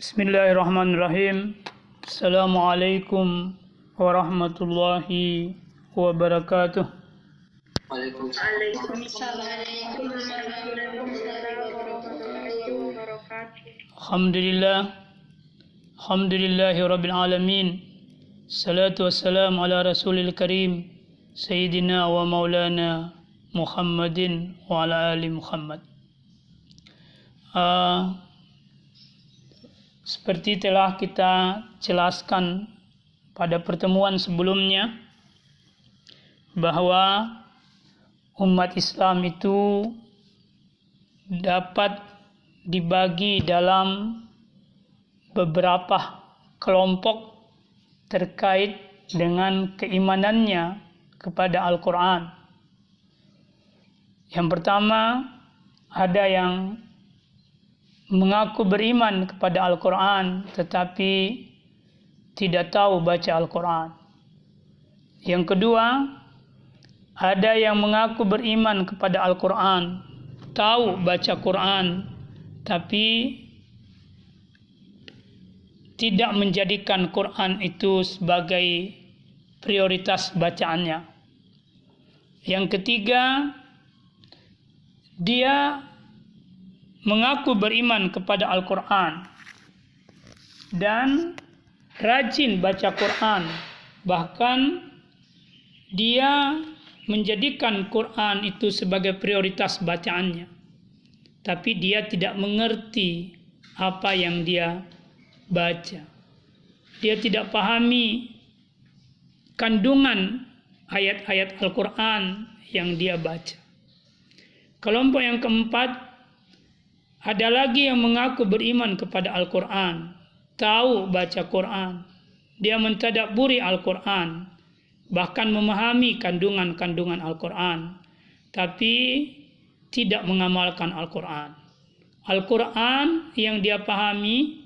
Bismillahirrahmanirrahim. Assalamualaikum warahmatullahi wabarakatuh. Alhamdulillah. Alhamdulillahi rabbil alamin. Salatu wassalamu ala rasulil karim. Sayyidina wa maulana Muhammadin wa ala ali Muhammad. Uh, seperti telah kita jelaskan pada pertemuan sebelumnya bahwa umat Islam itu dapat dibagi dalam beberapa kelompok terkait dengan keimanannya kepada Al-Quran. Yang pertama, ada yang mengaku beriman kepada Al-Quran tetapi tidak tahu baca Al-Quran. Yang kedua, ada yang mengaku beriman kepada Al-Quran, tahu baca Quran, tapi tidak menjadikan Quran itu sebagai prioritas bacaannya. Yang ketiga, dia mengaku beriman kepada Al-Quran dan rajin baca Quran, bahkan dia menjadikan Quran itu sebagai prioritas bacaannya, tapi dia tidak mengerti apa yang dia baca. Dia tidak pahami kandungan ayat-ayat Al-Quran yang dia baca. Kelompok yang keempat ada lagi yang mengaku beriman kepada Al-Quran, tahu baca Quran, dia mentadaburi Al-Quran, bahkan memahami kandungan-kandungan Al-Quran, tapi tidak mengamalkan Al-Quran. Al-Quran yang dia pahami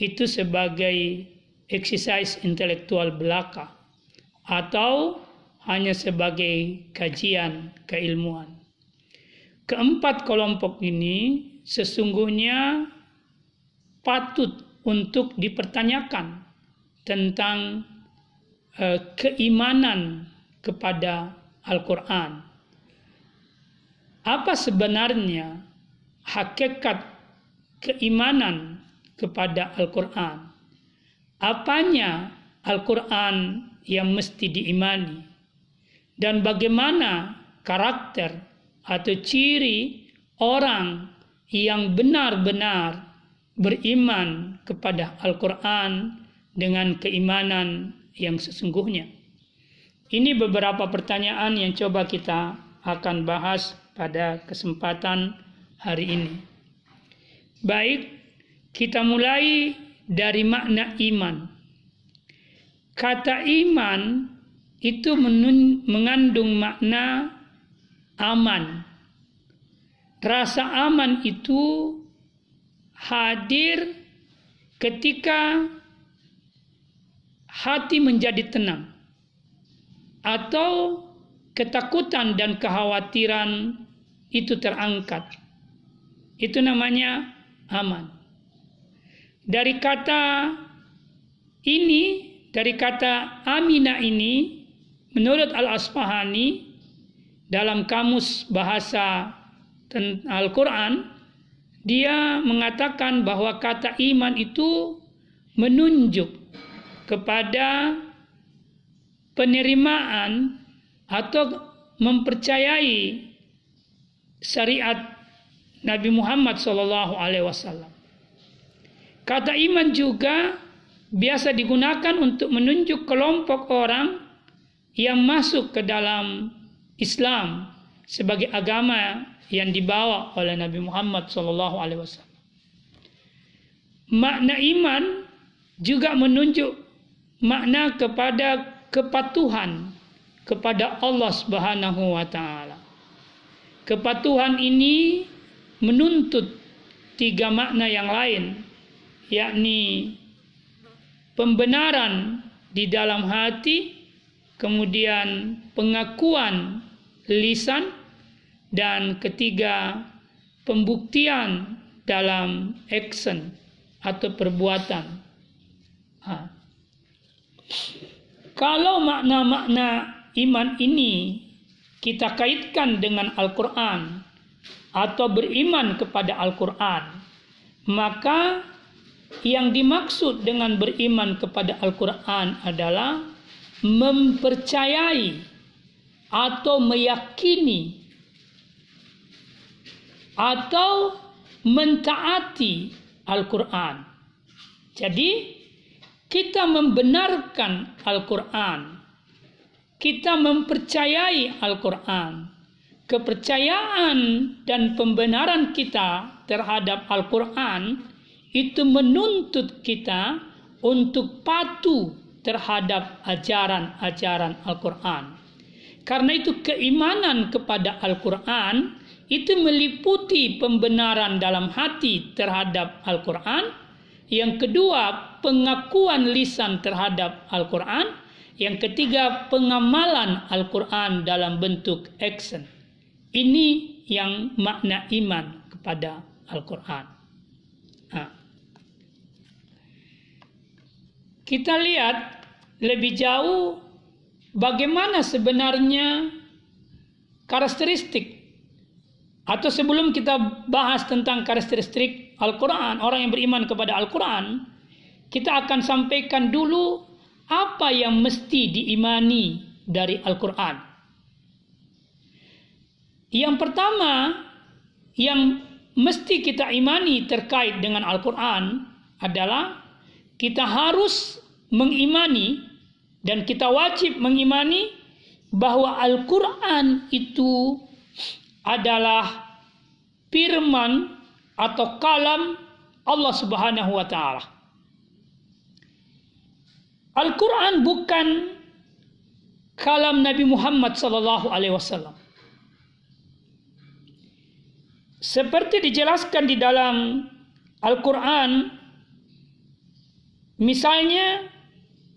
itu sebagai exercise intelektual belaka. Atau hanya sebagai kajian keilmuan. Keempat kelompok ini sesungguhnya patut untuk dipertanyakan tentang uh, keimanan kepada Al-Quran. Apa sebenarnya hakikat keimanan kepada Al-Quran? Apanya Al-Quran yang mesti diimani? Dan bagaimana karakter atau ciri orang yang benar-benar beriman kepada Al-Quran dengan keimanan yang sesungguhnya. Ini beberapa pertanyaan yang coba kita akan bahas pada kesempatan hari ini. Baik, kita mulai dari makna iman. Kata iman itu mengandung makna aman, Rasa aman itu hadir ketika hati menjadi tenang atau ketakutan dan kekhawatiran itu terangkat. Itu namanya aman. Dari kata ini, dari kata amina ini, menurut Al-Asfahani, dalam kamus bahasa Al-Quran, dia mengatakan bahwa kata iman itu menunjuk kepada penerimaan atau mempercayai syariat Nabi Muhammad Sallallahu Alaihi Wasallam. Kata iman juga biasa digunakan untuk menunjuk kelompok orang yang masuk ke dalam Islam sebagai agama yang dibawa oleh Nabi Muhammad SAW. Makna iman juga menunjuk makna kepada kepatuhan kepada Allah Subhanahu wa taala. Kepatuhan ini menuntut tiga makna yang lain, yakni pembenaran di dalam hati, kemudian pengakuan lisan, dan ketiga pembuktian dalam action atau perbuatan. Ha. Kalau makna-makna iman ini kita kaitkan dengan Al-Quran atau beriman kepada Al-Quran, maka yang dimaksud dengan beriman kepada Al-Quran adalah mempercayai atau meyakini atau mentaati Al-Quran. Jadi, kita membenarkan Al-Quran, kita mempercayai Al-Quran. Kepercayaan dan pembenaran kita terhadap Al-Quran itu menuntut kita untuk patuh terhadap ajaran-ajaran Al-Quran. Karena itu keimanan kepada Al-Quran itu meliputi pembenaran dalam hati terhadap Al-Quran. Yang kedua, pengakuan lisan terhadap Al-Quran. Yang ketiga, pengamalan Al-Quran dalam bentuk action. Ini yang makna iman kepada Al-Quran. Kita lihat lebih jauh bagaimana sebenarnya karakteristik atau sebelum kita bahas tentang karakteristik Al-Quran, orang yang beriman kepada Al-Quran, kita akan sampaikan dulu apa yang mesti diimani dari Al-Quran. Yang pertama, yang mesti kita imani terkait dengan Al-Quran adalah kita harus mengimani dan kita wajib mengimani bahwa Al-Quran itu adalah firman atau kalam Allah Subhanahu wa taala. Al-Quran bukan kalam Nabi Muhammad sallallahu alaihi wasallam. Seperti dijelaskan di dalam Al-Quran, misalnya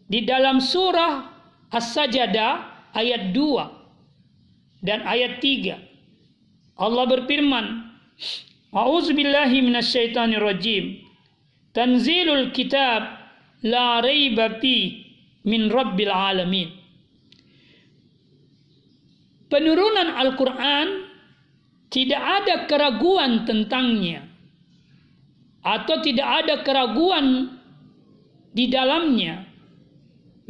di dalam surah As-Sajdah ayat 2 dan ayat 3. Allah berfirman, A'udzu billahi minasyaitonir rajim. Tanzilul kitab la raiba fi min rabbil alamin. Penurunan Al-Quran tidak ada keraguan tentangnya atau tidak ada keraguan di dalamnya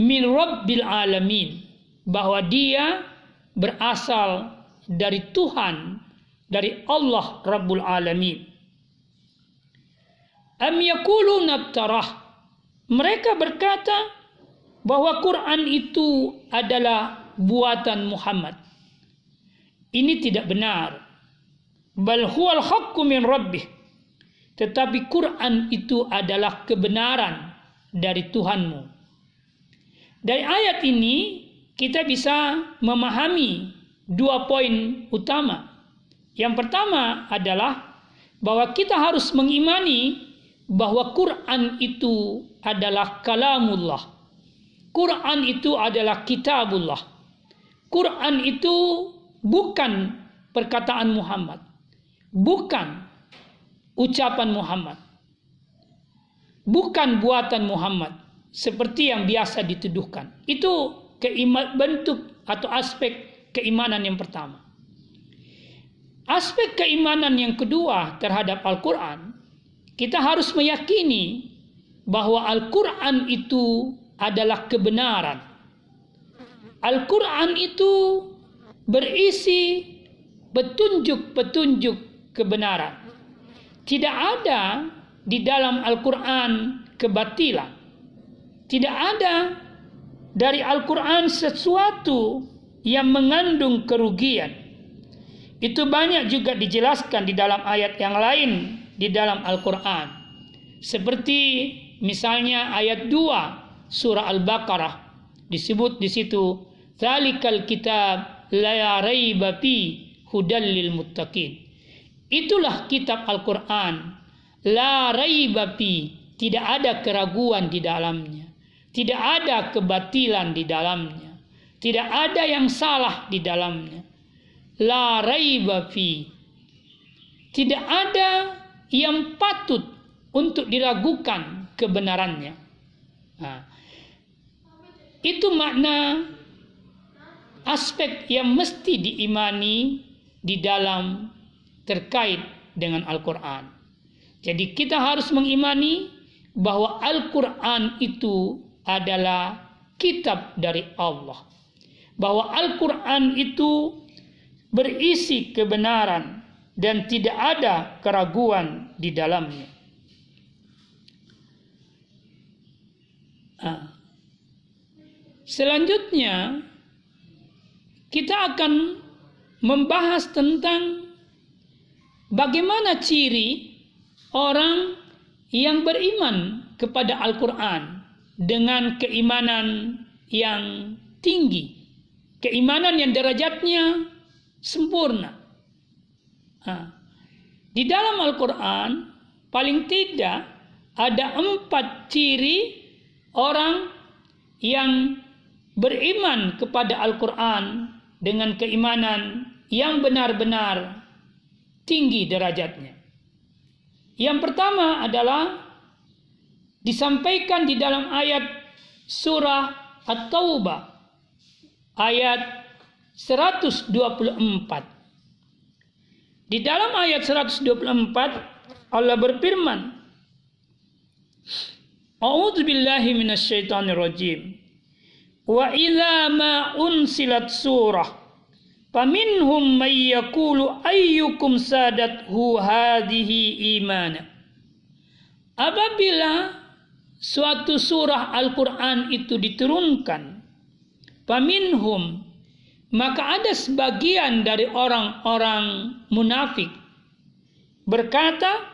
min rabbil alamin bahwa dia berasal dari Tuhan dari Allah Rabbul Alamin. Am yakuluna tarah. Mereka berkata bahwa Quran itu adalah buatan Muhammad. Ini tidak benar. Bal huwal haqqu min rabbih. Tetapi Quran itu adalah kebenaran dari Tuhanmu. Dari ayat ini kita bisa memahami dua poin utama yang pertama adalah bahwa kita harus mengimani bahwa Quran itu adalah kalamullah. Quran itu adalah kitabullah. Quran itu bukan perkataan Muhammad. Bukan ucapan Muhammad. Bukan buatan Muhammad seperti yang biasa dituduhkan. Itu bentuk atau aspek keimanan yang pertama. Aspek keimanan yang kedua terhadap Al-Quran, kita harus meyakini bahwa Al-Quran itu adalah kebenaran. Al-Quran itu berisi petunjuk-petunjuk kebenaran. Tidak ada di dalam Al-Quran kebatilan. Tidak ada dari Al-Quran sesuatu yang mengandung kerugian itu banyak juga dijelaskan di dalam ayat yang lain di dalam Al-Quran. Seperti misalnya ayat 2 surah Al-Baqarah disebut di situ Zalikal kitab la raiba fi hudal muttaqin. Itulah kitab Al-Quran. La raiba tidak ada keraguan di dalamnya. Tidak ada kebatilan di dalamnya. Tidak ada yang salah di dalamnya la raiba fi. Tidak ada yang patut untuk diragukan kebenarannya. Nah, itu makna aspek yang mesti diimani di dalam terkait dengan Al-Quran. Jadi kita harus mengimani bahwa Al-Quran itu adalah kitab dari Allah. Bahwa Al-Quran itu berisi kebenaran dan tidak ada keraguan di dalamnya. Nah, selanjutnya kita akan membahas tentang bagaimana ciri orang yang beriman kepada Al-Quran dengan keimanan yang tinggi, keimanan yang derajatnya sempurna. Nah, di dalam Al-Quran paling tidak ada empat ciri orang yang beriman kepada Al-Quran dengan keimanan yang benar-benar tinggi derajatnya. Yang pertama adalah disampaikan di dalam ayat surah At-Taubah ayat 124. Di dalam ayat 124 Allah berfirman A'udzu billahi minasyaitonir rajim. Wa idza ma unsilat surah Faminhum may yaqulu ayyukum sadathu hadhihi imana. Apabila suatu surah Al-Quran itu diturunkan, paminhum maka ada sebagian dari orang-orang munafik berkata,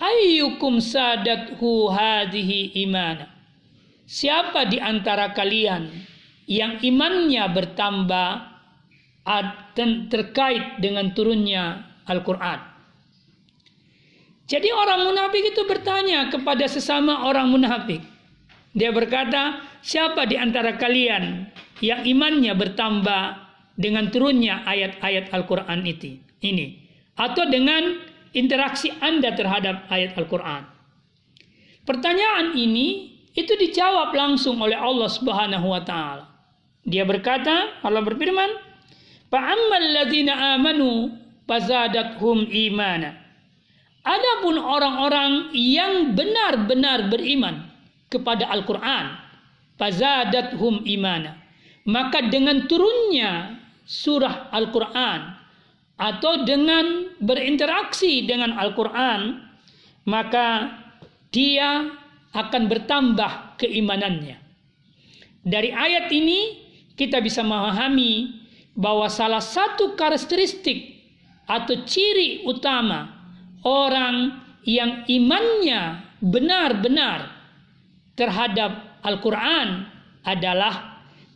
ayyukum sadathu hadhihi imana. Siapa di antara kalian yang imannya bertambah terkait dengan turunnya Al-Quran. Jadi orang munafik itu bertanya kepada sesama orang munafik. Dia berkata, siapa di antara kalian yang imannya bertambah dengan turunnya ayat-ayat Al-Quran itu? Ini. Atau dengan interaksi Anda terhadap ayat Al-Quran. Pertanyaan ini itu dijawab langsung oleh Allah Subhanahu wa taala. Dia berkata, Allah berfirman, Fa'ammal ladina amanu fazadathum imana. Adapun orang-orang yang benar-benar beriman kepada Al-Quran, fazadathum imana. Maka dengan turunnya surah Al-Quran atau dengan berinteraksi dengan Al-Quran, maka dia akan bertambah keimanannya. Dari ayat ini kita bisa memahami bahwa salah satu karakteristik atau ciri utama orang yang imannya benar-benar terhadap Al-Quran adalah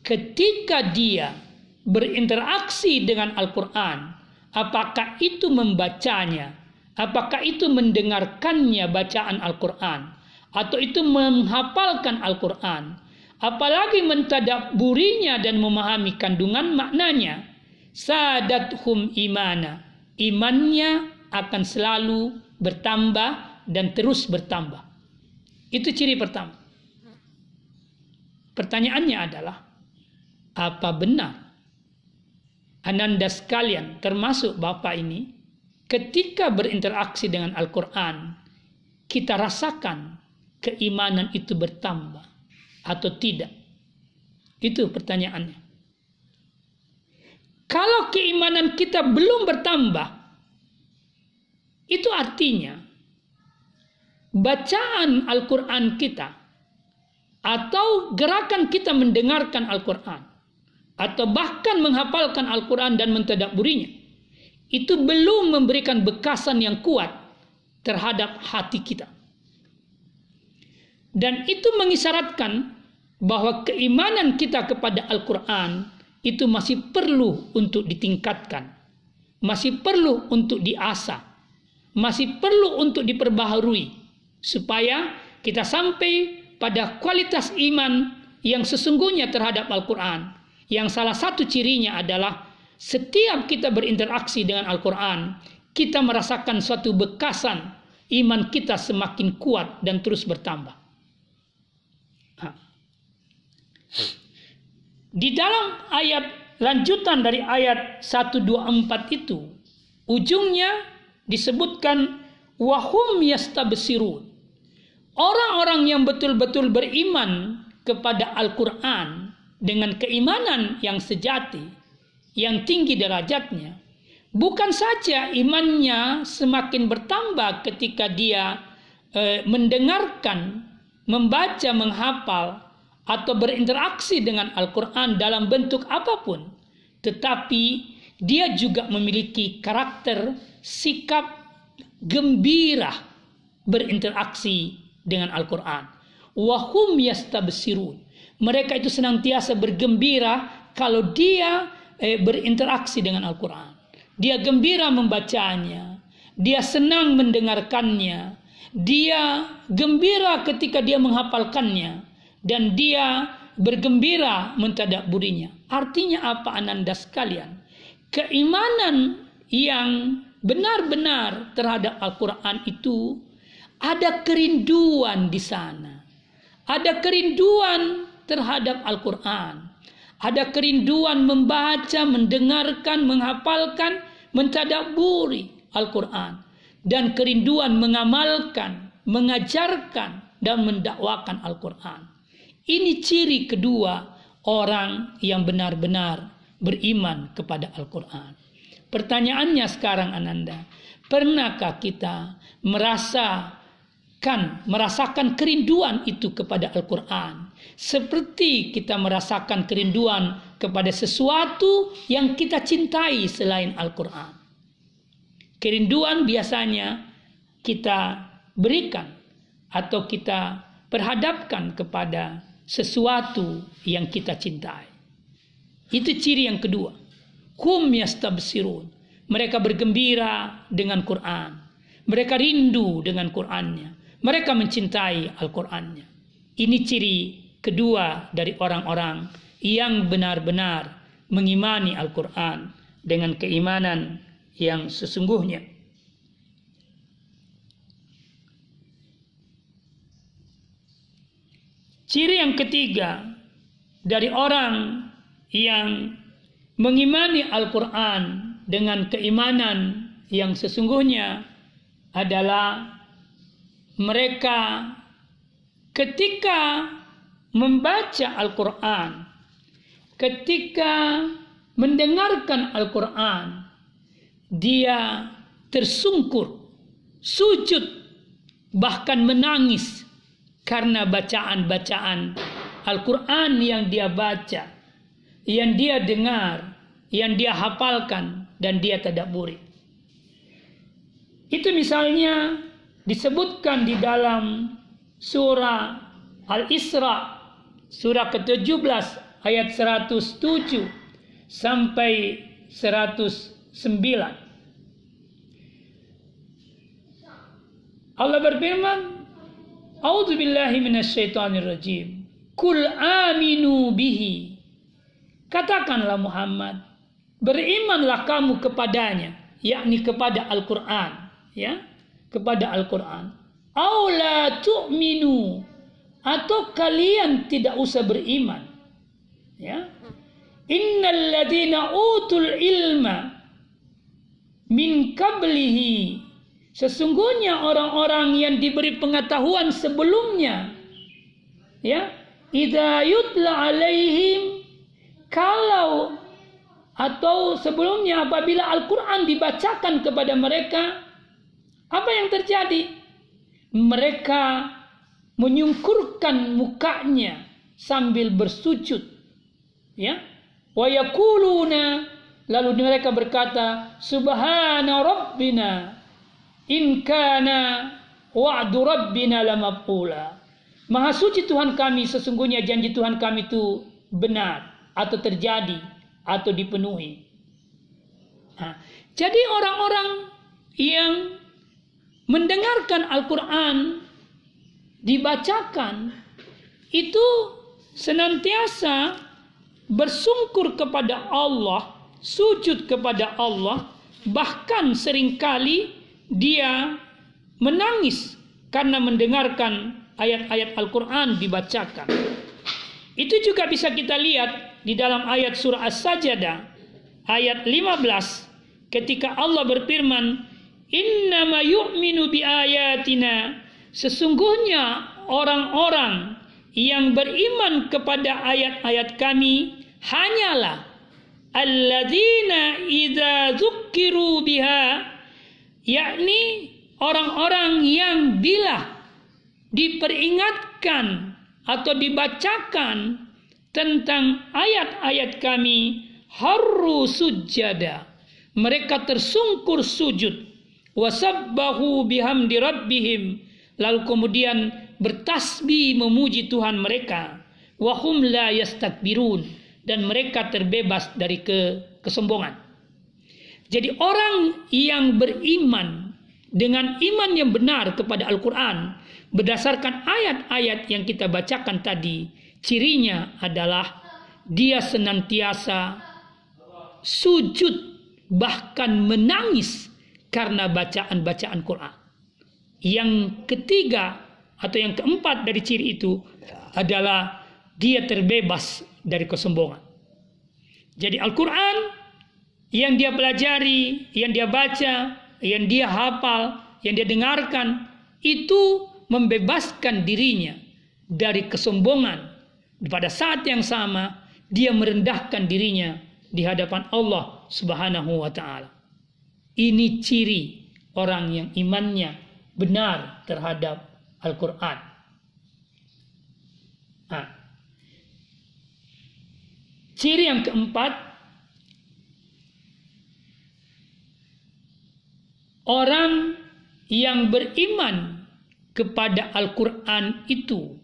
ketika dia berinteraksi dengan Al-Quran, apakah itu membacanya, apakah itu mendengarkannya bacaan Al-Quran, atau itu menghafalkan Al-Quran, apalagi mentadaburinya dan memahami kandungan maknanya sadathum imana imannya akan selalu bertambah dan terus bertambah. Itu ciri pertama. Pertanyaannya adalah apa benar Ananda sekalian termasuk Bapak ini ketika berinteraksi dengan Al-Quran kita rasakan keimanan itu bertambah atau tidak? Itu pertanyaannya. Kalau keimanan kita belum bertambah, itu artinya bacaan Al-Quran kita atau gerakan kita mendengarkan Al-Quran atau bahkan menghafalkan Al-Quran dan mentadaburinya itu belum memberikan bekasan yang kuat terhadap hati kita. Dan itu mengisyaratkan bahwa keimanan kita kepada Al-Quran itu masih perlu untuk ditingkatkan, masih perlu untuk diasah, masih perlu untuk diperbaharui, supaya kita sampai pada kualitas iman yang sesungguhnya terhadap Al-Quran. Yang salah satu cirinya adalah setiap kita berinteraksi dengan Al-Quran, kita merasakan suatu bekasan, iman kita semakin kuat dan terus bertambah. Di dalam ayat lanjutan dari ayat 124 itu, ujungnya disebutkan wahum yastabsirun. Orang-orang yang betul-betul beriman kepada Al-Quran dengan keimanan yang sejati, yang tinggi derajatnya, bukan saja imannya semakin bertambah ketika dia eh, mendengarkan, membaca, menghafal, atau berinteraksi dengan Al-Quran dalam bentuk apa pun, tetapi dia juga memiliki karakter sikap gembira berinteraksi dengan Al-Quran. Wahum yastabsirun. Mereka itu senantiasa bergembira kalau dia eh, berinteraksi dengan Al-Quran. Dia gembira membacanya. Dia senang mendengarkannya. Dia gembira ketika dia menghafalkannya. Dan dia bergembira mentadaburinya. Artinya apa ananda sekalian? Keimanan yang benar-benar terhadap Al-Quran itu ada kerinduan di sana. Ada kerinduan terhadap Al-Quran. Ada kerinduan membaca, mendengarkan, menghafalkan, mentadaburi Al-Quran. Dan kerinduan mengamalkan, mengajarkan, dan mendakwakan Al-Quran. Ini ciri kedua orang yang benar-benar beriman kepada Al-Quran. Pertanyaannya sekarang Ananda, pernahkah kita merasa kan merasakan kerinduan itu kepada Al-Quran. Seperti kita merasakan kerinduan kepada sesuatu yang kita cintai selain Al-Quran. Kerinduan biasanya kita berikan atau kita perhadapkan kepada sesuatu yang kita cintai. Itu ciri yang kedua. Hum yastabsirun. Mereka bergembira dengan Quran. Mereka rindu dengan Qurannya. Mereka mencintai Al-Qur'annya. Ini ciri kedua dari orang-orang yang benar-benar mengimani Al-Qur'an dengan keimanan yang sesungguhnya. Ciri yang ketiga dari orang yang mengimani Al-Quran dengan keimanan yang sesungguhnya adalah mereka ketika membaca Al-Quran, ketika mendengarkan Al-Quran, dia tersungkur, sujud, bahkan menangis karena bacaan-bacaan Al-Quran yang dia baca, yang dia dengar, yang dia hafalkan, dan dia tadaburi. Itu misalnya disebutkan di dalam surah Al-Isra surah ke-17 ayat 107 sampai 109 Allah berfirman A'udzu billahi minasyaitonir rajim Kul aminu bihi. Katakanlah Muhammad berimanlah kamu kepadanya yakni kepada Al-Qur'an. Ya kepada Al-Quran. Aula tu'minu atau kalian tidak usah beriman. Ya. Innal ladina utul ilma min qablihi sesungguhnya orang-orang yang diberi pengetahuan sebelumnya ya idza yutla alaihim kalau atau sebelumnya apabila Al-Quran dibacakan kepada mereka apa yang terjadi? Mereka menyungkurkan mukanya sambil bersujud. Ya. Wa lalu mereka berkata, Subhana rabbina in kana wa'du rabbina lamaqula. Maha suci Tuhan kami, sesungguhnya janji Tuhan kami itu benar atau terjadi atau dipenuhi. Nah, jadi orang-orang yang mendengarkan Al-Quran dibacakan itu senantiasa bersungkur kepada Allah, sujud kepada Allah, bahkan sering kali dia menangis karena mendengarkan ayat-ayat Al-Quran dibacakan. Itu juga bisa kita lihat di dalam ayat surah As-Sajdah ayat 15 ketika Allah berfirman innama yu'minu bi ayatina. Sesungguhnya orang-orang yang beriman kepada ayat-ayat kami hanyalah alladzina idza dzukkiru biha yakni orang-orang yang bila diperingatkan atau dibacakan tentang ayat-ayat kami haru sujada mereka tersungkur sujud wasabbahu bihamdi rabbihim. Lalu kemudian bertasbih memuji Tuhan mereka. Wahum la yastakbirun. Dan mereka terbebas dari ke kesombongan. Jadi orang yang beriman dengan iman yang benar kepada Al-Quran berdasarkan ayat-ayat yang kita bacakan tadi, cirinya adalah dia senantiasa sujud bahkan menangis karena bacaan-bacaan Quran. Yang ketiga atau yang keempat dari ciri itu adalah dia terbebas dari kesombongan. Jadi Al-Quran yang dia pelajari, yang dia baca, yang dia hafal, yang dia dengarkan itu membebaskan dirinya dari kesombongan. Pada saat yang sama, dia merendahkan dirinya di hadapan Allah Subhanahu wa taala. Ini ciri orang yang imannya benar terhadap Al-Qur'an. Nah, ciri yang keempat orang yang beriman kepada Al-Quran itu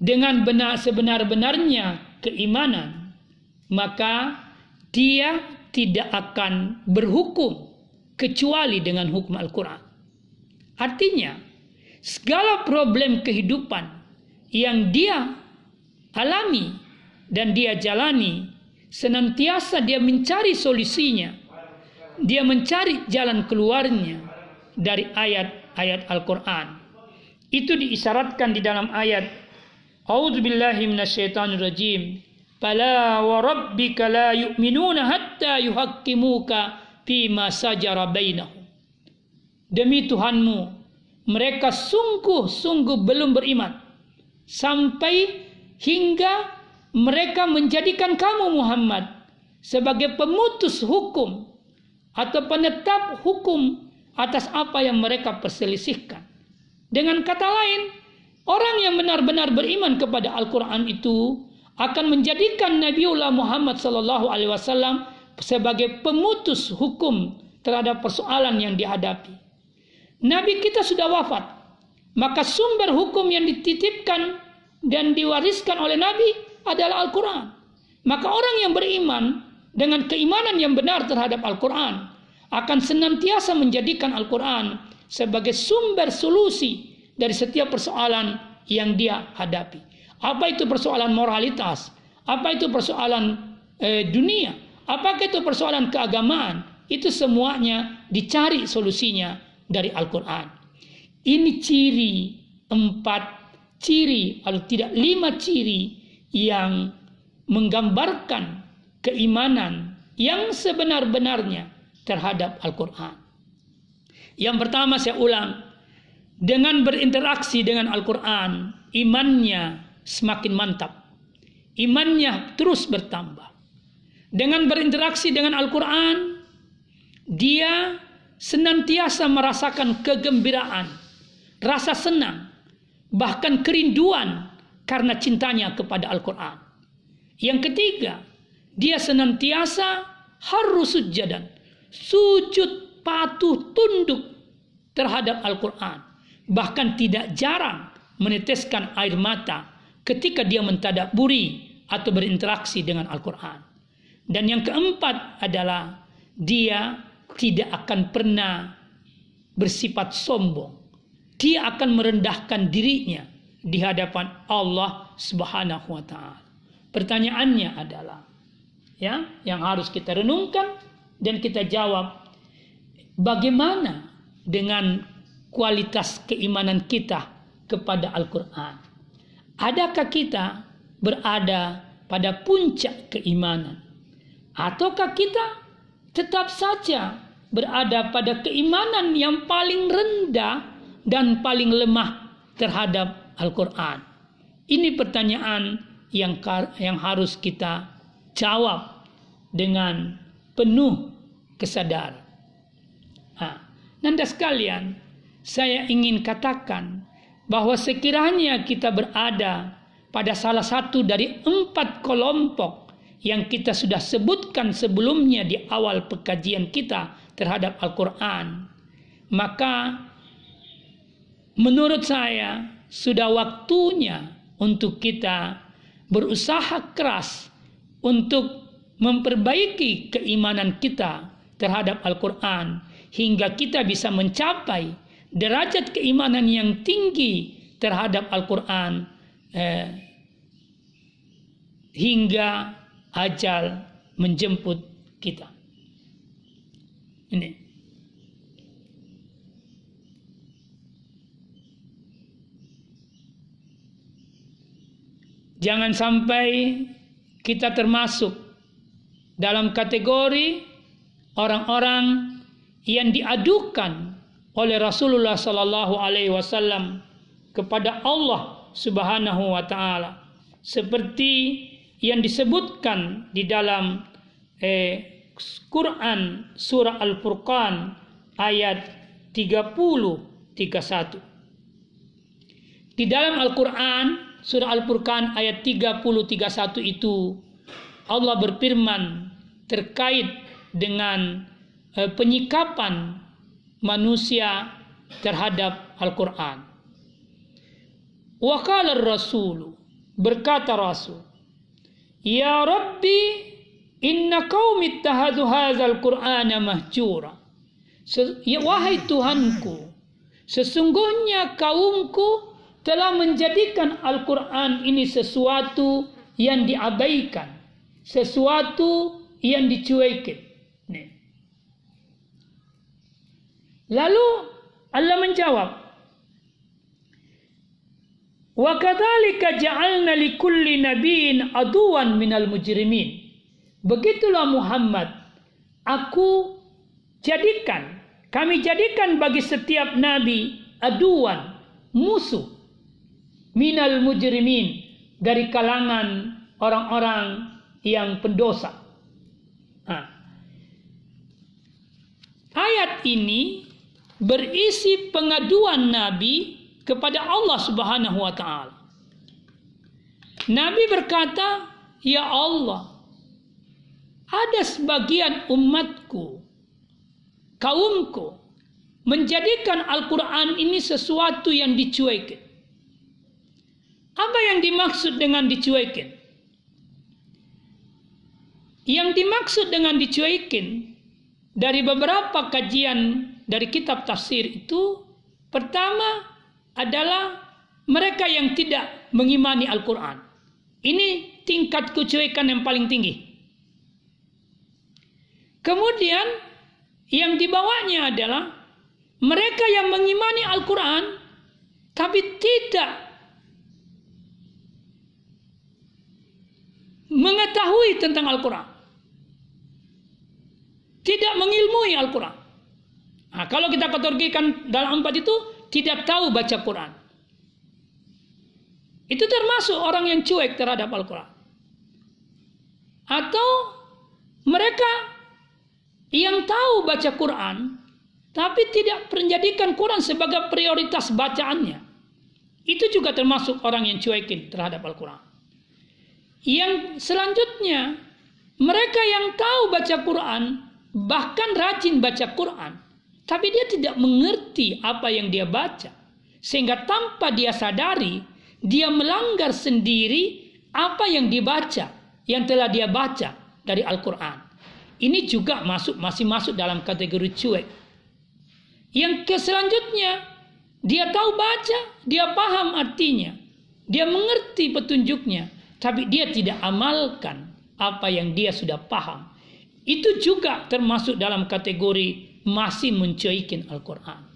dengan benar sebenar-benarnya keimanan maka dia tidak akan berhukum kecuali dengan hukum Al-Quran. Artinya, segala problem kehidupan yang dia alami dan dia jalani, senantiasa dia mencari solusinya. Dia mencari jalan keluarnya dari ayat ayat Al-Quran. Itu diisyaratkan di dalam ayat A'udzu. Fala wa rabbika la yu'minuna hatta yuhaqqimuka fima sajara bainahum. Demi Tuhanmu, mereka sungguh-sungguh belum beriman sampai hingga mereka menjadikan kamu Muhammad sebagai pemutus hukum atau penetap hukum atas apa yang mereka perselisihkan. Dengan kata lain, orang yang benar-benar beriman kepada Al-Quran itu akan menjadikan Nabiullah Muhammad Sallallahu Alaihi Wasallam sebagai pemutus hukum terhadap persoalan yang dihadapi. Nabi kita sudah wafat, maka sumber hukum yang dititipkan dan diwariskan oleh Nabi adalah Al-Quran. Maka orang yang beriman dengan keimanan yang benar terhadap Al-Quran akan senantiasa menjadikan Al-Quran sebagai sumber solusi dari setiap persoalan yang dia hadapi. Apa itu persoalan moralitas? Apa itu persoalan eh, dunia? Apakah itu persoalan keagamaan? Itu semuanya dicari solusinya dari Al-Quran. Ini ciri empat ciri atau tidak lima ciri yang menggambarkan keimanan yang sebenar-benarnya terhadap Al-Quran. Yang pertama saya ulang, dengan berinteraksi dengan Al-Quran, imannya semakin mantap. Imannya terus bertambah. Dengan berinteraksi dengan Al-Quran, dia senantiasa merasakan kegembiraan, rasa senang, bahkan kerinduan karena cintanya kepada Al-Quran. Yang ketiga, dia senantiasa harus sujadan, sujud patuh tunduk terhadap Al-Quran. Bahkan tidak jarang meneteskan air mata ketika dia mentadaburi atau berinteraksi dengan Al-Quran. Dan yang keempat adalah dia tidak akan pernah bersifat sombong. Dia akan merendahkan dirinya di hadapan Allah Subhanahu wa taala. Pertanyaannya adalah ya, yang harus kita renungkan dan kita jawab bagaimana dengan kualitas keimanan kita kepada Al-Quran. Adakah kita berada pada puncak keimanan? Ataukah kita tetap saja berada pada keimanan yang paling rendah dan paling lemah terhadap Al-Quran? Ini pertanyaan yang, yang harus kita jawab dengan penuh kesadaran. Nah, Nanda sekalian, saya ingin katakan bahwa sekiranya kita berada pada salah satu dari empat kelompok yang kita sudah sebutkan sebelumnya di awal pekajian kita terhadap Al-Quran, maka menurut saya sudah waktunya untuk kita berusaha keras untuk memperbaiki keimanan kita terhadap Al-Quran hingga kita bisa mencapai derajat keimanan yang tinggi terhadap Al-Quran eh, hingga ajal menjemput kita. Ini. Jangan sampai kita termasuk dalam kategori orang-orang yang diadukan oleh Rasulullah sallallahu alaihi wasallam kepada Allah Subhanahu wa taala. Seperti yang disebutkan di dalam eh, Quran surah Al-Furqan ayat 30 31 di dalam Al-Quran surah Al-Furqan ayat 30 31 itu Allah berfirman terkait dengan eh, penyikapan manusia terhadap Al-Quran. Wakala Rasul berkata Rasul, Ya Rabbi, inna qaumi ittahadu hadzal Qur'ana mahjura. Ya, wahai Tuhanku, sesungguhnya kaumku telah menjadikan Al-Quran ini sesuatu yang diabaikan, sesuatu yang dicuekin. Lalu Allah menjawab, Wa kadzalika ja'alna likulli nabiyyin aduwan minal mujrimin. Begitulah Muhammad, aku jadikan, kami jadikan bagi setiap nabi aduan, musuh minal mujrimin dari kalangan orang-orang yang pendosa. Nah, ayat ini berisi pengaduan Nabi kepada Allah Subhanahu wa taala. Nabi berkata, "Ya Allah, ada sebagian umatku, kaumku menjadikan Al-Qur'an ini sesuatu yang dicuekin. Apa yang dimaksud dengan dicuekin? Yang dimaksud dengan dicuekin dari beberapa kajian dari kitab tafsir itu pertama adalah mereka yang tidak mengimani Al-Quran. Ini tingkat kecuekan yang paling tinggi. Kemudian yang dibawanya adalah mereka yang mengimani Al-Quran tapi tidak mengetahui tentang Al-Quran. Tidak mengilmui Al-Quran. Nah, kalau kita kategorikan dalam empat itu tidak tahu baca Quran. Itu termasuk orang yang cuek terhadap Al-Quran. Atau mereka yang tahu baca Quran, tapi tidak menjadikan Quran sebagai prioritas bacaannya. Itu juga termasuk orang yang cuekin terhadap Al-Quran. Yang selanjutnya, mereka yang tahu baca Quran, bahkan rajin baca Quran, tapi dia tidak mengerti apa yang dia baca. Sehingga tanpa dia sadari, dia melanggar sendiri apa yang dibaca, yang telah dia baca dari Al-Quran. Ini juga masuk masih masuk dalam kategori cuek. Yang ke selanjutnya, dia tahu baca, dia paham artinya, dia mengerti petunjuknya, tapi dia tidak amalkan apa yang dia sudah paham. Itu juga termasuk dalam kategori masih mencuekin Al-Quran.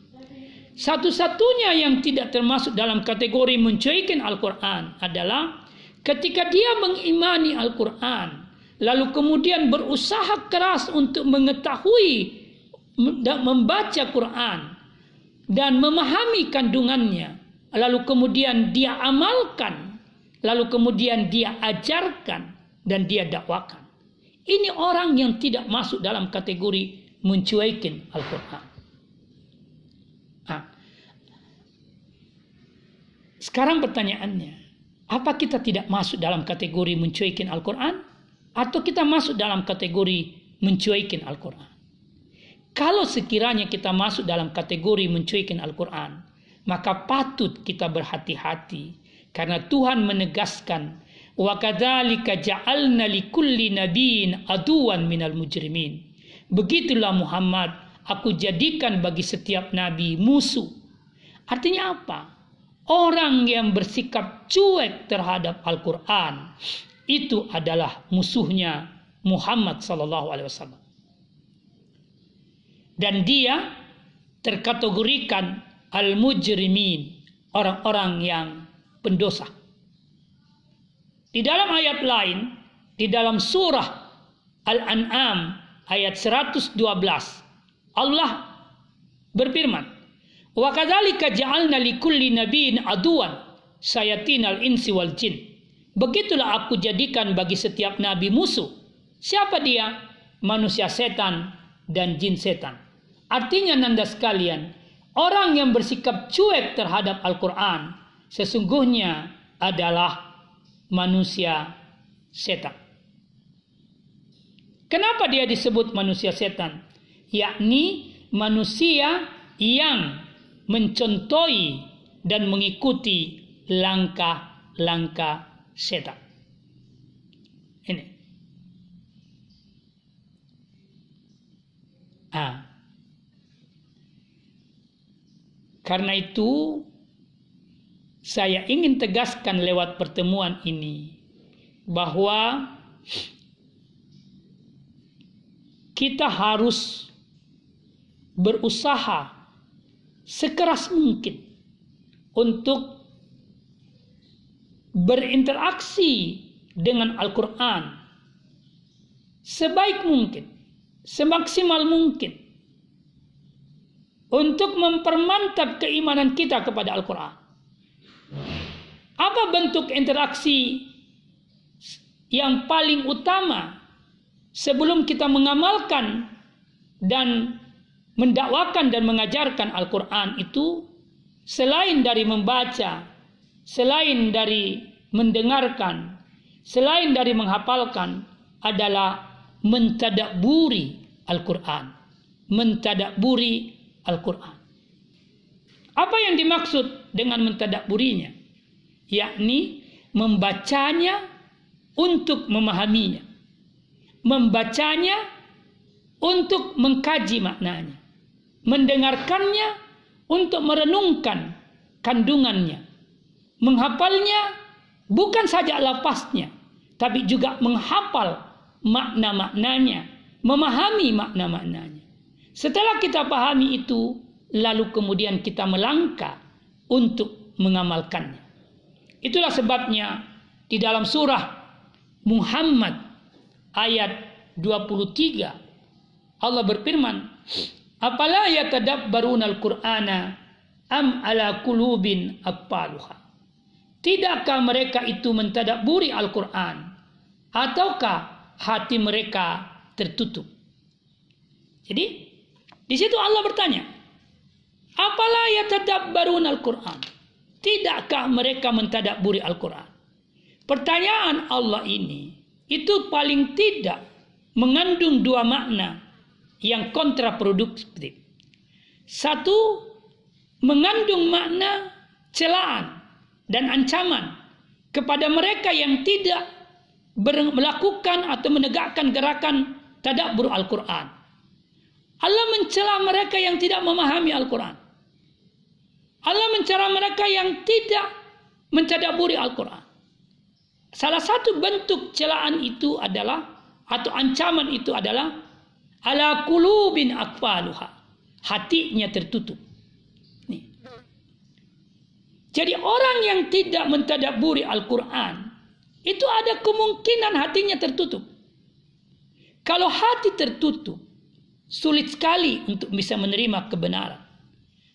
Satu-satunya yang tidak termasuk dalam kategori mencuekin Al-Quran adalah ketika dia mengimani Al-Quran, lalu kemudian berusaha keras untuk mengetahui dan membaca Quran dan memahami kandungannya, lalu kemudian dia amalkan, lalu kemudian dia ajarkan dan dia dakwakan. Ini orang yang tidak masuk dalam kategori mencuekin Al-Quran. Sekarang pertanyaannya, apa kita tidak masuk dalam kategori mencuekin Al-Quran? Atau kita masuk dalam kategori mencuekin Al-Quran? Kalau sekiranya kita masuk dalam kategori mencuekin Al-Quran, maka patut kita berhati-hati karena Tuhan menegaskan kadzalika ja'alna likulli nabiyyin aduwan minal mujrimin. Begitulah Muhammad, aku jadikan bagi setiap nabi musuh. Artinya apa? orang yang bersikap cuek terhadap Al-Quran itu adalah musuhnya Muhammad Sallallahu Alaihi Wasallam. Dan dia terkategorikan al-mujrimin, orang-orang yang pendosa. Di dalam ayat lain, di dalam surah Al-An'am ayat 112, Allah berfirman, Wa kadzalika ja'alna likulli nabiyyin aduan sayatinal insi wal jin. Begitulah aku jadikan bagi setiap nabi musuh. Siapa dia? Manusia setan dan jin setan. Artinya nanda sekalian, orang yang bersikap cuek terhadap Al-Quran sesungguhnya adalah manusia setan. Kenapa dia disebut manusia setan? Yakni manusia yang mencontohi dan mengikuti langkah-langkah setan. Ini. Ah. Karena itu saya ingin tegaskan lewat pertemuan ini bahwa kita harus berusaha sekeras mungkin untuk berinteraksi dengan Al-Quran sebaik mungkin, semaksimal mungkin untuk mempermantap keimanan kita kepada Al-Quran. Apa bentuk interaksi yang paling utama sebelum kita mengamalkan dan mendakwakan dan mengajarkan Al-Quran itu selain dari membaca, selain dari mendengarkan, selain dari menghafalkan adalah mentadaburi Al-Quran. Mentadaburi Al-Quran. Apa yang dimaksud dengan mentadaburinya? Yakni membacanya untuk memahaminya. Membacanya untuk mengkaji maknanya mendengarkannya untuk merenungkan kandungannya, menghafalnya bukan saja lapasnya, tapi juga menghafal makna-maknanya, memahami makna-maknanya. Setelah kita pahami itu, lalu kemudian kita melangkah untuk mengamalkannya. Itulah sebabnya di dalam surah Muhammad ayat 23 Allah berfirman Apala yatadabbaruna al-Qur'ana am ala kulubin akpaluha. Tidakkah mereka itu mentadaburi Al-Quran? Ataukah hati mereka tertutup? Jadi, di situ Allah bertanya, Apalah yatadabbarun Al-Quran? Tidakkah mereka mentadaburi Al-Quran? Pertanyaan Allah ini, itu paling tidak mengandung dua makna yang kontraproduktif. Satu, mengandung makna celaan dan ancaman kepada mereka yang tidak melakukan atau menegakkan gerakan tadabbur Al-Quran. Allah mencela mereka yang tidak memahami Al-Quran. Allah mencela mereka yang tidak mencadaburi Al-Quran. Salah satu bentuk celaan itu adalah atau ancaman itu adalah ala kulubin akfaluha. Hatinya tertutup. Nih. Jadi orang yang tidak mentadaburi Al-Quran itu ada kemungkinan hatinya tertutup. Kalau hati tertutup, sulit sekali untuk bisa menerima kebenaran.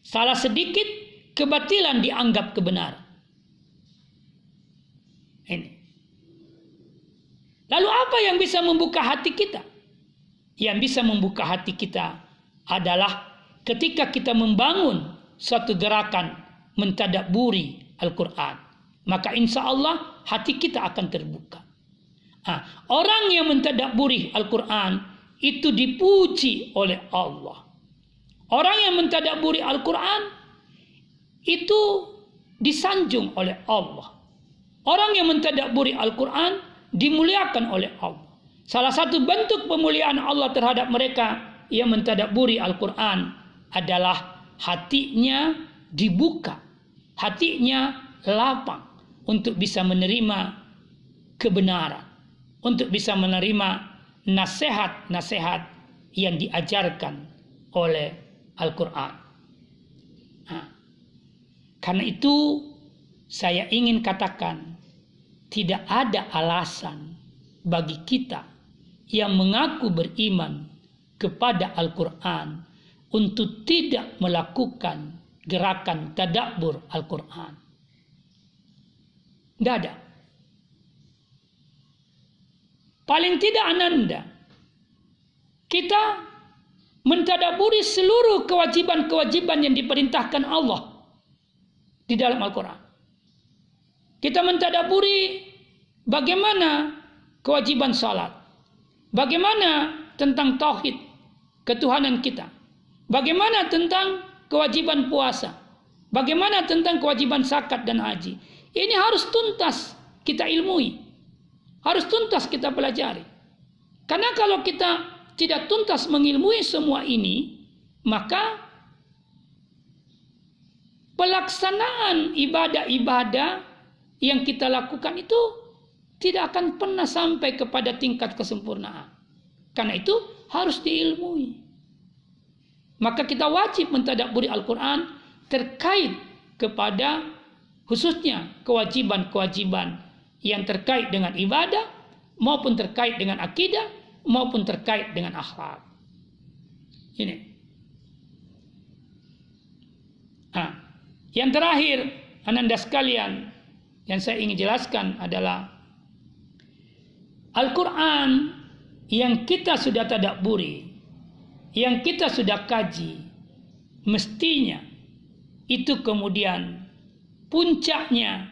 Salah sedikit, kebatilan dianggap kebenaran. Ini. Lalu apa yang bisa membuka hati kita? Yang bisa membuka hati kita adalah ketika kita membangun suatu gerakan mentadaburi Al-Quran. Maka insya Allah hati kita akan terbuka. Nah, orang yang mentadaburi Al-Quran itu dipuji oleh Allah. Orang yang mentadaburi Al-Quran itu disanjung oleh Allah. Orang yang mentadaburi Al-Quran dimuliakan oleh Allah. Salah satu bentuk pemuliaan Allah terhadap mereka yang mentadaburi Al-Quran adalah hatinya dibuka, hatinya lapang untuk bisa menerima kebenaran, untuk bisa menerima nasihat-nasihat yang diajarkan oleh Al-Quran. Nah, karena itu saya ingin katakan tidak ada alasan bagi kita yang mengaku beriman kepada Al-Quran untuk tidak melakukan gerakan tadabbur Al-Quran. Tidak ada. Paling tidak ananda. Kita mentadaburi seluruh kewajiban-kewajiban yang diperintahkan Allah di dalam Al-Quran. Kita mentadaburi bagaimana kewajiban salat. Bagaimana tentang tauhid ketuhanan kita. Bagaimana tentang kewajiban puasa. Bagaimana tentang kewajiban zakat dan haji. Ini harus tuntas kita ilmui. Harus tuntas kita pelajari. Karena kalau kita tidak tuntas mengilmui semua ini, maka pelaksanaan ibadah-ibadah yang kita lakukan itu tidak akan pernah sampai kepada tingkat kesempurnaan. Karena itu harus diilmui. Maka kita wajib mentadaburi Al-Quran terkait kepada khususnya kewajiban-kewajiban yang terkait dengan ibadah maupun terkait dengan akidah maupun terkait dengan akhlak. Ini. Nah, yang terakhir, ananda sekalian, yang saya ingin jelaskan adalah Al-Quran yang kita sudah tadaburi, yang kita sudah kaji, mestinya itu kemudian puncaknya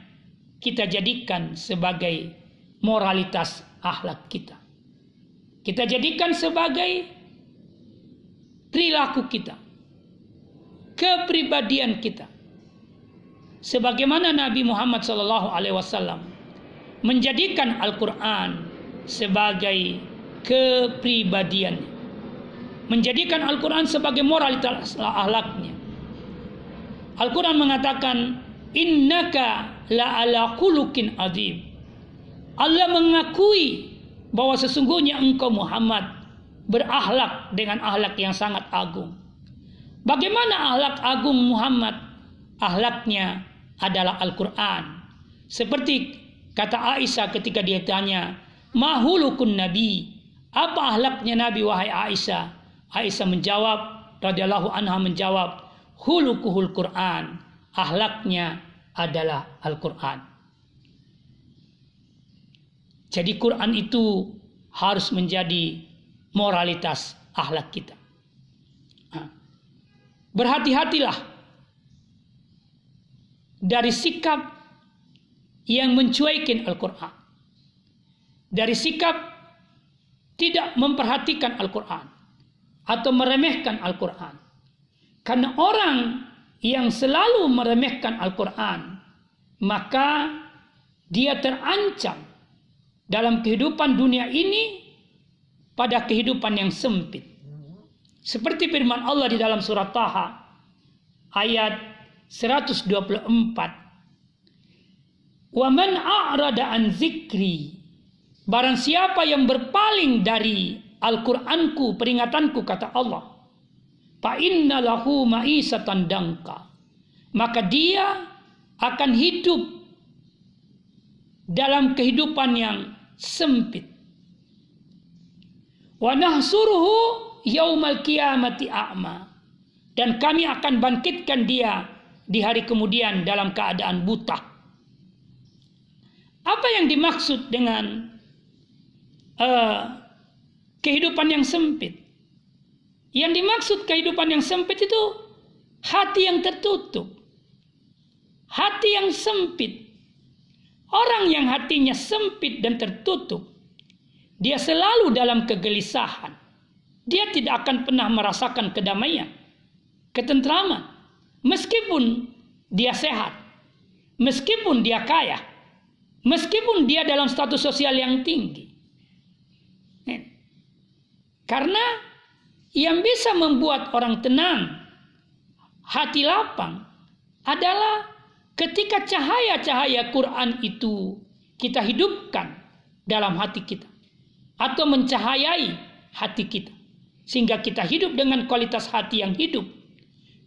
kita jadikan sebagai moralitas akhlak kita. Kita jadikan sebagai perilaku kita, kepribadian kita. Sebagaimana Nabi Muhammad SAW menjadikan Al-Quran sebagai kepribadian, menjadikan Al-Quran sebagai moralitas akhlaknya. Al-Quran mengatakan innaka la ala khuluqin azim. Allah mengakui bahwa sesungguhnya engkau Muhammad berakhlak dengan akhlak yang sangat agung. Bagaimana akhlak agung Muhammad? Akhlaknya adalah Al-Quran. Seperti kata Aisyah ketika dia tanya, Mahulukun Nabi, apa akhlaknya Nabi wahai Aisyah? Aisyah menjawab, radhiyallahu anha menjawab, hulukuhul Quran Ahlaknya adalah Al-Quran. Jadi Quran itu harus menjadi moralitas ahlak kita. Berhati-hatilah dari sikap yang mencuekin Al-Quran. Dari sikap tidak memperhatikan Al-Quran atau meremehkan Al-Quran. Karena orang yang selalu meremehkan Al-Quran, maka dia terancam dalam kehidupan dunia ini pada kehidupan yang sempit. Seperti firman Allah di dalam surat Taha ayat 124. Wa man a'rada an zikri Barang siapa yang berpaling dari Al-Qur'anku, peringatanku kata Allah, fa inna lahu ma'isatan dangka. Maka dia akan hidup dalam kehidupan yang sempit. Wa nahsuruhu yaumal kiamati a'ma. Dan kami akan bangkitkan dia di hari kemudian dalam keadaan buta. Apa yang dimaksud dengan uh, kehidupan yang sempit? Yang dimaksud kehidupan yang sempit itu hati yang tertutup. Hati yang sempit. Orang yang hatinya sempit dan tertutup, dia selalu dalam kegelisahan. Dia tidak akan pernah merasakan kedamaian, ketentraman, meskipun dia sehat, meskipun dia kaya, meskipun dia dalam status sosial yang tinggi. Karena yang bisa membuat orang tenang, hati lapang adalah ketika cahaya-cahaya Quran itu kita hidupkan dalam hati kita atau mencahayai hati kita sehingga kita hidup dengan kualitas hati yang hidup,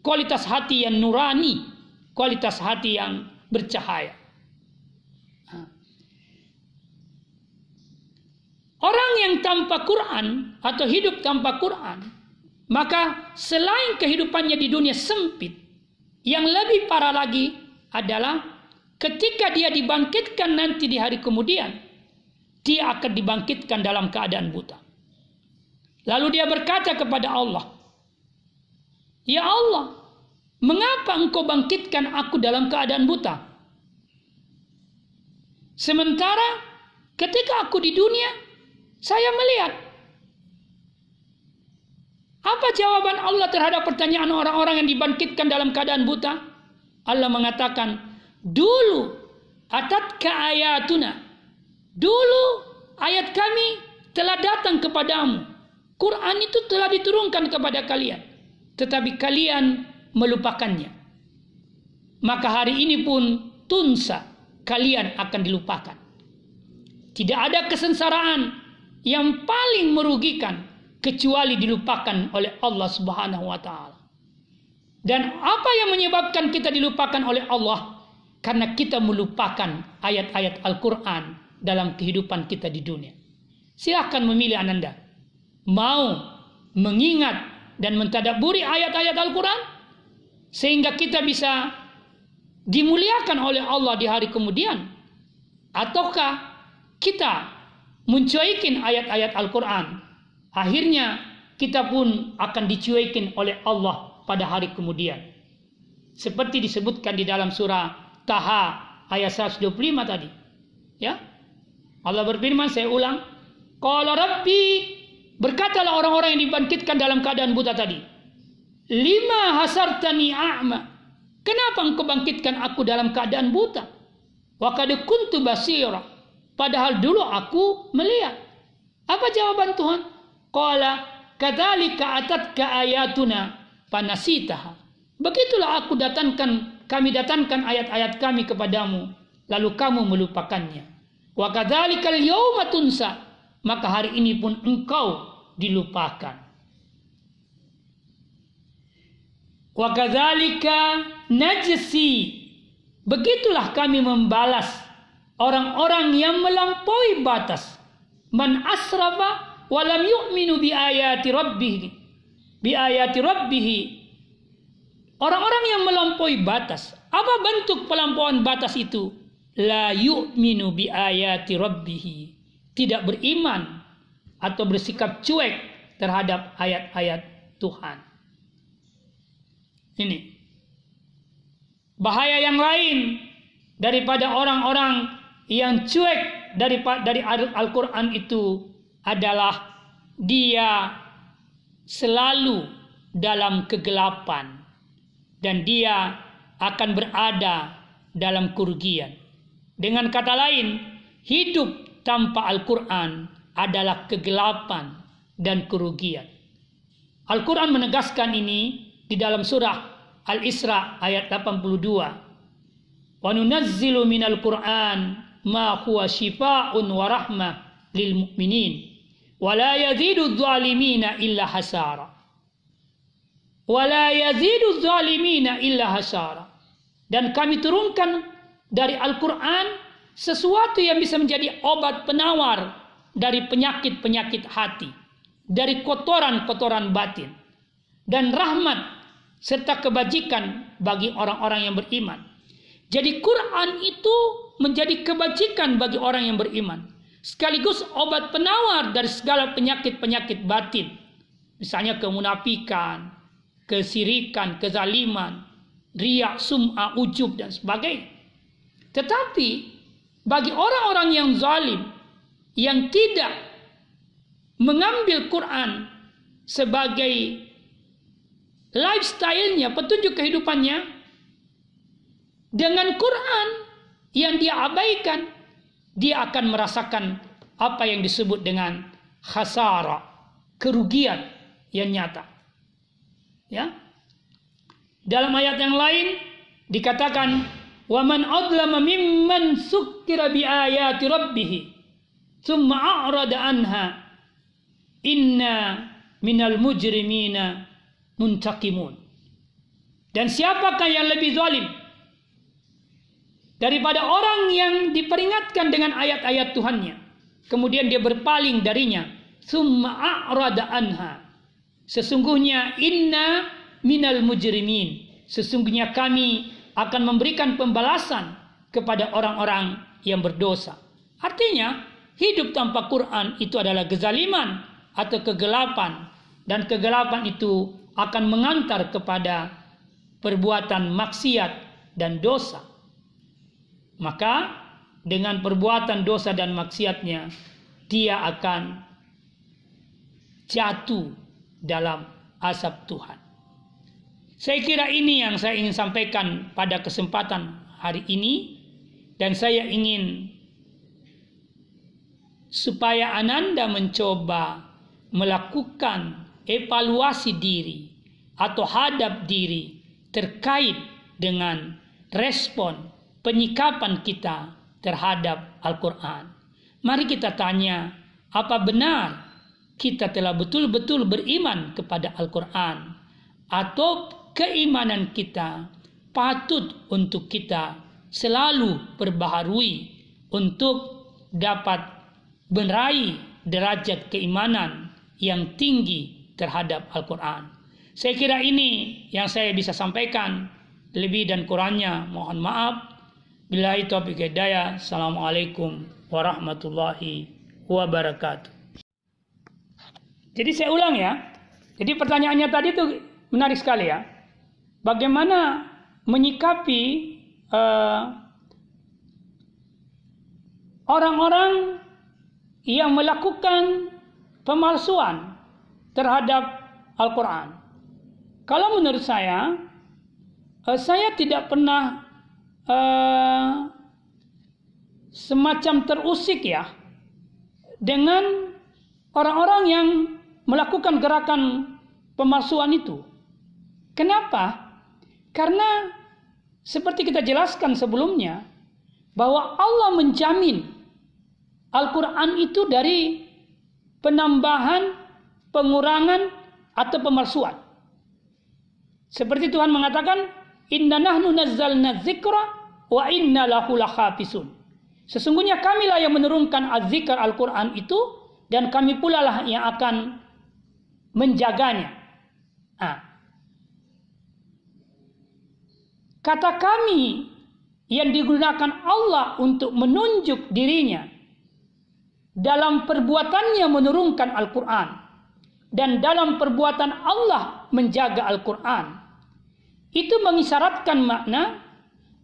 kualitas hati yang nurani, kualitas hati yang bercahaya. Orang yang tanpa Quran atau hidup tanpa Quran, maka selain kehidupannya di dunia sempit, yang lebih parah lagi adalah ketika dia dibangkitkan nanti di hari kemudian, dia akan dibangkitkan dalam keadaan buta. Lalu dia berkata kepada Allah, "Ya Allah, mengapa Engkau bangkitkan aku dalam keadaan buta? Sementara ketika aku di dunia, saya melihat apa jawaban Allah terhadap pertanyaan orang-orang yang dibangkitkan dalam keadaan buta? Allah mengatakan, dulu atat ayatuna. Dulu ayat kami telah datang kepadamu. Quran itu telah diturunkan kepada kalian. Tetapi kalian melupakannya. Maka hari ini pun tunsa kalian akan dilupakan. Tidak ada kesensaraan yang paling merugikan kecuali dilupakan oleh Allah Subhanahu wa taala. Dan apa yang menyebabkan kita dilupakan oleh Allah? Karena kita melupakan ayat-ayat Al-Quran dalam kehidupan kita di dunia. Silahkan memilih Ananda. Mau mengingat dan mentadaburi ayat-ayat Al-Quran? Sehingga kita bisa dimuliakan oleh Allah di hari kemudian. Ataukah kita mencuekin ayat-ayat Al-Quran? Akhirnya kita pun akan dicuekin oleh Allah pada hari kemudian. Seperti disebutkan di dalam surah Taha ayat 125 tadi. Ya. Allah berfirman, saya ulang. Qala Rabbi, berkatalah orang-orang yang dibangkitkan dalam keadaan buta tadi. Lima hasartani a'ma. Kenapa engkau bangkitkan aku dalam keadaan buta? Wa basira. Padahal dulu aku melihat. Apa jawaban Tuhan? Qala kadzalika atatka ayatuna panasitaha. Begitulah aku datangkan kami datangkan ayat-ayat kami kepadamu lalu kamu melupakannya. Wa kadzalikal yauma tunsa maka hari ini pun engkau dilupakan. Wa kadzalika najsi begitulah kami membalas orang-orang yang melampaui batas. Man asrafa walam yu'minu bi ayati rabbih. Bi ayati rabbih. Orang-orang yang melampaui batas. Apa bentuk pelampauan batas itu? La yu'minu bi ayati rabbih. Tidak beriman atau bersikap cuek terhadap ayat-ayat Tuhan ini bahaya yang lain daripada orang-orang yang cuek dari dari Al-Qur'an itu adalah dia selalu dalam kegelapan dan dia akan berada dalam kerugian. Dengan kata lain, hidup tanpa Al-Quran adalah kegelapan dan kerugian. Al-Quran menegaskan ini di dalam surah Al-Isra ayat 82. Wa nunazzilu minal Qur'an ma huwa shifaa'un wa rahmah lil zalimina illa hasara wala yazidu zalimina illa hasara Dan kami turunkan dari Al-Quran sesuatu yang bisa menjadi obat penawar dari penyakit-penyakit hati, dari kotoran-kotoran batin, dan rahmat serta kebajikan bagi orang-orang yang beriman. Jadi Quran itu menjadi kebajikan bagi orang yang beriman. Sekaligus obat penawar dari segala penyakit-penyakit batin. Misalnya kemunafikan, kesirikan, kezaliman, riak, sum'ah, ujub dan sebagainya. Tetapi bagi orang-orang yang zalim yang tidak mengambil Quran sebagai lifestyle-nya, petunjuk kehidupannya dengan Quran yang dia abaikan, dia akan merasakan apa yang disebut dengan khasara, kerugian yang nyata. Ya. Dalam ayat yang lain dikatakan wa man adlama mimman sukkira bi ayati thumma a'rada anha inna minal mujrimina muntaqimun. Dan siapakah yang lebih zalim daripada orang yang diperingatkan dengan ayat-ayat Tuhannya. Kemudian dia berpaling darinya. Summa a'rada anha. Sesungguhnya inna minal mujrimin. Sesungguhnya kami akan memberikan pembalasan kepada orang-orang yang berdosa. Artinya, hidup tanpa Quran itu adalah kezaliman atau kegelapan. Dan kegelapan itu akan mengantar kepada perbuatan maksiat dan dosa. Maka dengan perbuatan dosa dan maksiatnya dia akan jatuh dalam asap Tuhan. Saya kira ini yang saya ingin sampaikan pada kesempatan hari ini dan saya ingin supaya Ananda mencoba melakukan evaluasi diri atau hadap diri terkait dengan respon penyikapan kita terhadap Al-Quran. Mari kita tanya, apa benar kita telah betul-betul beriman kepada Al-Quran? Atau keimanan kita patut untuk kita selalu perbaharui untuk dapat meraih derajat keimanan yang tinggi terhadap Al-Quran. Saya kira ini yang saya bisa sampaikan. Lebih dan kurangnya mohon maaf. Billahi taufiq hidayah. Assalamualaikum warahmatullahi wabarakatuh. Jadi saya ulang ya. Jadi pertanyaannya tadi itu menarik sekali ya. Bagaimana menyikapi uh, orang-orang yang melakukan pemalsuan terhadap Al-Quran. Kalau menurut saya, uh, saya tidak pernah uh, semacam terusik ya dengan orang-orang yang melakukan gerakan pemalsuan itu. Kenapa? Karena seperti kita jelaskan sebelumnya bahwa Allah menjamin Al-Quran itu dari penambahan, pengurangan, atau pemalsuan. Seperti Tuhan mengatakan, Inna nahnu nazzalna dzikra wa inna lahu lahafisun. Sesungguhnya kamilah yang menurunkan az-zikr Al-Quran itu dan kami pula lah yang akan menjaganya. Nah. Kata kami yang digunakan Allah untuk menunjuk dirinya dalam perbuatannya menurunkan Al-Quran dan dalam perbuatan Allah menjaga Al-Quran itu mengisyaratkan makna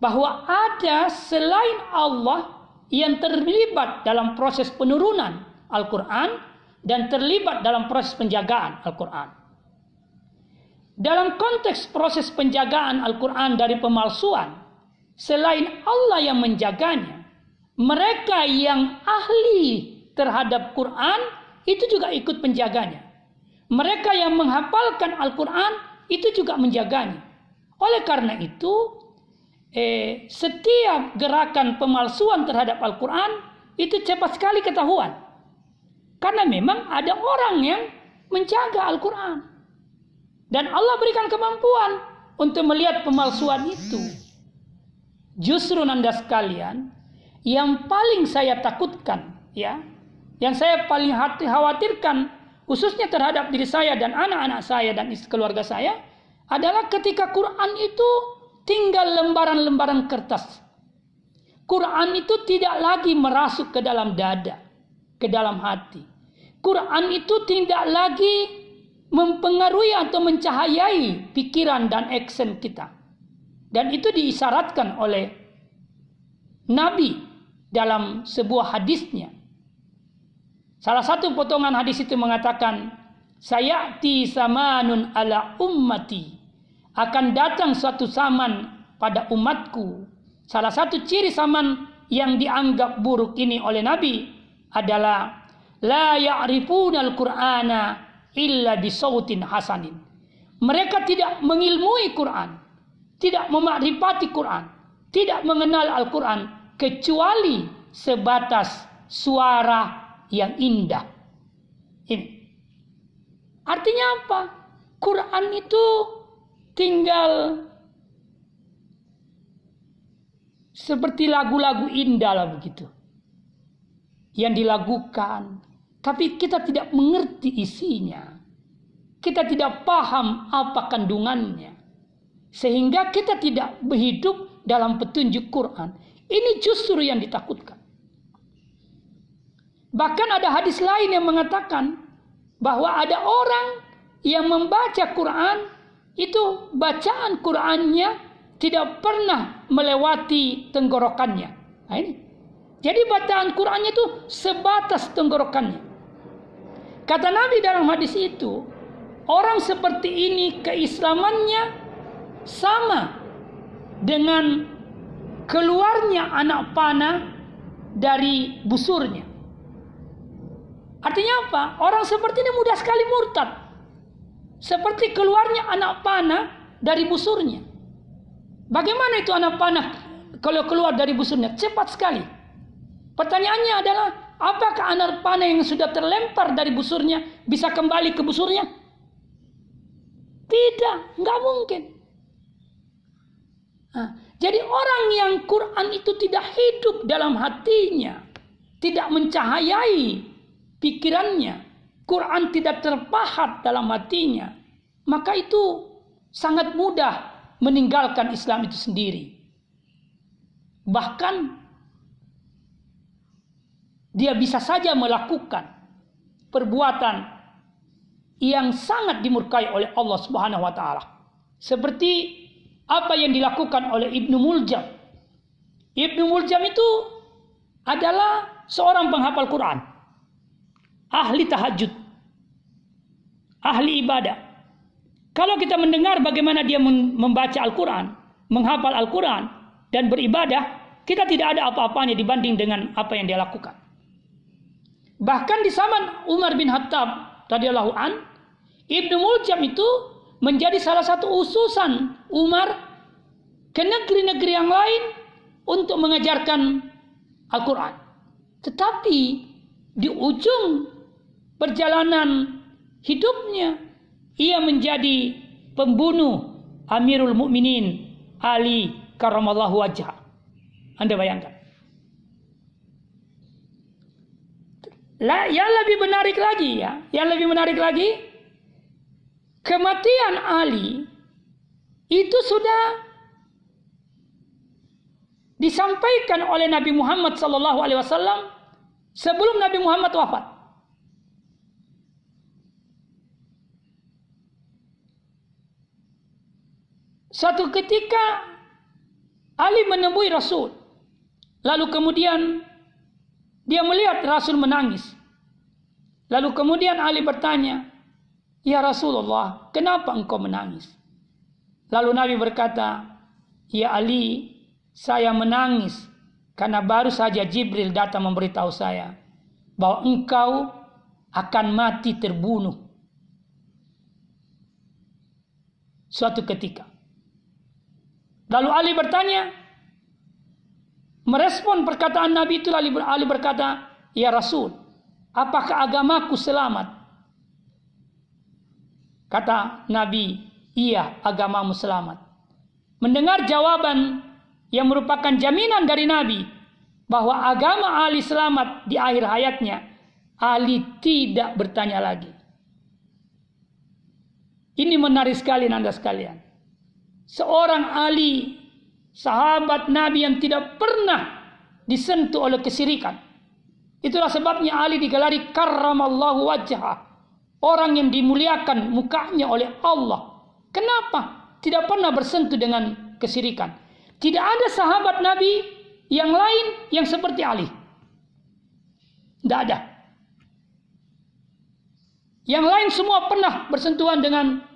bahwa ada selain Allah yang terlibat dalam proses penurunan Al-Quran dan terlibat dalam proses penjagaan Al-Quran. Dalam konteks proses penjagaan Al-Quran dari pemalsuan, selain Allah yang menjaganya, mereka yang ahli terhadap Quran itu juga ikut menjaganya. Mereka yang menghafalkan Al-Quran itu juga menjaganya. Oleh karena itu, eh, setiap gerakan pemalsuan terhadap Al-Quran itu cepat sekali ketahuan. Karena memang ada orang yang menjaga Al-Quran. Dan Allah berikan kemampuan untuk melihat pemalsuan itu. Justru nanda sekalian, yang paling saya takutkan, ya, yang saya paling hati khawatirkan, khususnya terhadap diri saya dan anak-anak saya dan keluarga saya, adalah ketika Quran itu tinggal lembaran-lembaran kertas. Quran itu tidak lagi merasuk ke dalam dada, ke dalam hati. Quran itu tidak lagi mempengaruhi atau mencahayai pikiran dan action kita. Dan itu diisyaratkan oleh Nabi dalam sebuah hadisnya. Salah satu potongan hadis itu mengatakan, Sayati samanun ala ummati. Akan datang suatu zaman pada umatku. Salah satu ciri zaman yang dianggap buruk ini oleh Nabi adalah la ya'rifunal qur'ana illa bisautin hasanin. Mereka tidak mengilmui Quran, tidak memakrifati Quran, tidak mengenal Al-Quran kecuali sebatas suara yang indah. Ini. Artinya apa? Quran itu tinggal seperti lagu-lagu indah lah begitu. Yang dilakukan. Tapi kita tidak mengerti isinya. Kita tidak paham apa kandungannya. Sehingga kita tidak berhidup dalam petunjuk Quran. Ini justru yang ditakutkan. Bahkan ada hadis lain yang mengatakan bahwa ada orang yang membaca Quran itu bacaan Qurannya tidak pernah melewati tenggorokannya. Nah ini. Jadi bacaan Qurannya itu sebatas tenggorokannya. Kata Nabi dalam hadis itu, orang seperti ini keislamannya sama dengan keluarnya anak panah dari busurnya. Artinya apa? Orang seperti ini mudah sekali murtad. Seperti keluarnya anak panah dari busurnya. Bagaimana itu anak panah kalau keluar dari busurnya? Cepat sekali. Pertanyaannya adalah, apakah anak panah yang sudah terlempar dari busurnya bisa kembali ke busurnya? Tidak, nggak mungkin. Nah, jadi orang yang Quran itu tidak hidup dalam hatinya, tidak mencahayai pikirannya, Quran tidak terpahat dalam hatinya, maka itu sangat mudah meninggalkan Islam itu sendiri. Bahkan dia bisa saja melakukan perbuatan yang sangat dimurkai oleh Allah Subhanahu wa taala. Seperti apa yang dilakukan oleh Ibnu Muljam. Ibnu Muljam itu adalah seorang penghafal Quran. Ahli tahajud. Ahli ibadah. Kalau kita mendengar bagaimana dia membaca Al-Quran, menghafal Al-Quran, dan beribadah, kita tidak ada apa-apanya dibanding dengan apa yang dia lakukan. Bahkan di zaman Umar bin Khattab radhiyallahu an, Ibnu Muljam itu menjadi salah satu ususan Umar ke negeri-negeri yang lain untuk mengajarkan Al-Quran. Tetapi di ujung perjalanan hidupnya ia menjadi pembunuh Amirul Mukminin Ali karamallahu wajah. Anda bayangkan. yang lebih menarik lagi ya, yang lebih menarik lagi kematian Ali itu sudah disampaikan oleh Nabi Muhammad sallallahu alaihi wasallam sebelum Nabi Muhammad wafat. Satu ketika Ali menemui Rasul. Lalu kemudian dia melihat Rasul menangis. Lalu kemudian Ali bertanya, Ya Rasulullah, kenapa engkau menangis? Lalu Nabi berkata, Ya Ali, saya menangis karena baru saja Jibril datang memberitahu saya bahwa engkau akan mati terbunuh suatu ketika. Lalu Ali bertanya, merespon perkataan Nabi itu Ali berkata, Ya Rasul, apakah agamaku selamat? Kata Nabi, iya agamamu selamat. Mendengar jawaban yang merupakan jaminan dari Nabi bahwa agama Ali selamat di akhir hayatnya, Ali tidak bertanya lagi. Ini menarik sekali nanda sekalian. Seorang Ali, sahabat Nabi yang tidak pernah disentuh oleh kesirikan. Itulah sebabnya Ali digelari karramallahu wajah. Orang yang dimuliakan mukanya oleh Allah. Kenapa? Tidak pernah bersentuh dengan kesirikan. Tidak ada sahabat Nabi yang lain yang seperti Ali. Tidak ada. Yang lain semua pernah bersentuhan dengan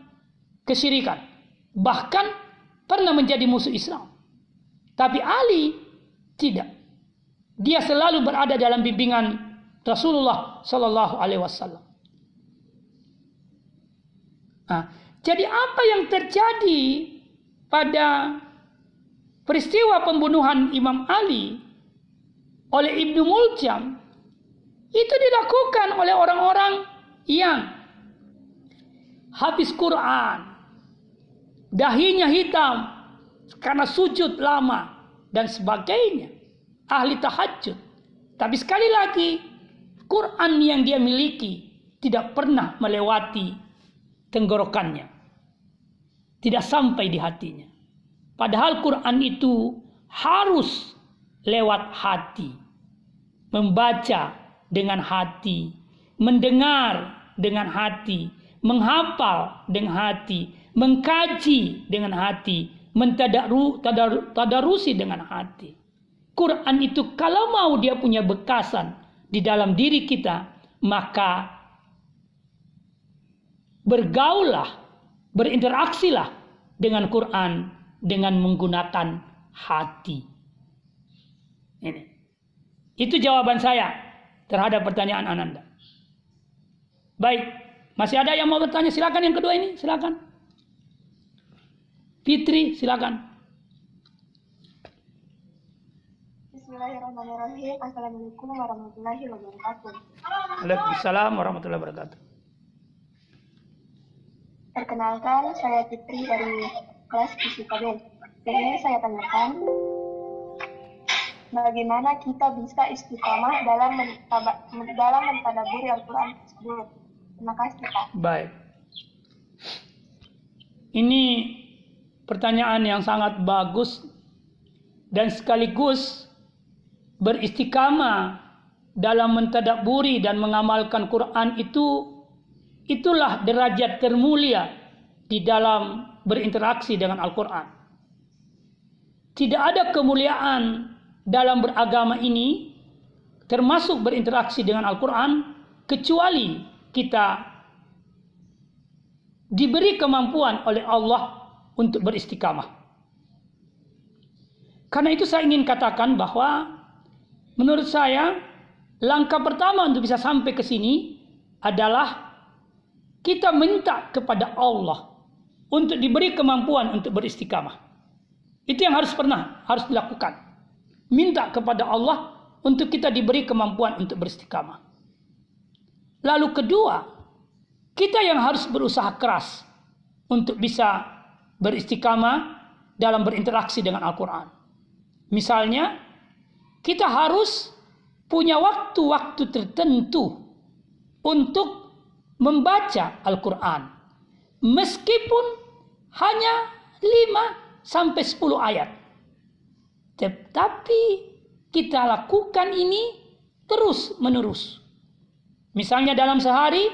kesirikan. Bahkan pernah menjadi musuh Islam. Tapi Ali tidak. Dia selalu berada dalam bimbingan Rasulullah Sallallahu Alaihi Wasallam. Nah, jadi apa yang terjadi pada peristiwa pembunuhan Imam Ali oleh Ibnu Muljam itu dilakukan oleh orang-orang yang habis Quran, dahinya hitam karena sujud lama dan sebagainya, ahli tahajud. Tapi sekali lagi, Quran yang dia miliki tidak pernah melewati tenggorokannya. Tidak sampai di hatinya. Padahal Quran itu harus lewat hati. Membaca dengan hati. Mendengar dengan hati. Menghafal dengan hati. Mengkaji dengan hati. Mentadarusi dengan hati. Quran itu kalau mau dia punya bekasan di dalam diri kita, maka bergaullah, berinteraksilah dengan Quran dengan menggunakan hati. Ini. Itu jawaban saya terhadap pertanyaan Ananda. Baik, masih ada yang mau bertanya? Silakan yang kedua ini, silakan. Fitri, silakan. Bismillahirrahmanirrahim. Assalamualaikum warahmatullahi wabarakatuh. Waalaikumsalam warahmatullahi wabarakatuh. Perkenalkan, saya Fitri dari kelas FISIKB. Dan ini saya tanyakan, bagaimana kita bisa istiqomah dalam mentaba, dalam mentadaburi Al-Quran tersebut. Terima kasih, Pak. Baik. Ini pertanyaan yang sangat bagus dan sekaligus beristiqamah dalam mentadaburi dan mengamalkan Quran itu Itulah derajat termulia di dalam berinteraksi dengan Al-Quran. Tidak ada kemuliaan dalam beragama ini, termasuk berinteraksi dengan Al-Quran, kecuali kita diberi kemampuan oleh Allah untuk beristiqamah. Karena itu saya ingin katakan bahwa menurut saya langkah pertama untuk bisa sampai ke sini adalah kita minta kepada Allah untuk diberi kemampuan untuk beristiqamah. Itu yang harus pernah harus dilakukan. Minta kepada Allah untuk kita diberi kemampuan untuk beristiqamah. Lalu kedua, kita yang harus berusaha keras untuk bisa beristiqamah dalam berinteraksi dengan Al-Quran. Misalnya, kita harus punya waktu-waktu tertentu untuk membaca Al-Quran. Meskipun hanya 5 sampai 10 ayat. Tetapi kita lakukan ini terus menerus. Misalnya dalam sehari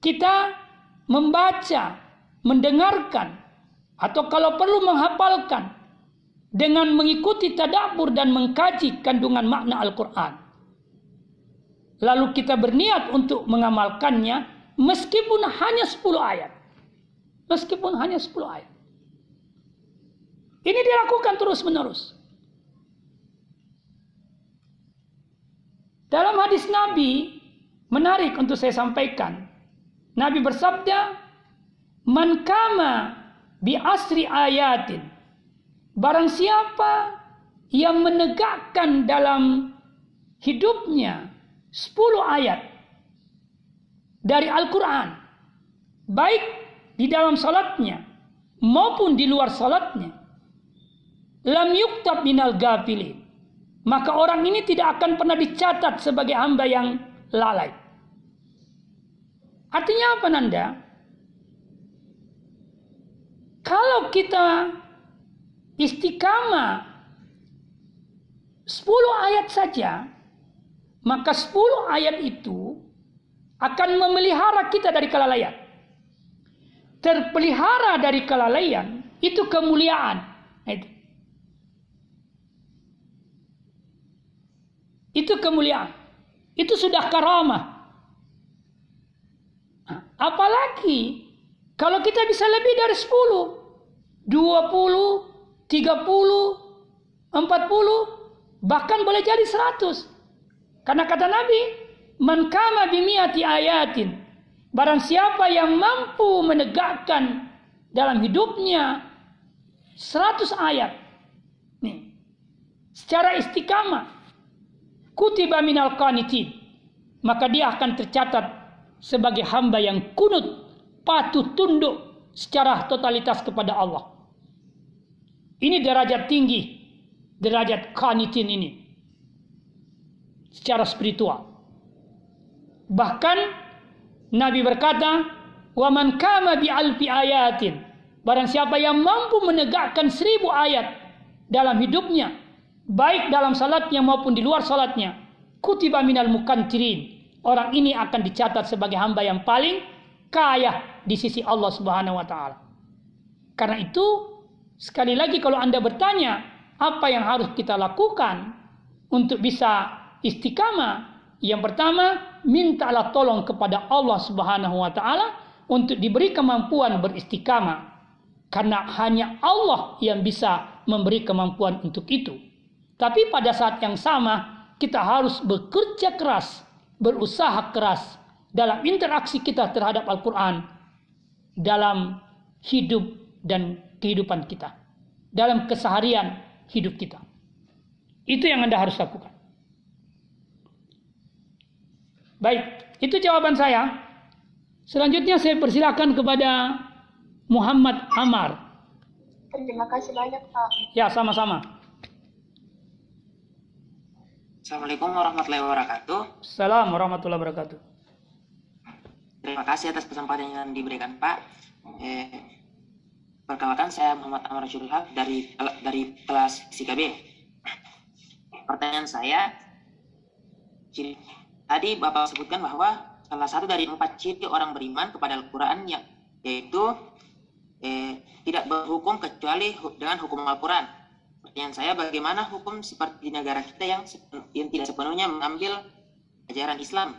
kita membaca, mendengarkan, atau kalau perlu menghafalkan dengan mengikuti tadabbur dan mengkaji kandungan makna Al-Quran. Lalu kita berniat untuk mengamalkannya Meskipun hanya 10 ayat. Meskipun hanya 10 ayat. Ini dilakukan terus menerus. Dalam hadis Nabi, menarik untuk saya sampaikan. Nabi bersabda, Man kama bi asri ayatin. Barang siapa yang menegakkan dalam hidupnya 10 ayat dari Al-Quran. Baik di dalam salatnya maupun di luar salatnya. lam yuktab minal gafilin. Maka orang ini tidak akan pernah dicatat sebagai hamba yang lalai. Artinya apa Nanda? Kalau kita istiqamah 10 ayat saja, maka 10 ayat itu akan memelihara kita dari kelalaian. Terpelihara dari kelalaian itu kemuliaan. Itu. itu kemuliaan. Itu sudah karamah. Apalagi kalau kita bisa lebih dari 10, 20, 30, 40, bahkan boleh jadi 100. Karena kata Nabi, Man kama bimiati ayatin. Barang siapa yang mampu menegakkan dalam hidupnya 100 ayat. Nih. Secara istiqamah. Kutiba minal qanitin. Maka dia akan tercatat sebagai hamba yang kunut, patuh tunduk secara totalitas kepada Allah. Ini derajat tinggi, derajat kanitin ini. Secara spiritual. Bahkan Nabi berkata, "Wa man kama bi alfi ayatin." Barang siapa yang mampu menegakkan seribu ayat dalam hidupnya, baik dalam salatnya maupun di luar salatnya, kutiba minal mukantirin orang ini akan dicatat sebagai hamba yang paling kaya di sisi Allah Subhanahu wa taala. Karena itu, sekali lagi kalau Anda bertanya, apa yang harus kita lakukan untuk bisa istiqamah? Yang pertama, mintalah tolong kepada Allah Subhanahu wa taala untuk diberi kemampuan beristiqamah. Karena hanya Allah yang bisa memberi kemampuan untuk itu. Tapi pada saat yang sama, kita harus bekerja keras berusaha keras dalam interaksi kita terhadap Al-Quran dalam hidup dan kehidupan kita. Dalam keseharian hidup kita. Itu yang Anda harus lakukan. Baik, itu jawaban saya. Selanjutnya saya persilakan kepada Muhammad Amar. Terima kasih banyak Pak. Ya, sama-sama. Assalamualaikum warahmatullahi wabarakatuh. Assalamualaikum warahmatullahi wabarakatuh. Terima kasih atas kesempatan yang diberikan Pak. Eh, perkenalkan saya Muhammad Amar Syurhab dari dari kelas CKB. Pertanyaan saya, ciri, tadi Bapak sebutkan bahwa salah satu dari empat ciri orang beriman kepada Al-Quran yang yaitu eh, tidak berhukum kecuali dengan hukum Al-Quran Pertanyaan saya bagaimana hukum seperti negara kita yang yang tidak sepenuhnya mengambil ajaran Islam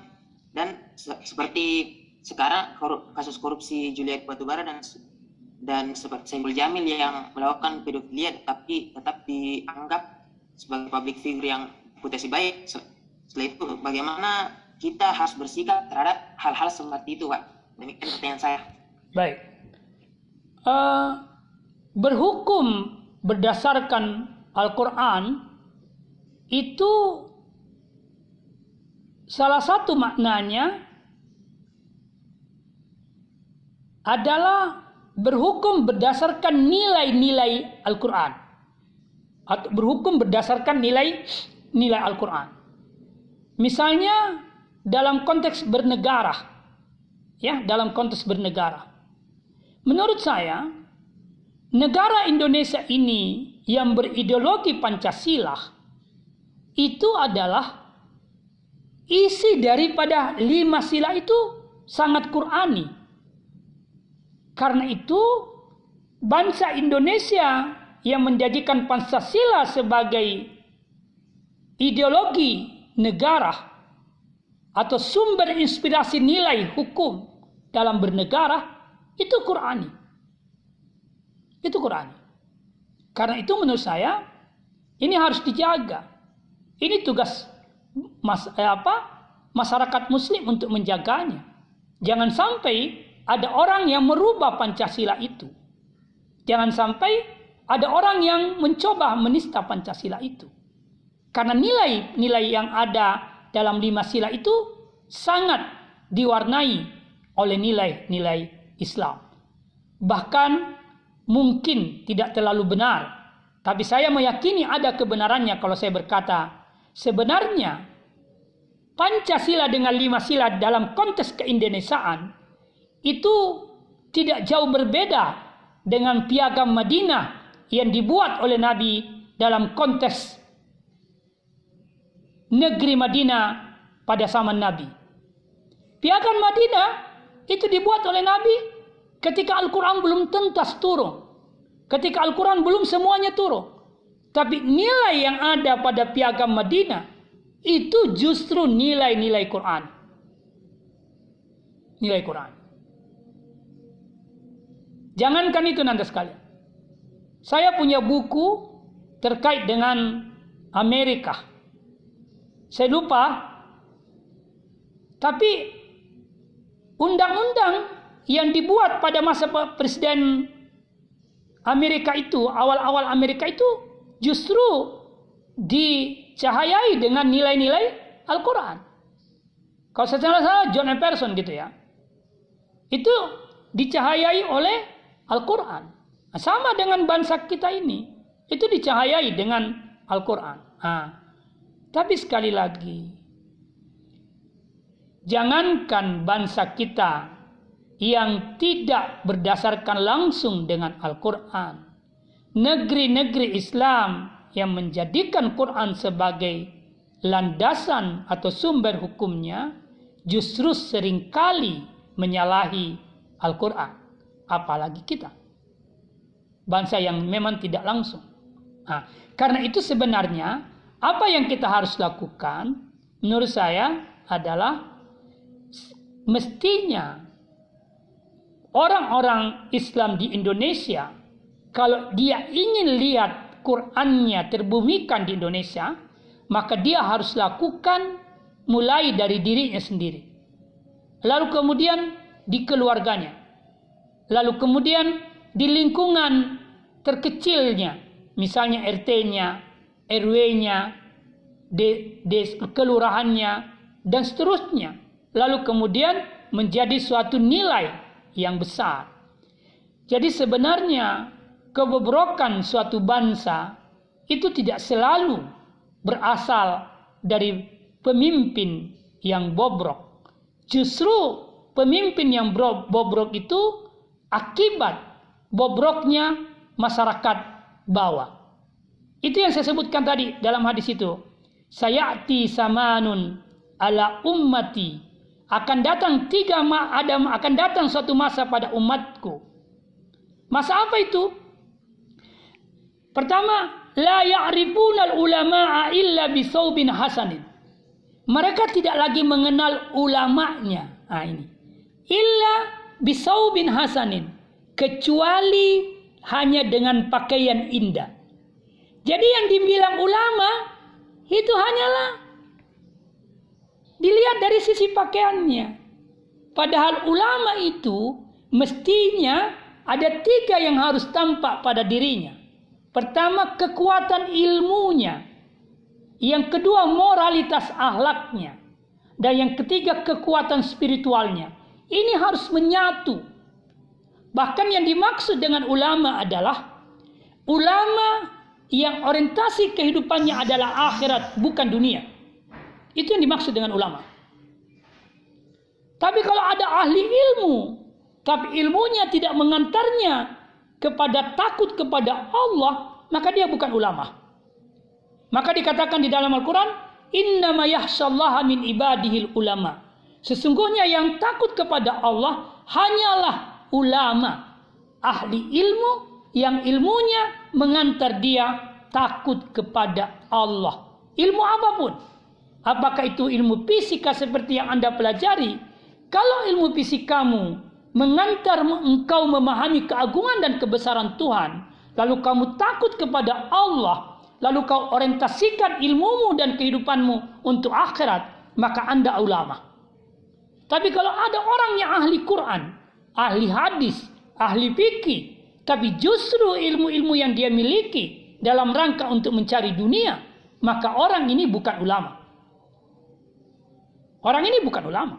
dan se seperti sekarang kasus korupsi Juliet Batubara dan dan seperti Saiful Jamil yang melakukan pedofilia tapi tetap dianggap sebagai public figure yang putih baik. Setelah itu bagaimana kita harus bersikap terhadap hal-hal seperti itu, Pak? Demikian pertanyaan saya. Baik. Uh, berhukum berdasarkan Al-Quran itu salah satu maknanya adalah berhukum berdasarkan nilai-nilai Al-Quran atau berhukum berdasarkan nilai nilai Al-Quran. Misalnya dalam konteks bernegara, ya dalam konteks bernegara. Menurut saya negara Indonesia ini yang berideologi Pancasila itu adalah isi daripada lima sila itu sangat Qurani. Karena itu bangsa Indonesia yang menjadikan Pancasila sebagai ideologi negara atau sumber inspirasi nilai hukum dalam bernegara itu Qurani. Itu Quran. Karena itu menurut saya ini harus dijaga. Ini tugas mas, eh, apa, masyarakat muslim untuk menjaganya. Jangan sampai ada orang yang merubah Pancasila itu. Jangan sampai ada orang yang mencoba menista Pancasila itu. Karena nilai-nilai yang ada dalam lima sila itu sangat diwarnai oleh nilai-nilai Islam. Bahkan mungkin tidak terlalu benar tapi saya meyakini ada kebenarannya kalau saya berkata sebenarnya Pancasila dengan lima sila dalam konteks keindonesiaan itu tidak jauh berbeda dengan piagam Madinah yang dibuat oleh Nabi dalam konteks negeri Madinah pada zaman Nabi. Piagam Madinah itu dibuat oleh Nabi ketika Al-Quran belum tuntas turun. Ketika Al-Quran belum semuanya turun. Tapi nilai yang ada pada piagam Madinah itu justru nilai-nilai Quran. Nilai Quran. Jangankan itu nanti sekali. Saya punya buku terkait dengan Amerika. Saya lupa. Tapi undang-undang yang dibuat pada masa Presiden Amerika itu, awal-awal Amerika itu justru dicahayai dengan nilai-nilai Al-Quran. Kalau secara salah John Emerson gitu ya. Itu dicahayai oleh Al-Quran. Nah, sama dengan bangsa kita ini. Itu dicahayai dengan Al-Quran. Nah, tapi sekali lagi. Jangankan bangsa kita yang tidak berdasarkan langsung dengan Al-Quran. Negeri-negeri Islam yang menjadikan Quran sebagai landasan atau sumber hukumnya justru sering kali menyalahi Al-Quran. Apalagi kita. Bangsa yang memang tidak langsung. Nah, karena itu sebenarnya apa yang kita harus lakukan menurut saya adalah mestinya orang-orang Islam di Indonesia kalau dia ingin lihat Qur'annya terbumikan di Indonesia, maka dia harus lakukan mulai dari dirinya sendiri. Lalu kemudian di keluarganya. Lalu kemudian di lingkungan terkecilnya, misalnya RT-nya, RW-nya, des kelurahannya, dan seterusnya. Lalu kemudian menjadi suatu nilai yang besar. Jadi sebenarnya kebobrokan suatu bangsa itu tidak selalu berasal dari pemimpin yang bobrok. Justru pemimpin yang bobrok itu akibat bobroknya masyarakat bawah. Itu yang saya sebutkan tadi dalam hadis itu. Sayati samanun ala ummati akan datang tiga ma adam akan datang suatu masa pada umatku. Masa apa itu? Pertama, la ya'rifuna ulama'a illa bisaubin hasanin. Mereka tidak lagi mengenal ulamanya. Nah ini. Illa bisaubin hasanin. Kecuali hanya dengan pakaian indah. Jadi yang dibilang ulama itu hanyalah dilihat dari sisi pakaiannya. Padahal ulama itu mestinya ada tiga yang harus tampak pada dirinya. Pertama kekuatan ilmunya. Yang kedua moralitas ahlaknya. Dan yang ketiga kekuatan spiritualnya. Ini harus menyatu. Bahkan yang dimaksud dengan ulama adalah ulama yang orientasi kehidupannya adalah akhirat bukan dunia. Itu yang dimaksud dengan ulama. Tapi kalau ada ahli ilmu, tapi ilmunya tidak mengantarnya kepada takut kepada Allah, maka dia bukan ulama. Maka dikatakan di dalam Al-Quran, Innama yahshallaha min ibadihil ulama. Sesungguhnya yang takut kepada Allah hanyalah ulama. Ahli ilmu yang ilmunya mengantar dia takut kepada Allah. Ilmu apa pun. Apakah itu ilmu fisika seperti yang Anda pelajari? Kalau ilmu fisik kamu mengantar engkau memahami keagungan dan kebesaran Tuhan, lalu kamu takut kepada Allah, lalu kau orientasikan ilmumu dan kehidupanmu untuk akhirat, maka Anda ulama. Tapi kalau ada orang yang ahli Quran, ahli hadis, ahli fikih, tapi justru ilmu-ilmu yang dia miliki dalam rangka untuk mencari dunia, maka orang ini bukan ulama. Orang ini bukan ulama.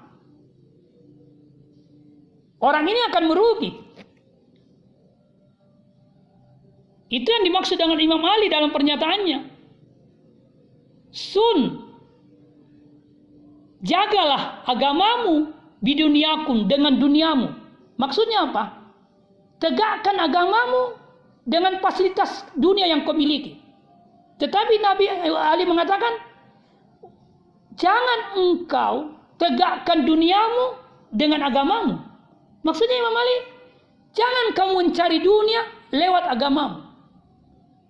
Orang ini akan merugi. Itu yang dimaksud dengan Imam Ali dalam pernyataannya. Sun, jagalah agamamu biduniakum dengan duniamu. Maksudnya apa? Tegakkan agamamu dengan fasilitas dunia yang kau miliki. Tetapi Nabi Ali mengatakan, jangan engkau tegakkan duniamu dengan agamamu. Maksudnya Imam Ali, jangan kamu mencari dunia lewat agamamu.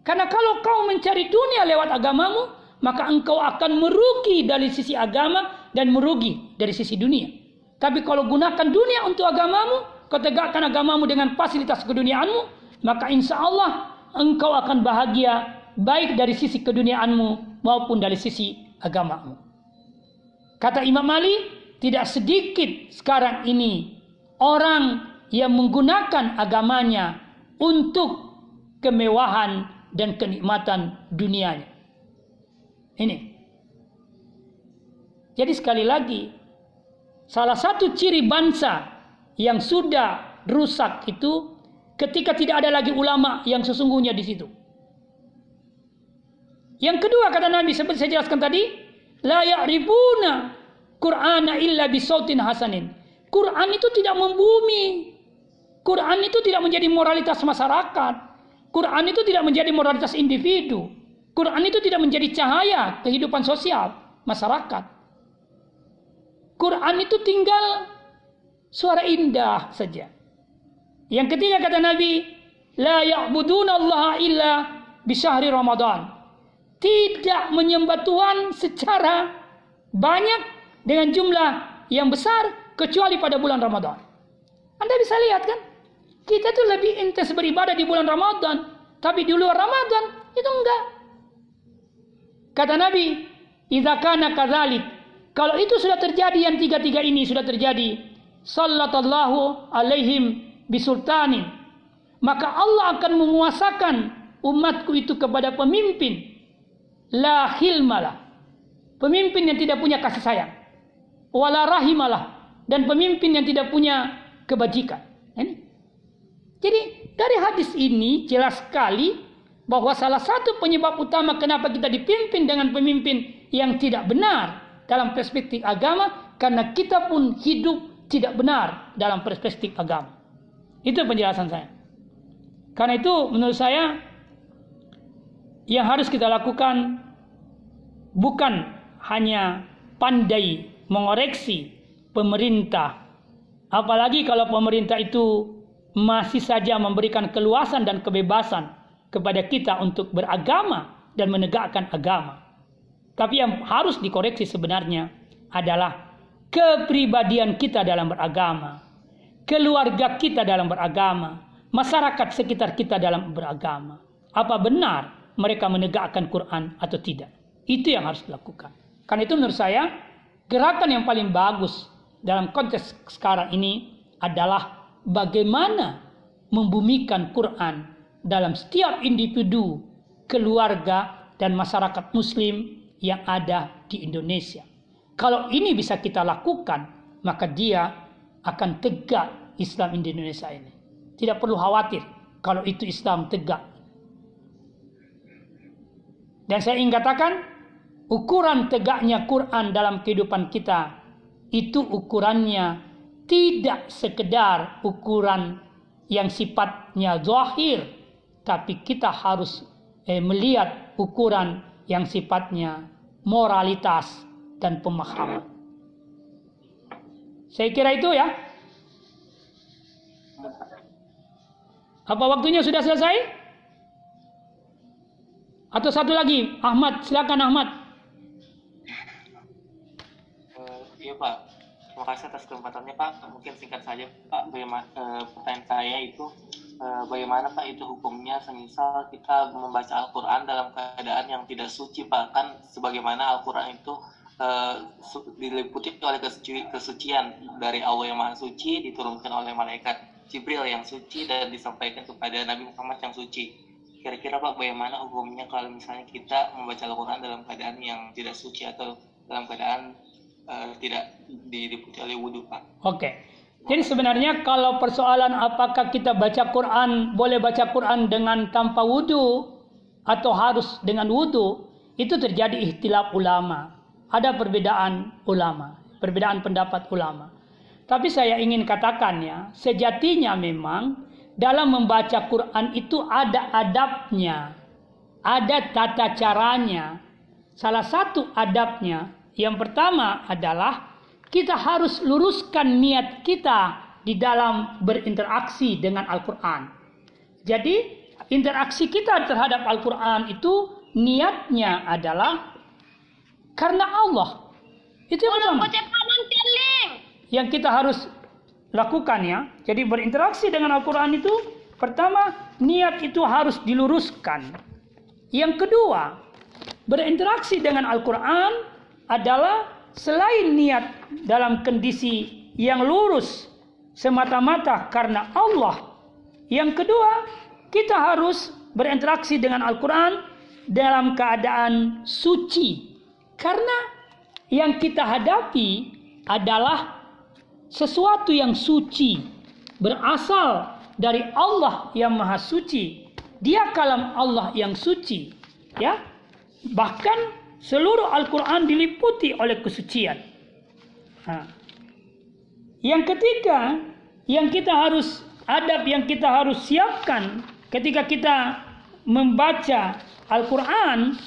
Karena kalau kau mencari dunia lewat agamamu, maka engkau akan merugi dari sisi agama dan merugi dari sisi dunia. Tapi kalau gunakan dunia untuk agamamu, kau tegakkan agamamu dengan fasilitas keduniaanmu, maka insya Allah engkau akan bahagia baik dari sisi keduniaanmu maupun dari sisi agamamu. Kata Imam Ali, tidak sedikit sekarang ini orang yang menggunakan agamanya untuk kemewahan dan kenikmatan dunianya. Ini. Jadi sekali lagi, salah satu ciri bangsa yang sudah rusak itu ketika tidak ada lagi ulama yang sesungguhnya di situ. Yang kedua kata Nabi seperti saya jelaskan tadi, la ya'rifuna Qur'ana illa bisautin hasanin. Quran itu tidak membumi. Quran itu tidak menjadi moralitas masyarakat. Quran itu tidak menjadi moralitas individu. Quran itu tidak menjadi cahaya kehidupan sosial masyarakat. Quran itu tinggal suara indah saja. Yang ketiga kata Nabi, la ya'buduna Allah illa bisyahri Ramadan. Tidak menyembah Tuhan secara banyak dengan jumlah yang besar kecuali pada bulan Ramadan. Anda bisa lihat kan? Kita tuh lebih intens beribadah di bulan Ramadan, tapi di luar Ramadan itu enggak. Kata Nabi, "Idza kana kadzalik." Kalau itu sudah terjadi yang tiga-tiga ini sudah terjadi, sallallahu alaihim bisultanin. Maka Allah akan menguasakan umatku itu kepada pemimpin la hilmalah. Pemimpin yang tidak punya kasih sayang. Wala rahimalah dan pemimpin yang tidak punya kebajikan. Ini. Jadi dari hadis ini jelas sekali bahwa salah satu penyebab utama kenapa kita dipimpin dengan pemimpin yang tidak benar dalam perspektif agama karena kita pun hidup tidak benar dalam perspektif agama. Itu penjelasan saya. Karena itu menurut saya yang harus kita lakukan bukan hanya pandai mengoreksi pemerintah, apalagi kalau pemerintah itu masih saja memberikan keluasan dan kebebasan kepada kita untuk beragama dan menegakkan agama. Tapi yang harus dikoreksi sebenarnya adalah kepribadian kita dalam beragama keluarga kita dalam beragama, masyarakat sekitar kita dalam beragama. Apa benar mereka menegakkan Quran atau tidak? Itu yang harus dilakukan. Karena itu menurut saya gerakan yang paling bagus dalam konteks sekarang ini adalah bagaimana membumikan Quran dalam setiap individu, keluarga, dan masyarakat Muslim yang ada di Indonesia. Kalau ini bisa kita lakukan, maka dia akan tegak Islam Indonesia ini. Tidak perlu khawatir kalau itu Islam tegak. Dan saya ingin katakan, ukuran tegaknya Quran dalam kehidupan kita itu ukurannya tidak sekedar ukuran yang sifatnya zahir, tapi kita harus eh, melihat ukuran yang sifatnya moralitas dan pemahaman. Saya kira itu ya. Apa waktunya sudah selesai? Atau satu lagi, Ahmad, silakan Ahmad. Uh, iya Pak, terima kasih atas kesempatannya Pak. Mungkin singkat saja Pak, bagaimana uh, pertanyaan saya itu uh, bagaimana Pak itu hukumnya semisal kita membaca Al-Quran dalam keadaan yang tidak suci Pak kan sebagaimana Al-Quran itu uh, diliputi oleh kesuci, kesucian dari Allah yang Maha Suci diturunkan oleh malaikat Jibril yang suci dan disampaikan kepada Nabi Muhammad yang suci. Kira-kira Pak bagaimana hukumnya kalau misalnya kita membaca Al-Quran dalam keadaan yang tidak suci atau dalam keadaan uh, tidak diliputi oleh wudhu Pak? Oke. Jadi sebenarnya kalau persoalan apakah kita baca Quran boleh baca Quran dengan tanpa wudhu atau harus dengan wudhu itu terjadi ikhtilaf ulama. Ada perbedaan ulama, perbedaan pendapat ulama. Tapi saya ingin katakan ya, sejatinya memang dalam membaca Quran itu ada adabnya, ada tata caranya. Salah satu adabnya yang pertama adalah kita harus luruskan niat kita di dalam berinteraksi dengan Al-Quran. Jadi interaksi kita terhadap Al-Quran itu niatnya adalah karena Allah. Itu yang pertama. Yang kita harus lakukan ya. Jadi berinteraksi dengan Al-Quran itu pertama niat itu harus diluruskan. Yang kedua berinteraksi dengan Al-Quran adalah selain niat dalam kondisi yang lurus semata-mata karena Allah. Yang kedua, kita harus berinteraksi dengan Al-Quran dalam keadaan suci. Karena yang kita hadapi adalah sesuatu yang suci. Berasal dari Allah yang maha suci. Dia kalam Allah yang suci. Ya, Bahkan Seluruh Al-Quran diliputi oleh kesucian. Yang ketiga, yang kita harus adab yang kita harus siapkan ketika kita membaca Al-Quran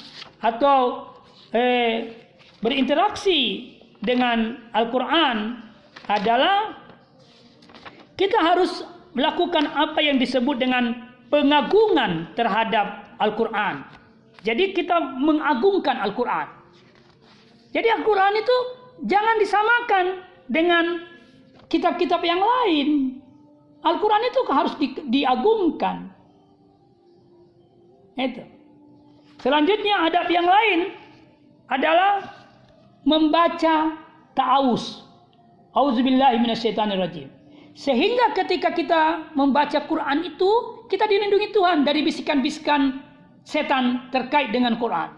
atau eh, berinteraksi dengan Al-Quran adalah kita harus melakukan apa yang disebut dengan pengagungan terhadap Al-Quran. Jadi kita mengagungkan Al-Quran. Jadi Al-Quran itu jangan disamakan dengan kitab-kitab yang lain. Al-Quran itu harus di, diagungkan. Itu. Selanjutnya adab yang lain adalah membaca ta'awus. Auzubillahi. Sehingga ketika kita membaca Quran itu, kita dilindungi Tuhan dari bisikan-bisikan setan terkait dengan Quran.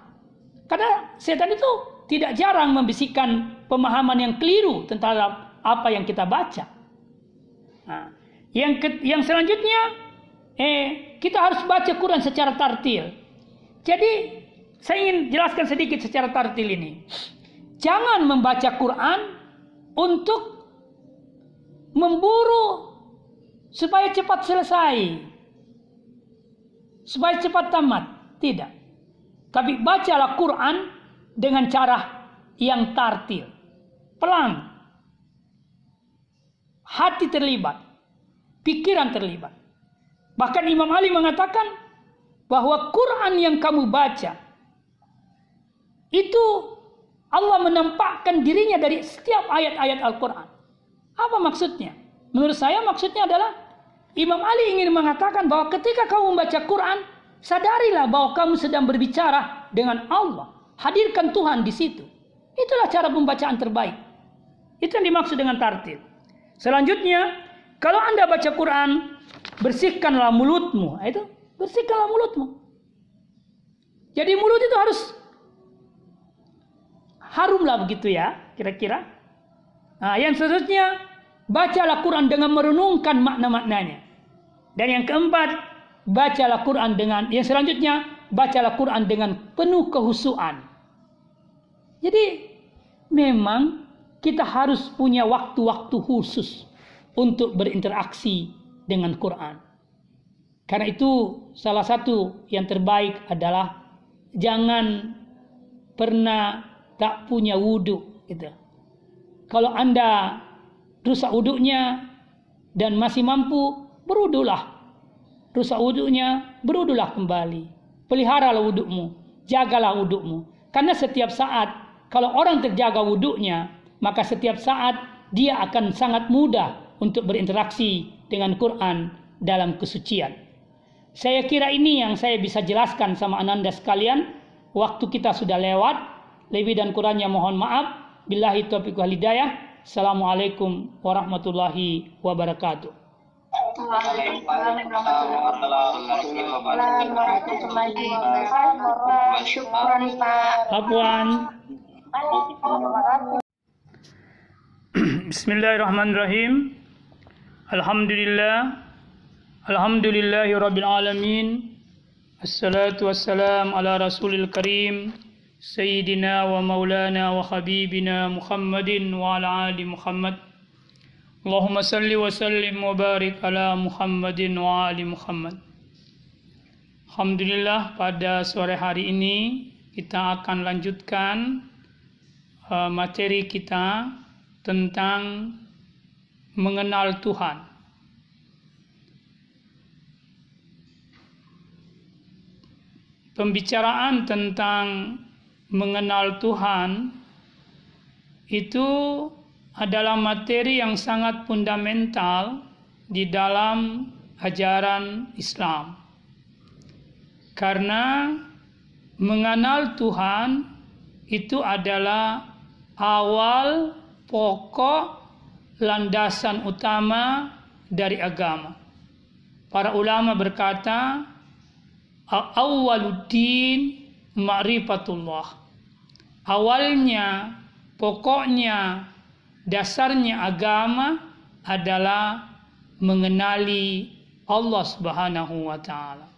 Karena setan itu tidak jarang membisikkan pemahaman yang keliru tentang apa yang kita baca. Nah, yang ke, yang selanjutnya, eh, kita harus baca Quran secara tartil. Jadi saya ingin jelaskan sedikit secara tartil ini. Jangan membaca Quran untuk memburu supaya cepat selesai, supaya cepat tamat. Tidak. Tapi bacalah Quran dengan cara yang tartil. Pelan. Hati terlibat. Pikiran terlibat. Bahkan Imam Ali mengatakan bahwa Quran yang kamu baca itu Allah menampakkan dirinya dari setiap ayat-ayat Al-Quran. Apa maksudnya? Menurut saya maksudnya adalah Imam Ali ingin mengatakan bahwa ketika kamu membaca Quran, Sadarilah bahwa kamu sedang berbicara dengan Allah. Hadirkan Tuhan di situ. Itulah cara pembacaan terbaik. Itu yang dimaksud dengan tartil. Selanjutnya, kalau Anda baca Quran, bersihkanlah mulutmu. Nah, itu, bersihkanlah mulutmu. Jadi mulut itu harus harumlah begitu ya, kira-kira. Nah, yang seterusnya, bacalah Quran dengan merenungkan makna-maknanya. Dan yang keempat, bacalah Quran dengan yang selanjutnya bacalah Quran dengan penuh kehusuan. Jadi memang kita harus punya waktu-waktu khusus untuk berinteraksi dengan Quran. Karena itu salah satu yang terbaik adalah jangan pernah tak punya wudhu gitu. Kalau anda rusak wudhunya dan masih mampu berudulah rusak wudhunya, berudulah kembali. Peliharalah wudhumu, jagalah wudhumu. Karena setiap saat, kalau orang terjaga wudhunya, maka setiap saat dia akan sangat mudah untuk berinteraksi dengan Quran dalam kesucian. Saya kira ini yang saya bisa jelaskan sama ananda sekalian. Waktu kita sudah lewat. Lebih dan kurangnya mohon maaf. Billahi taufiq wal hidayah. Assalamualaikum warahmatullahi wabarakatuh. Bismillahirrahmanirrahim. Alhamdulillah. Alhamdulillahi Rabbil Alamin. Assalatu wassalam ala Rasulil Karim Sayyidina wa maulana wa habibina Muhammadin wa ala ali Muhammad Sallim wa barik ala Muhammadin wa ali Muhammad Alhamdulillah pada sore hari ini kita akan lanjutkan uh, materi kita tentang mengenal Tuhan. Pembicaraan tentang mengenal Tuhan itu adalah materi yang sangat fundamental di dalam ajaran Islam. Karena mengenal Tuhan itu adalah awal pokok landasan utama dari agama. Para ulama berkata, awaluddin ma'rifatullah. Awalnya, pokoknya, dasarnya agama adalah mengenali Allah Subhanahu wa taala.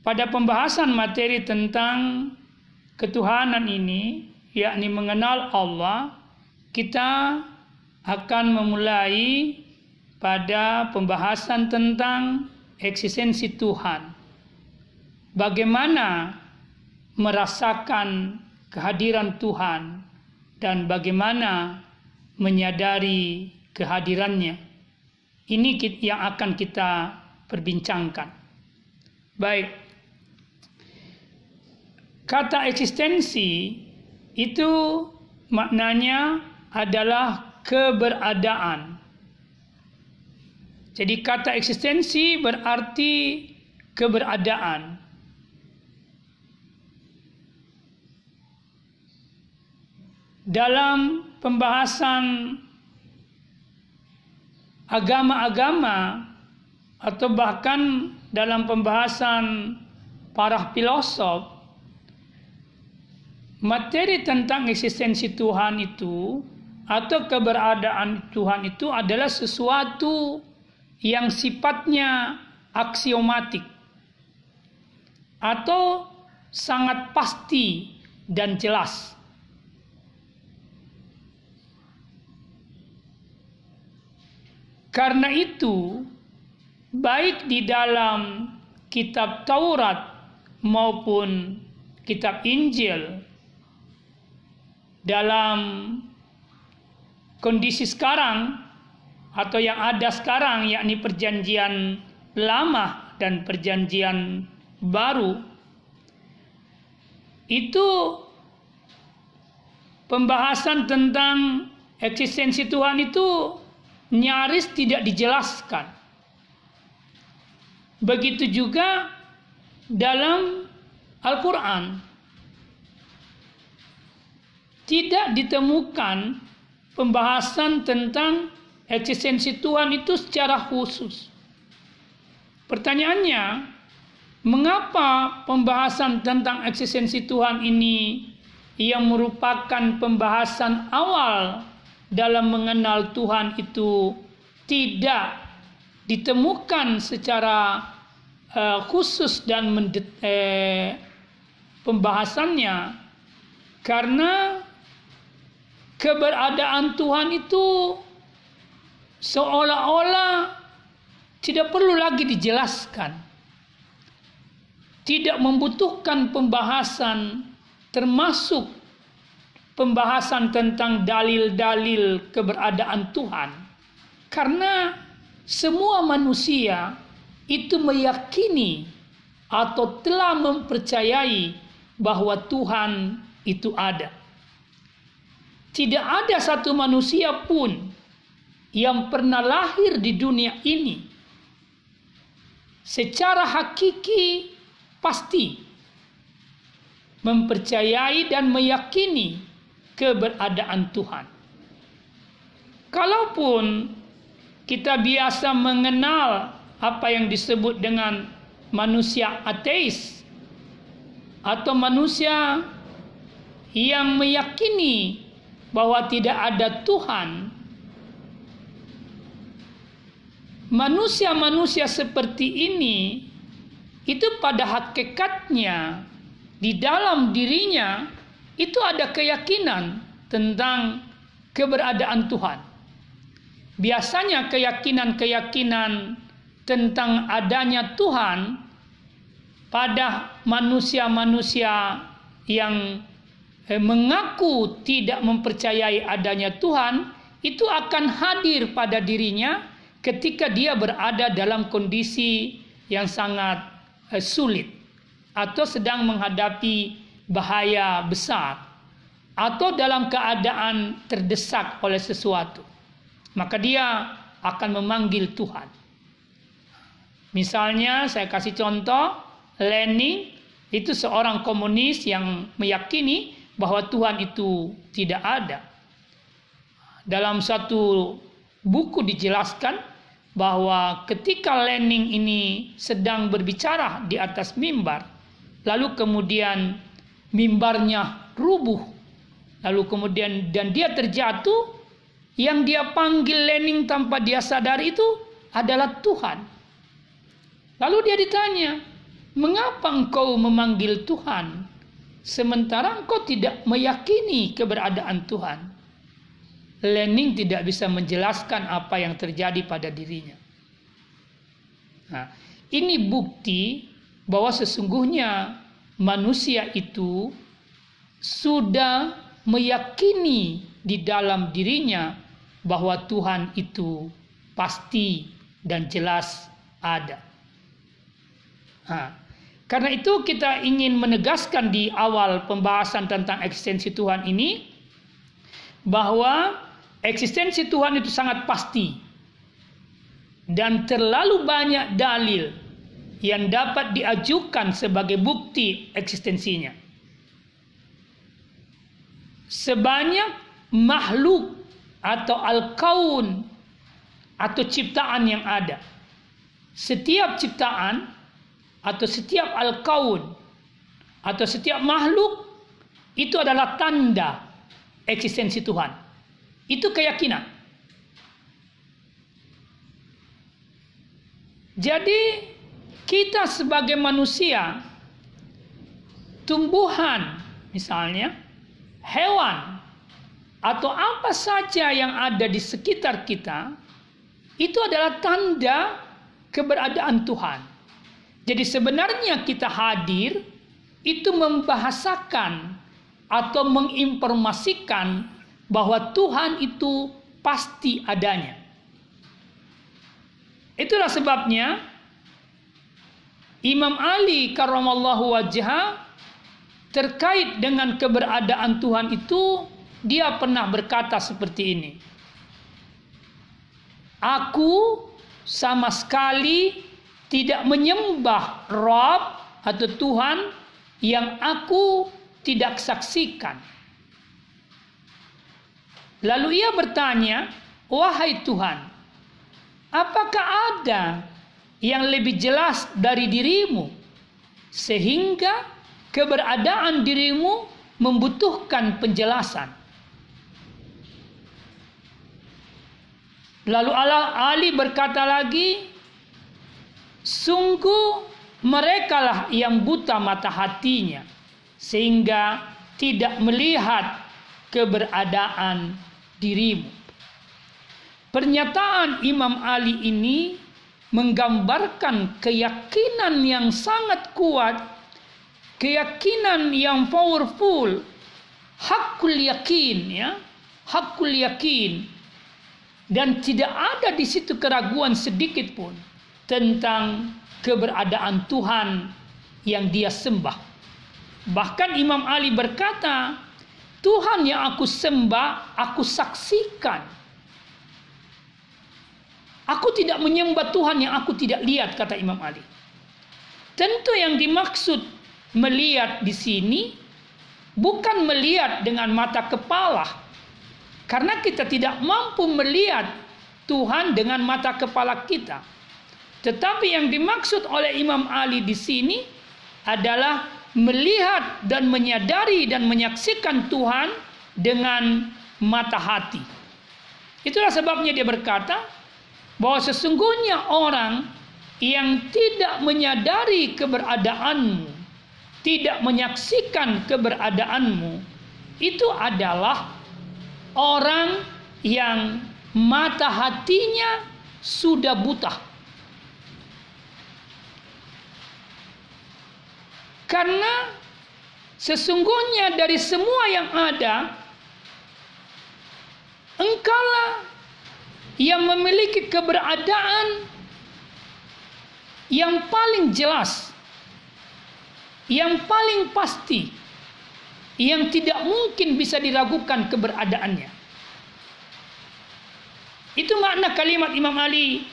Pada pembahasan materi tentang ketuhanan ini, yakni mengenal Allah, kita akan memulai pada pembahasan tentang eksistensi Tuhan. Bagaimana merasakan kehadiran Tuhan dan bagaimana menyadari kehadirannya. Ini yang akan kita perbincangkan. Baik. Kata eksistensi itu maknanya adalah keberadaan. Jadi kata eksistensi berarti keberadaan. Dalam pembahasan agama-agama atau bahkan dalam pembahasan para filosof materi tentang eksistensi Tuhan itu atau keberadaan Tuhan itu adalah sesuatu yang sifatnya aksiomatik atau sangat pasti dan jelas. Karena itu, baik di dalam kitab Taurat maupun kitab Injil dalam kondisi sekarang atau yang ada sekarang yakni perjanjian lama dan perjanjian baru itu pembahasan tentang eksistensi Tuhan itu nyaris tidak dijelaskan. Begitu juga dalam Al-Quran tidak ditemukan pembahasan tentang eksistensi Tuhan itu secara khusus. Pertanyaannya, mengapa pembahasan tentang eksistensi Tuhan ini yang merupakan pembahasan awal dalam mengenal Tuhan itu tidak ditemukan secara uh, khusus dan mendet, eh, pembahasannya karena keberadaan Tuhan itu seolah-olah tidak perlu lagi dijelaskan. Tidak membutuhkan pembahasan termasuk pembahasan tentang dalil-dalil keberadaan Tuhan. Karena semua manusia itu meyakini atau telah mempercayai bahwa Tuhan itu ada. Tidak ada satu manusia pun yang pernah lahir di dunia ini secara hakiki pasti mempercayai dan meyakini keberadaan Tuhan. Kalaupun kita biasa mengenal apa yang disebut dengan manusia ateis atau manusia yang meyakini bahwa tidak ada Tuhan, manusia-manusia seperti ini itu pada hakikatnya di dalam dirinya itu ada keyakinan tentang keberadaan Tuhan. Biasanya keyakinan-keyakinan tentang adanya Tuhan pada manusia-manusia yang eh, mengaku tidak mempercayai adanya Tuhan itu akan hadir pada dirinya ketika dia berada dalam kondisi yang sangat eh, sulit atau sedang menghadapi bahaya besar atau dalam keadaan terdesak oleh sesuatu maka dia akan memanggil Tuhan. Misalnya saya kasih contoh Lenin itu seorang komunis yang meyakini bahwa Tuhan itu tidak ada. Dalam satu buku dijelaskan bahwa ketika Lenin ini sedang berbicara di atas mimbar, lalu kemudian mimbarnya rubuh, lalu kemudian dan dia terjatuh, yang dia panggil Lenin tanpa dia sadar itu adalah Tuhan. Lalu dia ditanya, mengapa engkau memanggil Tuhan sementara engkau tidak meyakini keberadaan Tuhan? Lenin tidak bisa menjelaskan apa yang terjadi pada dirinya. Nah, ini bukti bahwa sesungguhnya manusia itu sudah meyakini di dalam dirinya bahwa Tuhan itu pasti dan jelas ada. Nah, karena itu kita ingin menegaskan di awal pembahasan tentang eksistensi Tuhan ini bahwa Eksistensi Tuhan itu sangat pasti dan terlalu banyak dalil yang dapat diajukan sebagai bukti eksistensinya. Sebanyak makhluk atau al-kaun atau ciptaan yang ada. Setiap ciptaan atau setiap al-kaun atau setiap makhluk itu adalah tanda eksistensi Tuhan. Itu keyakinan. Jadi kita sebagai manusia, tumbuhan misalnya, hewan, atau apa saja yang ada di sekitar kita, itu adalah tanda keberadaan Tuhan. Jadi sebenarnya kita hadir itu membahasakan atau menginformasikan bahwa Tuhan itu pasti adanya. Itulah sebabnya Imam Ali karramallahu wajah terkait dengan keberadaan Tuhan itu dia pernah berkata seperti ini. Aku sama sekali tidak menyembah Rob atau Tuhan yang aku tidak saksikan. Lalu ia bertanya, "Wahai Tuhan, apakah ada yang lebih jelas dari dirimu sehingga keberadaan dirimu membutuhkan penjelasan?" Lalu Allah Ali berkata lagi, "Sungguh merekalah yang buta mata hatinya sehingga tidak melihat keberadaan dirimu. Pernyataan Imam Ali ini menggambarkan keyakinan yang sangat kuat, keyakinan yang powerful, hakul yakin ya, hakul yakin dan tidak ada di situ keraguan sedikit pun tentang keberadaan Tuhan yang dia sembah. Bahkan Imam Ali berkata, Tuhan yang aku sembah, aku saksikan. Aku tidak menyembah Tuhan yang aku tidak lihat, kata Imam Ali. Tentu yang dimaksud melihat di sini bukan melihat dengan mata kepala. Karena kita tidak mampu melihat Tuhan dengan mata kepala kita. Tetapi yang dimaksud oleh Imam Ali di sini adalah melihat dan menyadari dan menyaksikan Tuhan dengan mata hati. Itulah sebabnya dia berkata, bahwa sesungguhnya orang yang tidak menyadari keberadaanmu, tidak menyaksikan keberadaanmu, itu adalah orang yang mata hatinya sudah buta. Karena sesungguhnya dari semua yang ada, engkaulah yang memiliki keberadaan yang paling jelas, yang paling pasti, yang tidak mungkin bisa diragukan keberadaannya. Itu makna kalimat Imam Ali,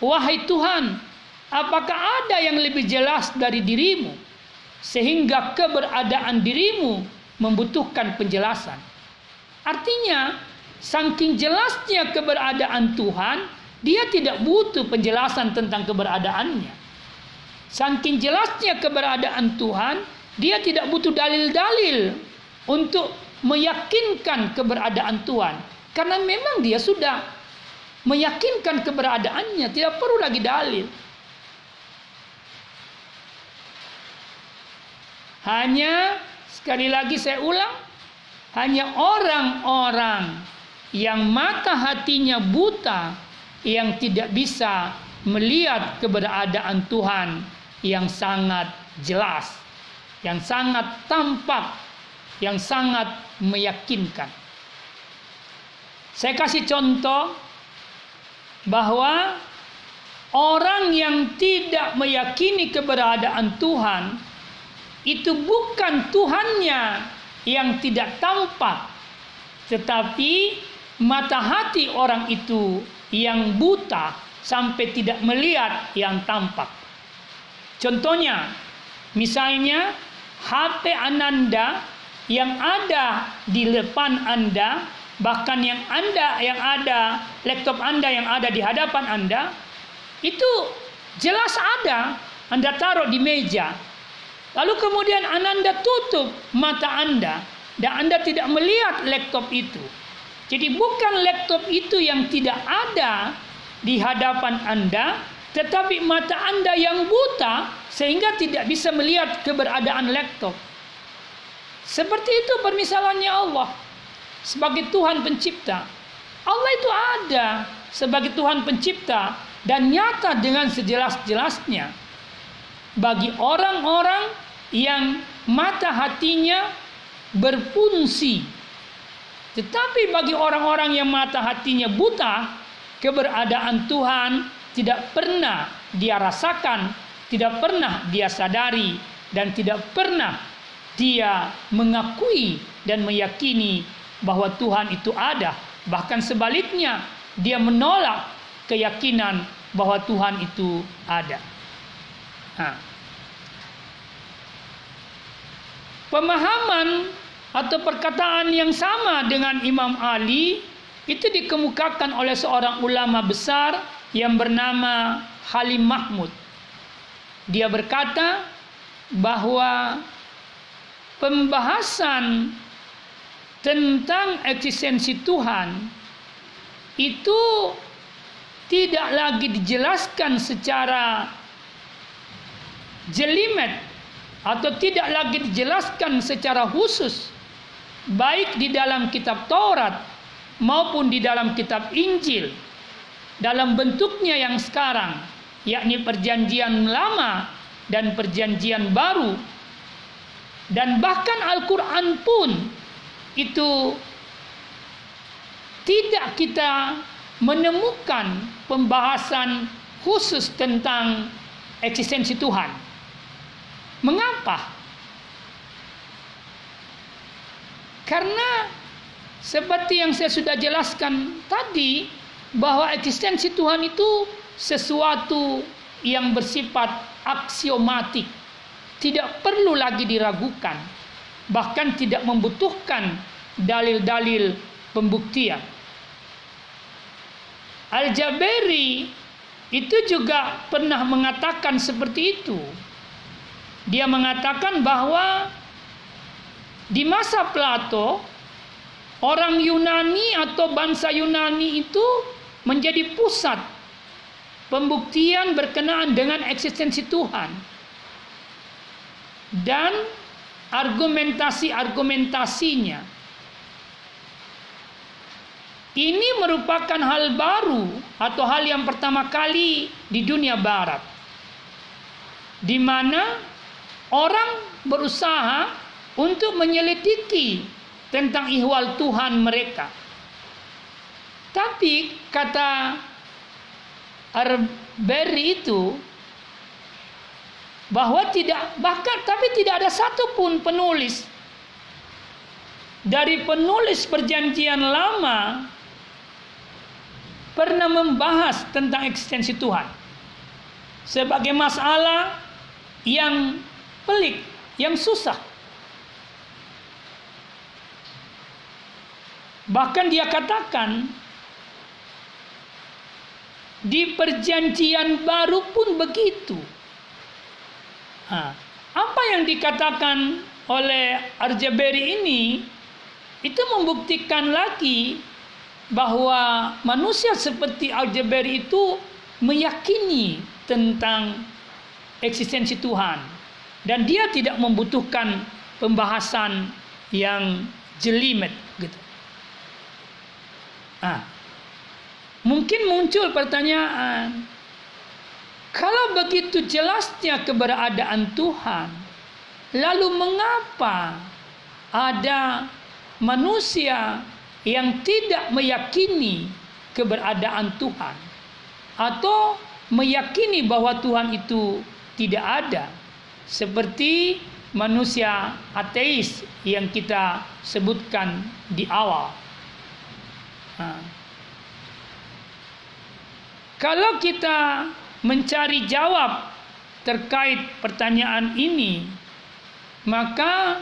"Wahai Tuhan, apakah ada yang lebih jelas dari dirimu sehingga keberadaan dirimu membutuhkan penjelasan?" Artinya, Saking jelasnya keberadaan Tuhan, dia tidak butuh penjelasan tentang keberadaannya. Saking jelasnya keberadaan Tuhan, dia tidak butuh dalil-dalil untuk meyakinkan keberadaan Tuhan. Karena memang dia sudah meyakinkan keberadaannya, tidak perlu lagi dalil. Hanya sekali lagi saya ulang, hanya orang-orang yang mata hatinya buta, yang tidak bisa melihat keberadaan Tuhan yang sangat jelas, yang sangat tampak, yang sangat meyakinkan. Saya kasih contoh bahwa orang yang tidak meyakini keberadaan Tuhan itu bukan Tuhannya yang tidak tampak, tetapi mata hati orang itu yang buta sampai tidak melihat yang tampak. Contohnya, misalnya HP Ananda yang ada di depan Anda, bahkan yang Anda yang ada laptop Anda yang ada di hadapan Anda, itu jelas ada. Anda taruh di meja. Lalu kemudian Ananda tutup mata Anda dan Anda tidak melihat laptop itu. Jadi bukan laptop itu yang tidak ada di hadapan Anda, tetapi mata Anda yang buta sehingga tidak bisa melihat keberadaan laptop. Seperti itu permisalannya Allah sebagai Tuhan pencipta. Allah itu ada sebagai Tuhan pencipta dan nyata dengan sejelas-jelasnya bagi orang-orang yang mata hatinya berfungsi tetapi bagi orang-orang yang mata hatinya buta, keberadaan Tuhan tidak pernah dia rasakan, tidak pernah dia sadari, dan tidak pernah dia mengakui dan meyakini bahwa Tuhan itu ada. Bahkan sebaliknya, dia menolak keyakinan bahwa Tuhan itu ada. Nah. Pemahaman atau perkataan yang sama dengan Imam Ali itu dikemukakan oleh seorang ulama besar yang bernama Halim Mahmud. Dia berkata bahwa pembahasan tentang eksistensi Tuhan itu tidak lagi dijelaskan secara jelimet atau tidak lagi dijelaskan secara khusus baik di dalam kitab Taurat maupun di dalam kitab Injil dalam bentuknya yang sekarang yakni perjanjian lama dan perjanjian baru dan bahkan Al-Qur'an pun itu tidak kita menemukan pembahasan khusus tentang eksistensi Tuhan. Mengapa? Karena seperti yang saya sudah jelaskan tadi bahwa eksistensi Tuhan itu sesuatu yang bersifat aksiomatik, tidak perlu lagi diragukan, bahkan tidak membutuhkan dalil-dalil pembuktian. Al-Jaberi itu juga pernah mengatakan seperti itu. Dia mengatakan bahwa di masa Plato, orang Yunani atau bangsa Yunani itu menjadi pusat pembuktian berkenaan dengan eksistensi Tuhan dan argumentasi-argumentasinya. Ini merupakan hal baru atau hal yang pertama kali di dunia barat. Di mana orang berusaha untuk menyelidiki tentang ihwal Tuhan mereka. Tapi kata Arbery itu bahwa tidak bahkan tapi tidak ada satupun penulis dari penulis perjanjian lama pernah membahas tentang eksistensi Tuhan sebagai masalah yang pelik, yang susah. Bahkan dia katakan di perjanjian baru pun begitu. Nah, apa yang dikatakan oleh Arjaberi ini itu membuktikan lagi bahwa manusia seperti Arjaberi itu meyakini tentang eksistensi Tuhan dan dia tidak membutuhkan pembahasan yang jelimet gitu. Ah, mungkin muncul pertanyaan, kalau begitu jelasnya keberadaan Tuhan, lalu mengapa ada manusia yang tidak meyakini keberadaan Tuhan atau meyakini bahwa Tuhan itu tidak ada seperti manusia ateis yang kita sebutkan di awal. Kalau kita mencari jawab terkait pertanyaan ini, maka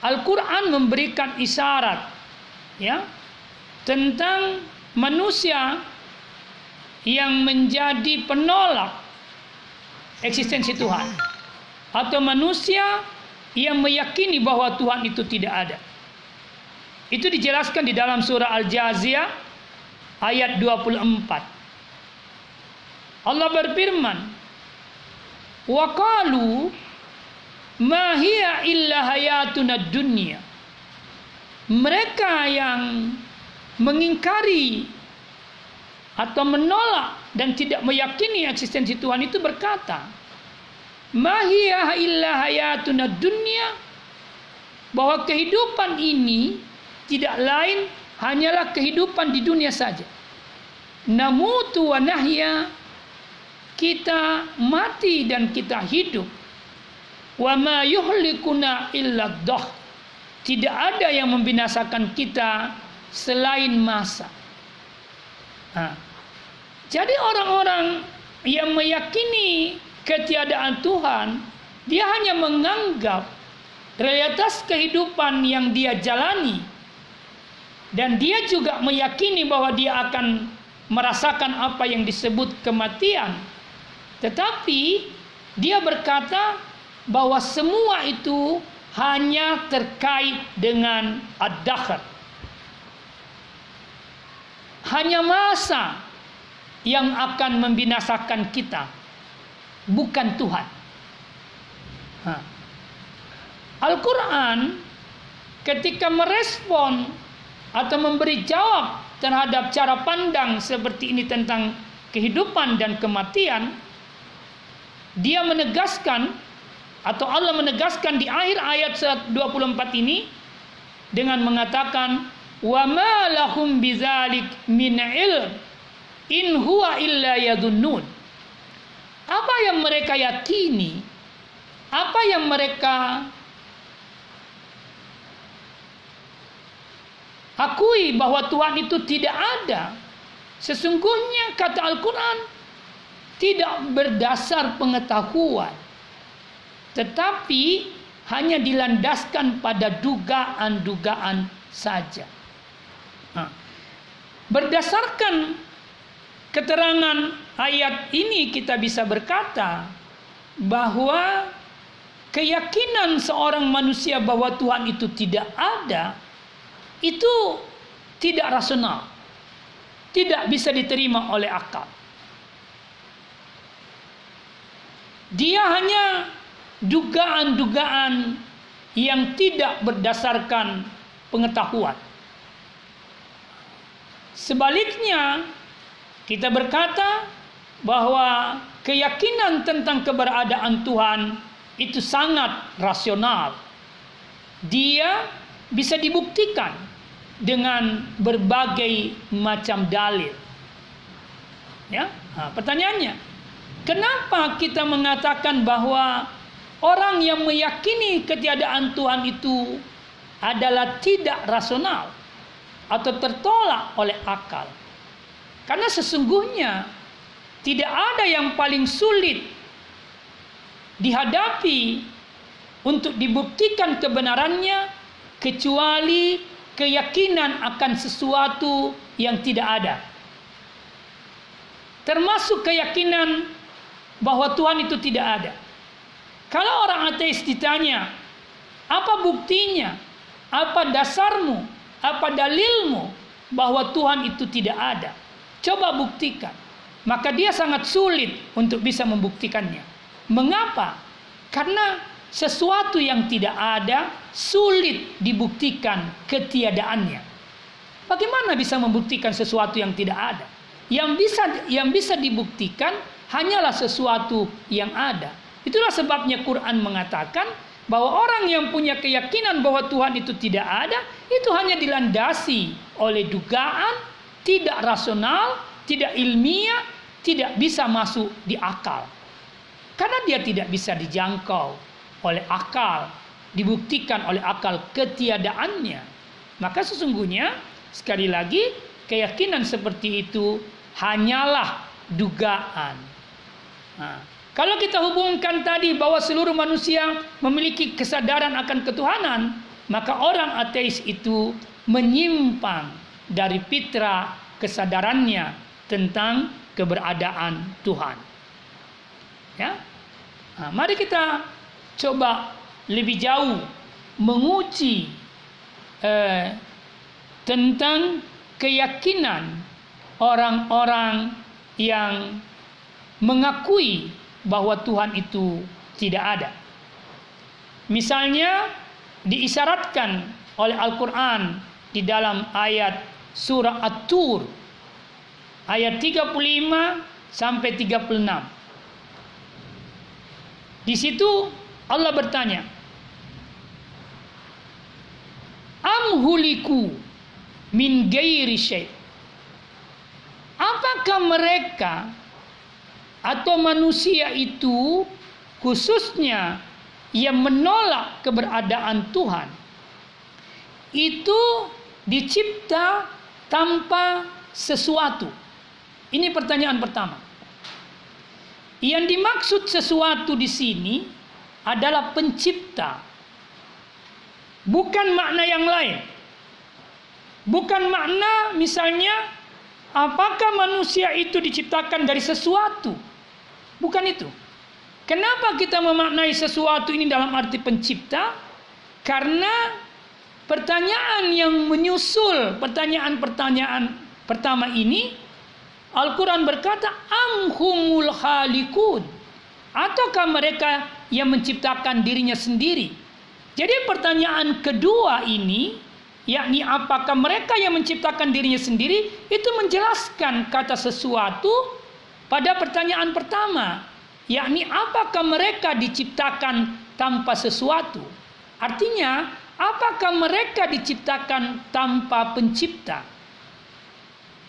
Al-Quran memberikan isyarat ya tentang manusia yang menjadi penolak eksistensi Tuhan atau manusia yang meyakini bahwa Tuhan itu tidak ada. Itu dijelaskan di dalam surah Al-Jaziyah ayat 24. Allah berfirman, "Wa qalu ma hiya illa hayatuna dunya." Mereka yang mengingkari atau menolak dan tidak meyakini eksistensi Tuhan itu berkata, "Ma hiya illa hayatuna dunya." Bahwa kehidupan ini tidak lain hanyalah kehidupan di dunia saja. Namutu wa nahya kita mati dan kita hidup. Wa ma yuhlikuna illa. Tidak ada yang membinasakan kita selain masa. Nah, jadi orang-orang yang meyakini ketiadaan Tuhan, dia hanya menganggap realitas kehidupan yang dia jalani dan dia juga meyakini bahwa dia akan merasakan apa yang disebut kematian tetapi dia berkata bahwa semua itu hanya terkait dengan ad-dakhar. Hanya masa yang akan membinasakan kita, bukan Tuhan. Al-Quran ketika merespon atau memberi jawab terhadap cara pandang seperti ini tentang kehidupan dan kematian, dia menegaskan atau Allah menegaskan di akhir ayat 24 ini dengan mengatakan wa ma lahum bidzalik min ilm in huwa illa yadunnun apa yang mereka yakini? Apa yang mereka akui bahwa Tuhan itu tidak ada sesungguhnya kata Al-Qur'an tidak berdasar pengetahuan tetapi hanya dilandaskan pada dugaan-dugaan saja. Berdasarkan keterangan ayat ini kita bisa berkata bahwa keyakinan seorang manusia bahwa Tuhan itu tidak ada itu tidak rasional. Tidak bisa diterima oleh akal. dia hanya dugaan-dugaan yang tidak berdasarkan pengetahuan. Sebaliknya, kita berkata bahwa keyakinan tentang keberadaan Tuhan itu sangat rasional. Dia bisa dibuktikan dengan berbagai macam dalil. Ya, nah, pertanyaannya, kenapa kita mengatakan bahwa orang yang meyakini ketiadaan Tuhan itu adalah tidak rasional atau tertolak oleh akal? Karena sesungguhnya tidak ada yang paling sulit dihadapi untuk dibuktikan kebenarannya kecuali keyakinan akan sesuatu yang tidak ada. Termasuk keyakinan bahwa Tuhan itu tidak ada. Kalau orang ateis ditanya, apa buktinya? Apa dasarmu? Apa dalilmu bahwa Tuhan itu tidak ada? Coba buktikan. Maka dia sangat sulit untuk bisa membuktikannya. Mengapa? Karena sesuatu yang tidak ada sulit dibuktikan ketiadaannya. Bagaimana bisa membuktikan sesuatu yang tidak ada? Yang bisa yang bisa dibuktikan hanyalah sesuatu yang ada. Itulah sebabnya Quran mengatakan bahwa orang yang punya keyakinan bahwa Tuhan itu tidak ada, itu hanya dilandasi oleh dugaan tidak rasional, tidak ilmiah, tidak bisa masuk di akal. Karena dia tidak bisa dijangkau oleh akal, dibuktikan oleh akal ketiadaannya. Maka sesungguhnya sekali lagi keyakinan seperti itu hanyalah dugaan. Nah, kalau kita hubungkan tadi bahwa seluruh manusia memiliki kesadaran akan ketuhanan, maka orang ateis itu menyimpang dari fitrah kesadarannya tentang keberadaan Tuhan. Ya, nah, mari kita coba lebih jauh menguji eh, tentang keyakinan orang-orang yang mengakui bahwa Tuhan itu tidak ada. Misalnya diisyaratkan oleh Al-Quran di dalam ayat surah At-Tur ayat 35 sampai 36. Di situ Allah bertanya, Am huliku min gairi syai. Apakah mereka atau manusia itu khususnya yang menolak keberadaan Tuhan itu dicipta tanpa sesuatu. Ini pertanyaan pertama. Yang dimaksud sesuatu di sini adalah pencipta. Bukan makna yang lain. Bukan makna misalnya apakah manusia itu diciptakan dari sesuatu. Bukan itu. Kenapa kita memaknai sesuatu ini dalam arti pencipta? Karena pertanyaan yang menyusul pertanyaan-pertanyaan pertama ini Al-Quran berkata amhumul khalikun ataukah mereka yang menciptakan dirinya sendiri. Jadi pertanyaan kedua ini, yakni apakah mereka yang menciptakan dirinya sendiri, itu menjelaskan kata sesuatu pada pertanyaan pertama, yakni apakah mereka diciptakan tanpa sesuatu. Artinya, apakah mereka diciptakan tanpa pencipta?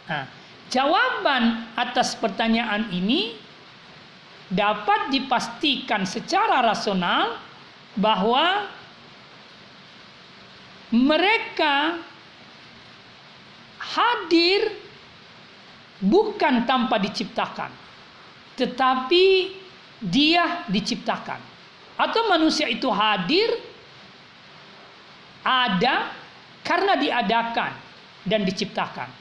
Nah, jawaban atas pertanyaan ini dapat dipastikan secara rasional bahwa mereka hadir bukan tanpa diciptakan, tetapi dia diciptakan, atau manusia itu hadir ada karena diadakan dan diciptakan.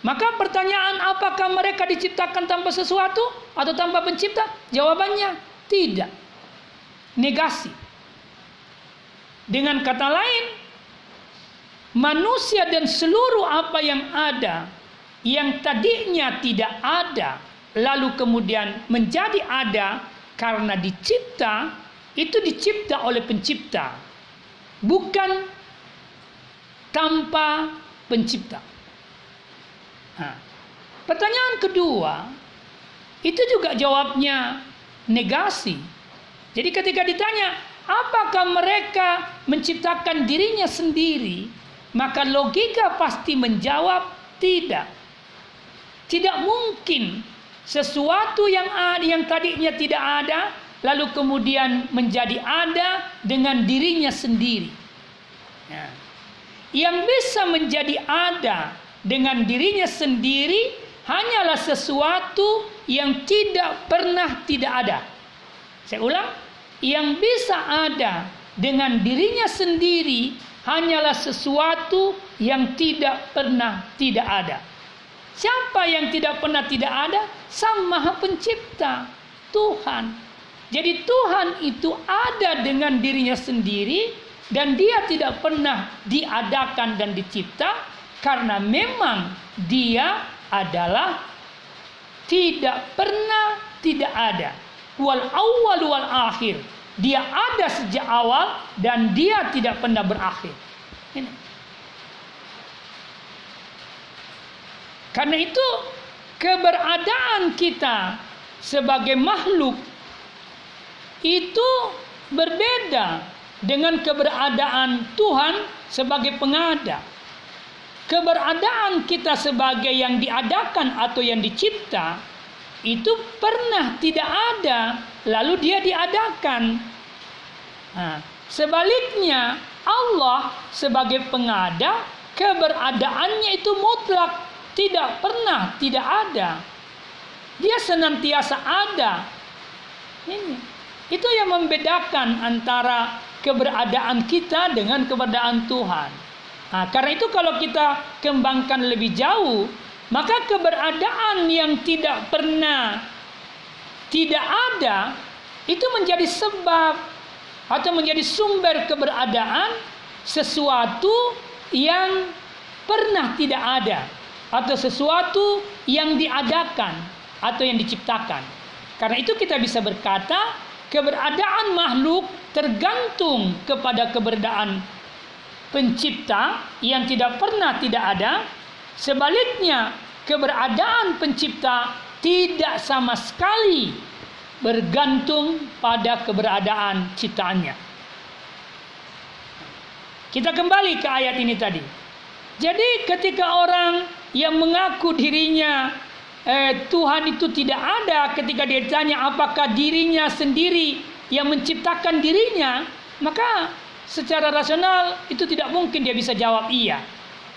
Maka pertanyaan apakah mereka diciptakan tanpa sesuatu atau tanpa pencipta? Jawabannya tidak. Negasi. Dengan kata lain, manusia dan seluruh apa yang ada yang tadinya tidak ada lalu kemudian menjadi ada karena dicipta itu dicipta oleh pencipta, bukan tanpa pencipta. Nah, pertanyaan kedua itu juga jawabnya negasi. Jadi ketika ditanya apakah mereka menciptakan dirinya sendiri, maka logika pasti menjawab tidak. Tidak mungkin sesuatu yang ada yang tadinya tidak ada lalu kemudian menjadi ada dengan dirinya sendiri. Ya. Yang bisa menjadi ada dengan dirinya sendiri hanyalah sesuatu yang tidak pernah tidak ada. Saya ulang, yang bisa ada dengan dirinya sendiri hanyalah sesuatu yang tidak pernah tidak ada. Siapa yang tidak pernah tidak ada? Sang Maha Pencipta, Tuhan. Jadi Tuhan itu ada dengan dirinya sendiri dan dia tidak pernah diadakan dan dicipta karena memang dia adalah tidak pernah tidak ada. Wal awal wal akhir. Dia ada sejak awal dan dia tidak pernah berakhir. Ini. Karena itu keberadaan kita sebagai makhluk itu berbeda dengan keberadaan Tuhan sebagai pengada. Keberadaan kita sebagai yang diadakan atau yang dicipta itu pernah tidak ada, lalu dia diadakan. Nah, sebaliknya Allah sebagai pengada keberadaannya itu mutlak tidak pernah tidak ada. Dia senantiasa ada. Ini. Itu yang membedakan antara keberadaan kita dengan keberadaan Tuhan. Nah, karena itu kalau kita kembangkan lebih jauh, maka keberadaan yang tidak pernah tidak ada itu menjadi sebab atau menjadi sumber keberadaan sesuatu yang pernah tidak ada atau sesuatu yang diadakan atau yang diciptakan. Karena itu kita bisa berkata keberadaan makhluk tergantung kepada keberadaan pencipta yang tidak pernah tidak ada. Sebaliknya, keberadaan pencipta tidak sama sekali bergantung pada keberadaan ciptaannya. Kita kembali ke ayat ini tadi. Jadi ketika orang yang mengaku dirinya eh, Tuhan itu tidak ada ketika dia ditanya apakah dirinya sendiri yang menciptakan dirinya maka secara rasional itu tidak mungkin dia bisa jawab iya.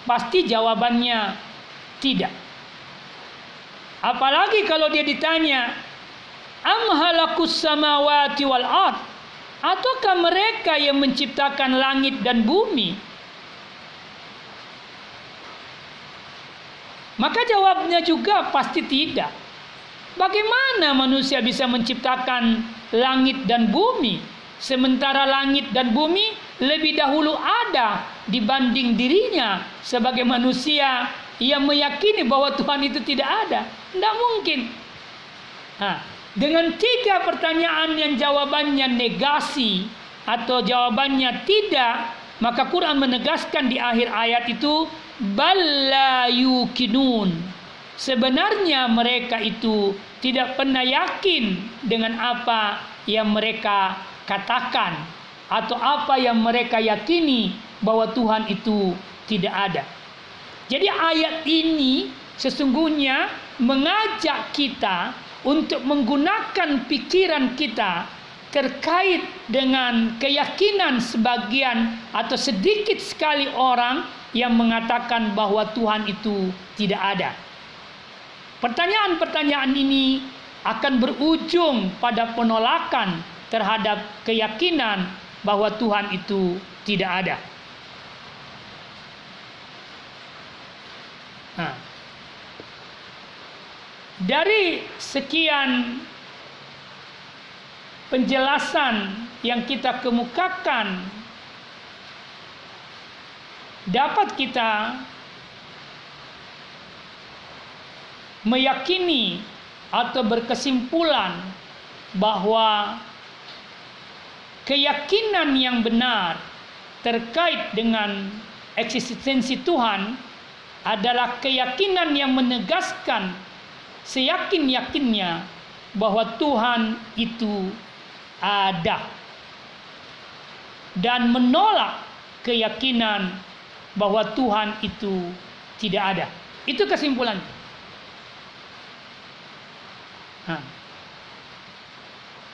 Pasti jawabannya tidak. Apalagi kalau dia ditanya am halakus samawati wal ard? Ataukah mereka yang menciptakan langit dan bumi? Maka jawabnya juga pasti tidak. Bagaimana manusia bisa menciptakan langit dan bumi sementara langit dan bumi lebih dahulu ada dibanding dirinya sebagai manusia yang meyakini bahwa Tuhan itu tidak ada? Tidak mungkin. Nah, dengan tiga pertanyaan yang jawabannya negasi atau jawabannya tidak, maka Quran menegaskan di akhir ayat itu balla yukinun sebenarnya mereka itu tidak pernah yakin dengan apa yang mereka katakan atau apa yang mereka yakini bahwa Tuhan itu tidak ada. Jadi ayat ini sesungguhnya mengajak kita untuk menggunakan pikiran kita terkait dengan keyakinan sebagian atau sedikit sekali orang yang mengatakan bahwa Tuhan itu tidak ada. Pertanyaan-pertanyaan ini akan berujung pada penolakan terhadap keyakinan bahwa Tuhan itu tidak ada. Nah, dari sekian penjelasan yang kita kemukakan dapat kita meyakini atau berkesimpulan bahwa keyakinan yang benar terkait dengan eksistensi Tuhan adalah keyakinan yang menegaskan seyakin-yakinnya bahwa Tuhan itu ada dan menolak keyakinan bahwa Tuhan itu tidak ada. Itu kesimpulannya.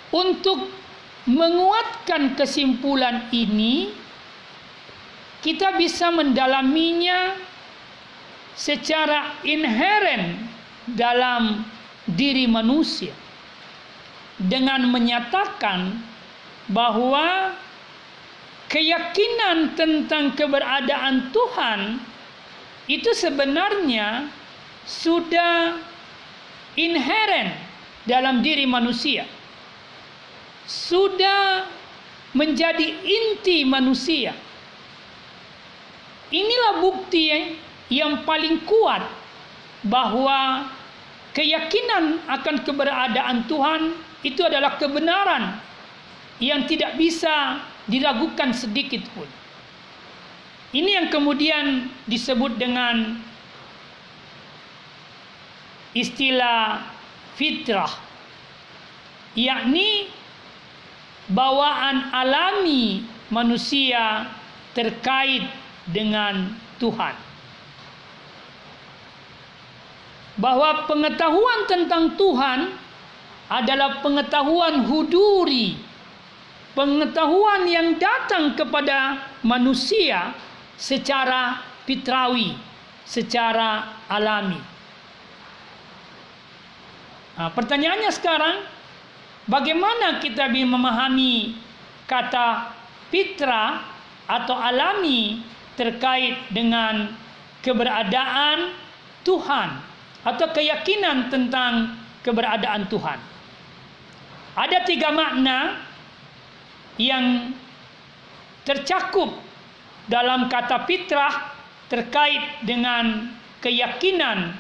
Untuk menguatkan kesimpulan ini, kita bisa mendalaminya secara inheren dalam diri manusia dengan menyatakan bahwa keyakinan tentang keberadaan Tuhan itu sebenarnya sudah inheren dalam diri manusia sudah menjadi inti manusia. Inilah bukti yang paling kuat bahwa keyakinan akan keberadaan Tuhan itu adalah kebenaran yang tidak bisa diragukan sedikit pun. Ini yang kemudian disebut dengan istilah fitrah, yakni bawaan alami manusia terkait dengan Tuhan. Bahwa pengetahuan tentang Tuhan adalah pengetahuan huduri, pengetahuan yang datang kepada manusia secara fitrawi, secara alami. Nah, pertanyaannya sekarang, Bagaimana kita bisa memahami kata fitrah atau alami terkait dengan keberadaan Tuhan atau keyakinan tentang keberadaan Tuhan. Ada tiga makna yang tercakup dalam kata fitrah terkait dengan keyakinan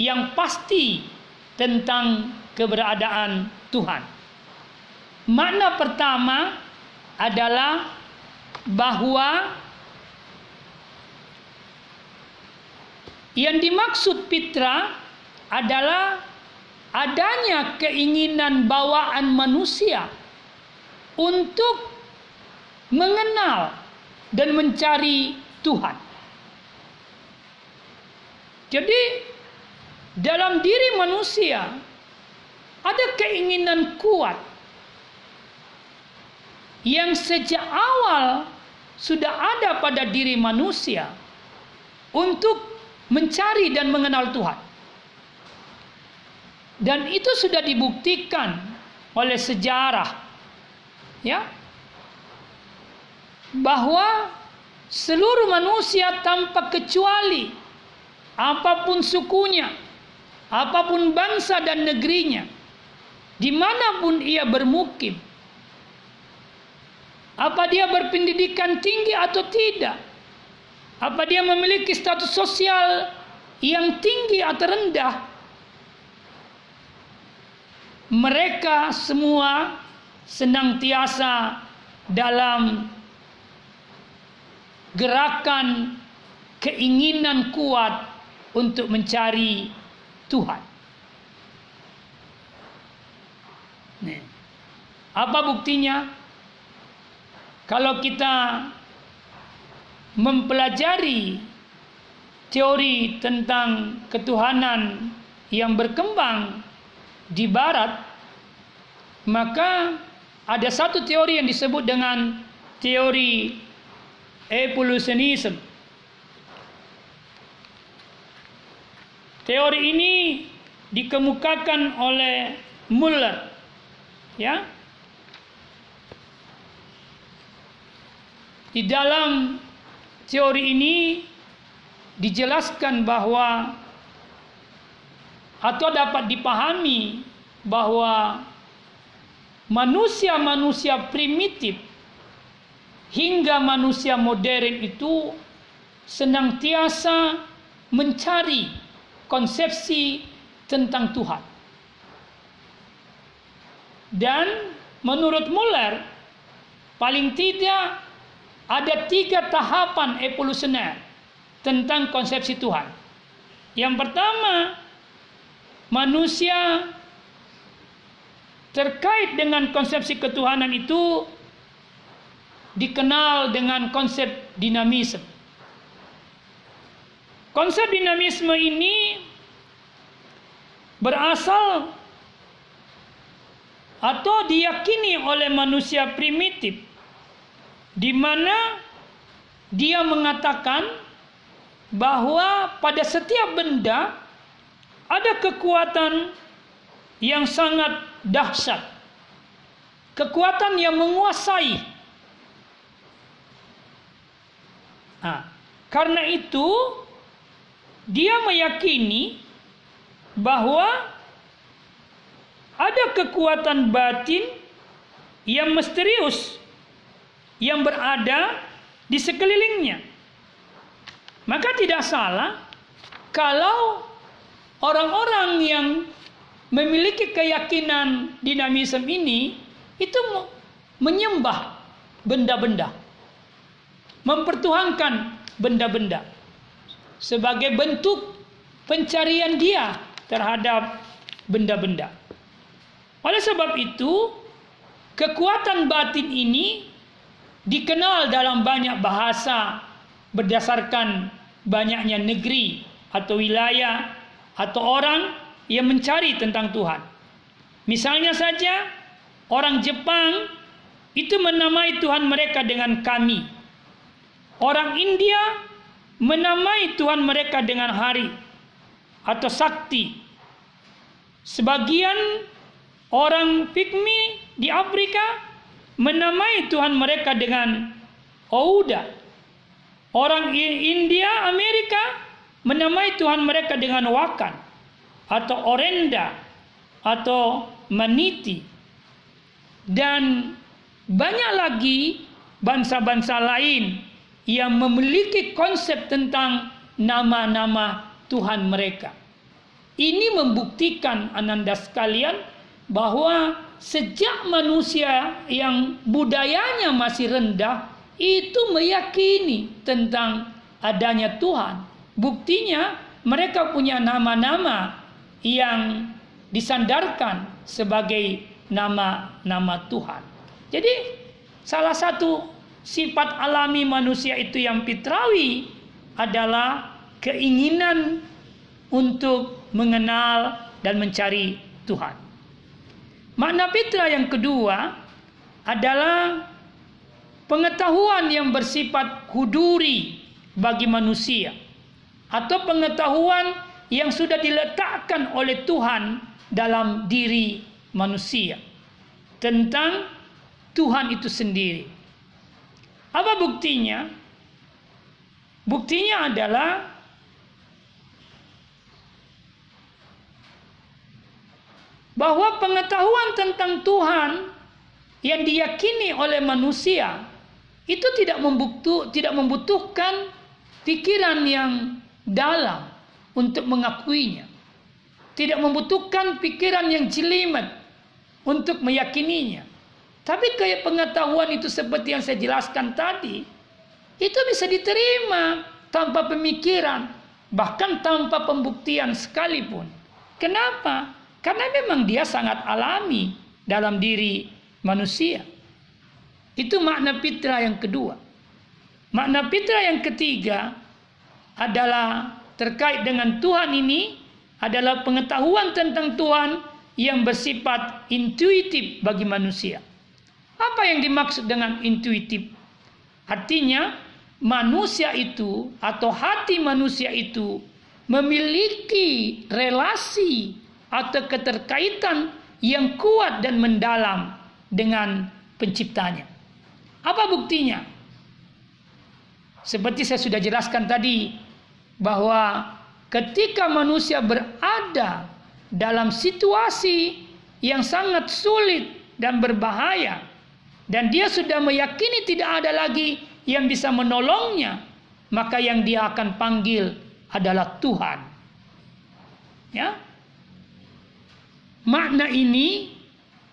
yang pasti tentang keberadaan Tuhan. Makna pertama adalah bahwa yang dimaksud fitrah adalah adanya keinginan bawaan manusia untuk mengenal dan mencari Tuhan. Jadi dalam diri manusia ada keinginan kuat yang sejak awal sudah ada pada diri manusia untuk mencari dan mengenal Tuhan. Dan itu sudah dibuktikan oleh sejarah ya bahwa seluruh manusia tanpa kecuali apa pun sukunya, apa pun bangsa dan negerinya di mana pun ia bermukim. Apa dia berpendidikan tinggi atau tidak? Apa dia memiliki status sosial yang tinggi atau rendah? Mereka semua senantiasa dalam gerakan keinginan kuat untuk mencari Tuhan. Apa buktinya? Kalau kita mempelajari teori tentang ketuhanan yang berkembang di barat, maka ada satu teori yang disebut dengan teori evolutionism. Teori ini dikemukakan oleh Muller Ya. Di dalam teori ini dijelaskan bahwa atau dapat dipahami bahwa manusia-manusia primitif hingga manusia modern itu senantiasa mencari konsepsi tentang Tuhan. Dan menurut Muller, paling tidak ada tiga tahapan evolusioner tentang konsepsi Tuhan. Yang pertama, manusia terkait dengan konsepsi ketuhanan itu dikenal dengan konsep dinamisme. Konsep dinamisme ini berasal atau diyakini oleh manusia primitif di mana dia mengatakan bahwa pada setiap benda ada kekuatan yang sangat dahsyat. Kekuatan yang menguasai. Nah, karena itu dia meyakini bahwa ada kekuatan batin yang misterius yang berada di sekelilingnya. Maka tidak salah kalau orang-orang yang memiliki keyakinan dinamisme ini itu menyembah benda-benda. Mempertuhankan benda-benda sebagai bentuk pencarian dia terhadap benda-benda. Oleh sebab itu, kekuatan batin ini dikenal dalam banyak bahasa berdasarkan banyaknya negeri atau wilayah atau orang yang mencari tentang Tuhan. Misalnya saja orang Jepang itu menamai Tuhan mereka dengan kami. Orang India menamai Tuhan mereka dengan hari atau sakti. Sebagian orang Pygmy di Afrika menamai Tuhan mereka dengan Ouda. Orang India, Amerika menamai Tuhan mereka dengan Wakan atau Orenda atau Maniti. Dan banyak lagi bangsa-bangsa lain yang memiliki konsep tentang nama-nama Tuhan mereka. Ini membuktikan ananda sekalian bahwa sejak manusia yang budayanya masih rendah itu meyakini tentang adanya Tuhan. Buktinya mereka punya nama-nama yang disandarkan sebagai nama-nama Tuhan. Jadi salah satu sifat alami manusia itu yang fitrawi adalah keinginan untuk mengenal dan mencari Tuhan. Makna fitrah yang kedua adalah pengetahuan yang bersifat huduri bagi manusia atau pengetahuan yang sudah diletakkan oleh Tuhan dalam diri manusia tentang Tuhan itu sendiri. Apa buktinya? Buktinya adalah bahwa pengetahuan tentang Tuhan yang diyakini oleh manusia itu tidak membutuh, tidak membutuhkan pikiran yang dalam untuk mengakuinya. Tidak membutuhkan pikiran yang jelimet untuk meyakininya. Tapi kayak pengetahuan itu seperti yang saya jelaskan tadi, itu bisa diterima tanpa pemikiran, bahkan tanpa pembuktian sekalipun. Kenapa? Karena memang dia sangat alami dalam diri manusia. Itu makna fitrah yang kedua. Makna fitrah yang ketiga adalah terkait dengan Tuhan ini adalah pengetahuan tentang Tuhan yang bersifat intuitif bagi manusia. Apa yang dimaksud dengan intuitif? Artinya manusia itu atau hati manusia itu memiliki relasi atau keterkaitan yang kuat dan mendalam dengan penciptanya. Apa buktinya? Seperti saya sudah jelaskan tadi bahwa ketika manusia berada dalam situasi yang sangat sulit dan berbahaya dan dia sudah meyakini tidak ada lagi yang bisa menolongnya, maka yang dia akan panggil adalah Tuhan. Ya, Makna ini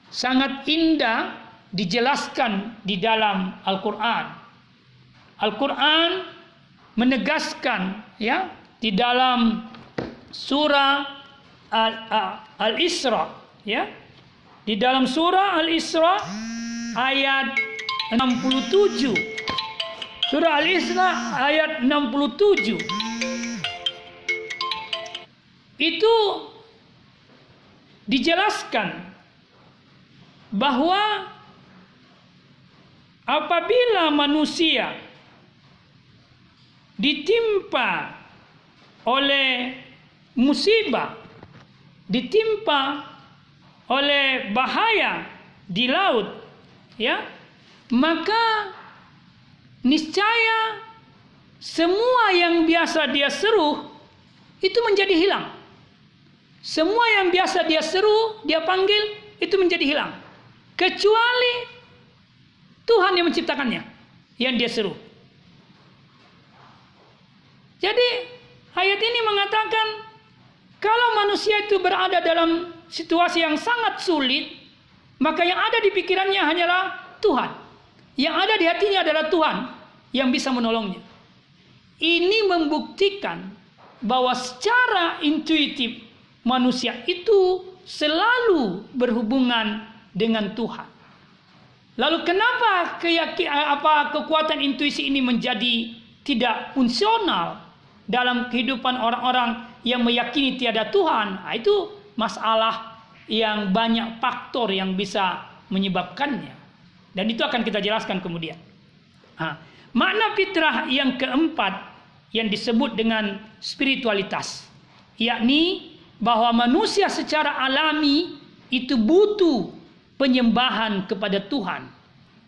sangat indah dijelaskan di dalam Al-Qur'an. Al-Qur'an menegaskan ya di dalam surah Al-Isra ya. Di dalam surah Al-Isra ayat 67. Surah Al-Isra ayat 67. Itu dijelaskan bahwa apabila manusia ditimpa oleh musibah, ditimpa oleh bahaya di laut, ya, maka niscaya semua yang biasa dia seru itu menjadi hilang. Semua yang biasa dia seru, dia panggil itu menjadi hilang. Kecuali Tuhan yang menciptakannya, yang dia seru. Jadi ayat ini mengatakan kalau manusia itu berada dalam situasi yang sangat sulit, maka yang ada di pikirannya hanyalah Tuhan. Yang ada di hatinya adalah Tuhan yang bisa menolongnya. Ini membuktikan bahwa secara intuitif manusia itu selalu berhubungan dengan Tuhan. Lalu kenapa keyakin apa kekuatan intuisi ini menjadi tidak fungsional dalam kehidupan orang-orang yang meyakini tiada Tuhan? Nah, itu masalah yang banyak faktor yang bisa menyebabkannya. Dan itu akan kita jelaskan kemudian. Nah, makna fitrah yang keempat yang disebut dengan spiritualitas, yakni bahwa manusia secara alami itu butuh penyembahan kepada Tuhan.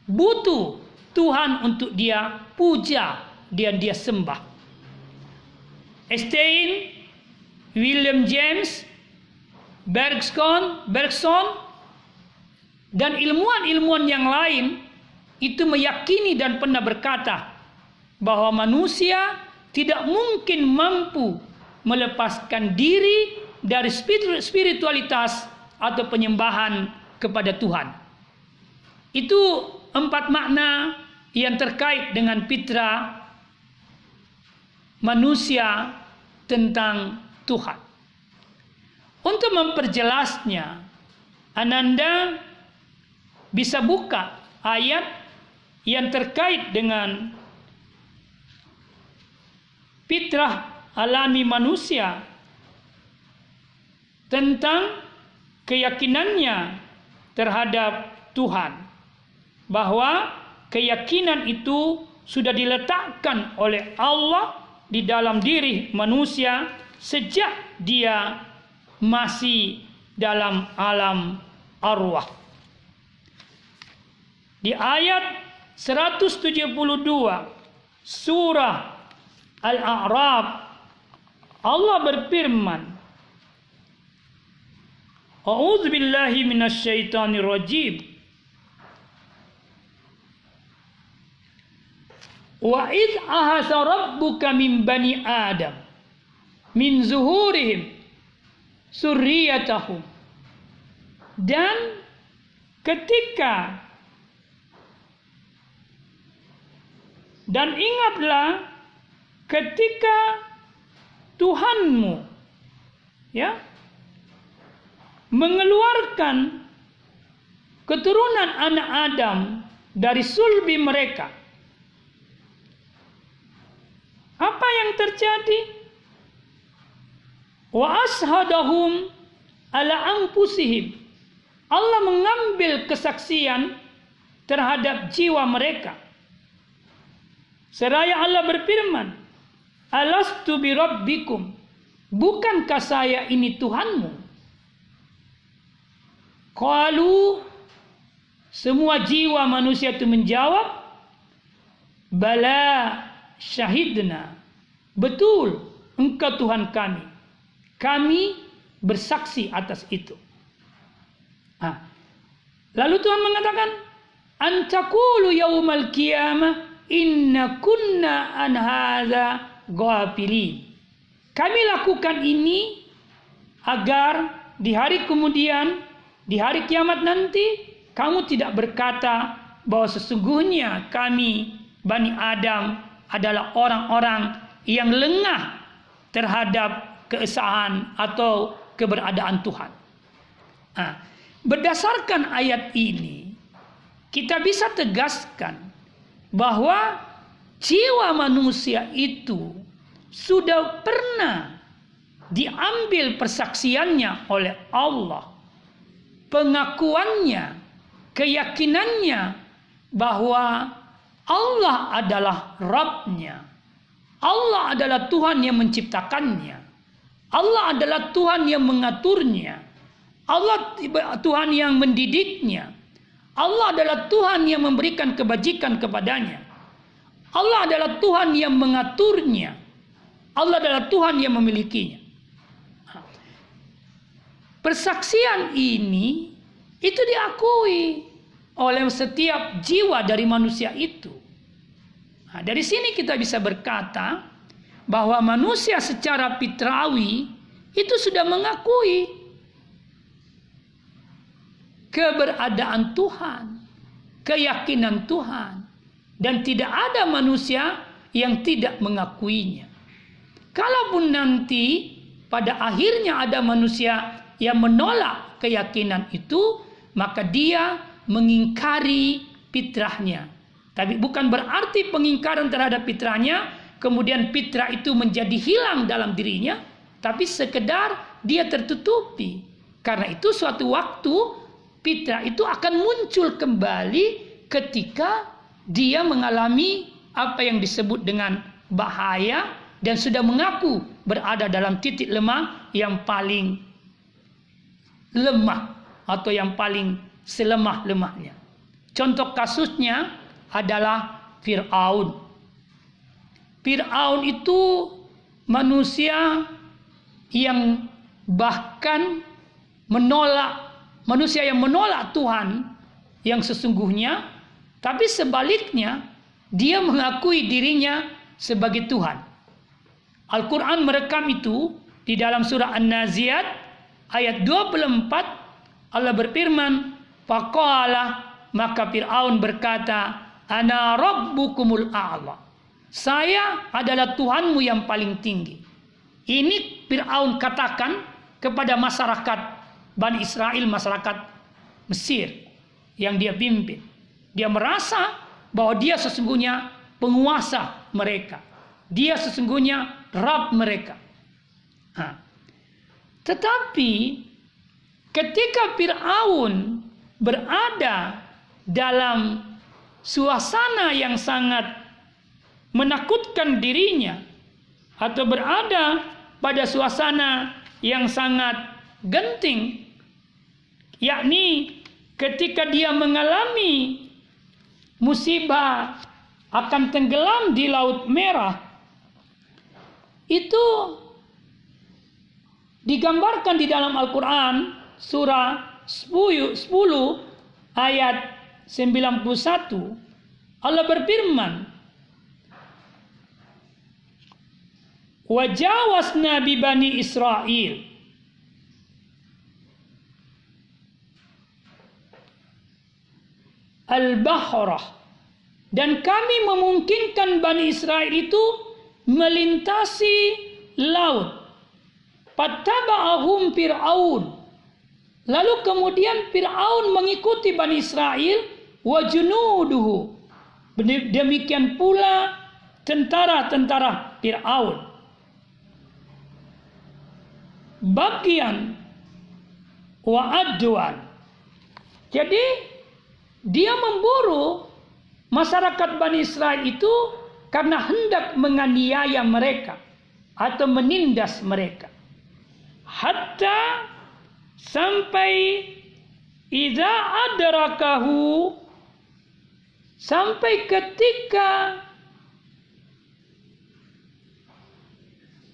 Butuh Tuhan untuk dia puja dan dia sembah. Einstein, William James, Bergson, Bergson dan ilmuwan-ilmuwan yang lain itu meyakini dan pernah berkata bahwa manusia tidak mungkin mampu melepaskan diri dari spiritualitas atau penyembahan kepada Tuhan. Itu empat makna yang terkait dengan fitrah manusia tentang Tuhan. Untuk memperjelasnya, Ananda bisa buka ayat yang terkait dengan fitrah alami manusia tentang keyakinannya terhadap Tuhan bahwa keyakinan itu sudah diletakkan oleh Allah di dalam diri manusia sejak dia masih dalam alam arwah. Di ayat 172 surah Al-A'raf Allah berfirman A'udzu billahi minasyaitonir rajim Wa id ahasa rabbuka min bani Adam min zuhurihim surriyatahum dan ketika Dan ingatlah ketika Tuhanmu ya mengeluarkan keturunan anak Adam dari sulbi mereka. Apa yang terjadi? Wa ashadahum ala anfusihim. Allah mengambil kesaksian terhadap jiwa mereka. Seraya Allah berfirman, Alastu bi rabbikum? Bukankah saya ini Tuhanmu? Qalu semua jiwa manusia itu menjawab, Bala syahidna. Betul, engkau Tuhan kami. Kami bersaksi atas itu. Nah, lalu Tuhan mengatakan, Antakulu yaumal qiyamah Inna kunna an hadza. Kami lakukan ini agar di hari kemudian Di hari kiamat nanti kamu tidak berkata bahwa sesungguhnya kami Bani Adam adalah orang-orang yang lengah terhadap keesahan atau keberadaan Tuhan. Nah, berdasarkan ayat ini, kita bisa tegaskan bahwa jiwa manusia itu sudah pernah diambil persaksiannya oleh Allah. Pengakuannya, keyakinannya bahwa Allah adalah Rabbnya. Allah adalah Tuhan yang menciptakannya. Allah adalah Tuhan yang mengaturnya. Allah Tuhan yang mendidiknya. Allah adalah Tuhan yang memberikan kebajikan kepadanya. Allah adalah Tuhan yang mengaturnya. Allah adalah Tuhan yang memilikinya. Persaksian ini itu diakui oleh setiap jiwa dari manusia itu. Nah, dari sini kita bisa berkata bahwa manusia secara fitrawi itu sudah mengakui keberadaan Tuhan, keyakinan Tuhan, dan tidak ada manusia yang tidak mengakuinya. Kalaupun nanti pada akhirnya ada manusia yang menolak keyakinan itu, maka dia mengingkari fitrahnya. Tapi bukan berarti pengingkaran terhadap fitrahnya, kemudian fitrah itu menjadi hilang dalam dirinya, tapi sekedar dia tertutupi. Karena itu suatu waktu fitrah itu akan muncul kembali ketika dia mengalami apa yang disebut dengan bahaya dan sudah mengaku berada dalam titik lemah yang paling lemah atau yang paling selemah-lemahnya. Contoh kasusnya adalah Fir'aun. Fir'aun itu manusia yang bahkan menolak manusia yang menolak Tuhan yang sesungguhnya, tapi sebaliknya dia mengakui dirinya sebagai Tuhan. Al-Quran merekam itu di dalam surah An-Naziat ayat 24 Allah berfirman, "Faqala maka Firaun berkata, "Ana rabbukumul a'la." Saya adalah Tuhanmu yang paling tinggi. Ini Firaun katakan kepada masyarakat Bani Israel, masyarakat Mesir yang dia pimpin. Dia merasa bahwa dia sesungguhnya penguasa mereka. Dia sesungguhnya Rab mereka. Nah, tetapi ketika Fir'aun berada dalam suasana yang sangat menakutkan dirinya atau berada pada suasana yang sangat genting yakni ketika dia mengalami musibah akan tenggelam di laut merah itu digambarkan di dalam Al-Quran surah 10, 10 ayat 91 Allah berfirman Wajawasna bi bani Israel Al-Bahrah. Dan kami memungkinkan Bani Israel itu melintasi laut Fattaba'ahum Fir'aun. Lalu kemudian Fir'aun mengikuti Bani Israel wa junuduhu. Demikian pula tentara-tentara Fir'aun. Bagian wa adwan. Jadi dia memburu masyarakat Bani Israel itu karena hendak menganiaya mereka atau menindas mereka hatta sampai idza adrakahu sampai ketika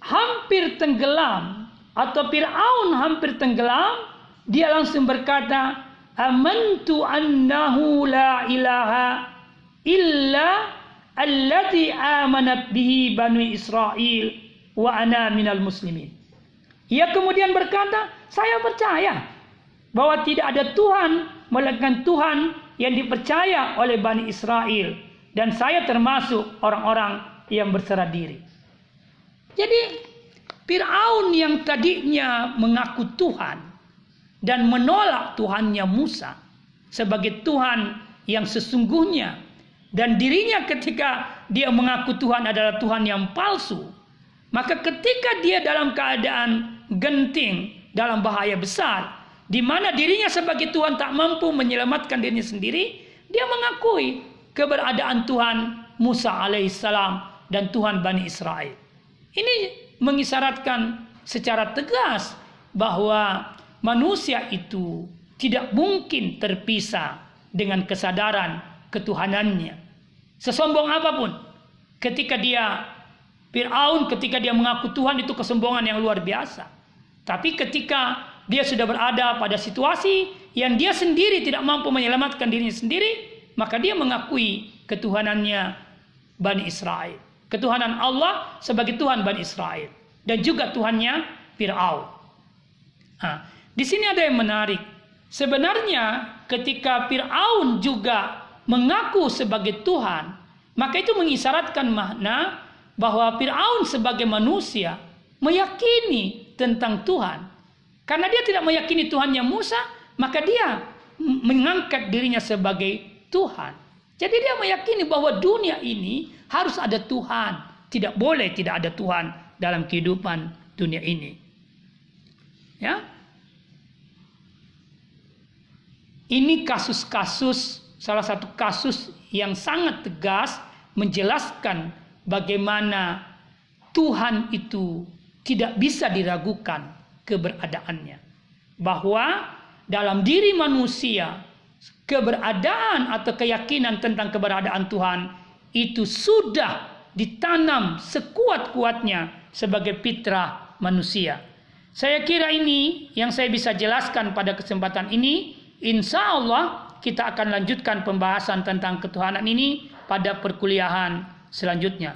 hampir tenggelam atau Fir'aun hampir tenggelam dia langsung berkata amantu annahu la ilaha illa allati amanat bihi banu Israel wa ana minal muslimin ia kemudian berkata, saya percaya bahwa tidak ada Tuhan melainkan Tuhan yang dipercaya oleh Bani Israel dan saya termasuk orang-orang yang berserah diri. Jadi Fir'aun yang tadinya mengaku Tuhan dan menolak Tuhannya Musa sebagai Tuhan yang sesungguhnya dan dirinya ketika dia mengaku Tuhan adalah Tuhan yang palsu maka ketika dia dalam keadaan genting dalam bahaya besar di mana dirinya sebagai Tuhan tak mampu menyelamatkan dirinya sendiri, dia mengakui keberadaan Tuhan Musa alaihissalam dan Tuhan Bani Israel. Ini mengisyaratkan secara tegas bahwa manusia itu tidak mungkin terpisah dengan kesadaran ketuhanannya. Sesombong apa pun, ketika dia Fir'aun ketika dia mengaku Tuhan itu kesombongan yang luar biasa. Tapi ketika dia sudah berada pada situasi yang dia sendiri tidak mampu menyelamatkan dirinya sendiri, maka dia mengakui ketuhanannya Bani Israel. Ketuhanan Allah sebagai Tuhan Bani Israel. Dan juga Tuhannya Fir'aun. Nah, di sini ada yang menarik. Sebenarnya ketika Fir'aun juga mengaku sebagai Tuhan, maka itu mengisyaratkan makna bahwa Fir'aun sebagai manusia meyakini tentang Tuhan. Karena dia tidak meyakini Tuhannya Musa, maka dia mengangkat dirinya sebagai Tuhan. Jadi dia meyakini bahwa dunia ini harus ada Tuhan. Tidak boleh tidak ada Tuhan dalam kehidupan dunia ini. Ya. Ini kasus-kasus salah satu kasus yang sangat tegas menjelaskan bagaimana Tuhan itu tidak bisa diragukan keberadaannya. Bahwa dalam diri manusia keberadaan atau keyakinan tentang keberadaan Tuhan itu sudah ditanam sekuat-kuatnya sebagai fitrah manusia. Saya kira ini yang saya bisa jelaskan pada kesempatan ini. Insya Allah kita akan lanjutkan pembahasan tentang ketuhanan ini pada perkuliahan selanjutnya.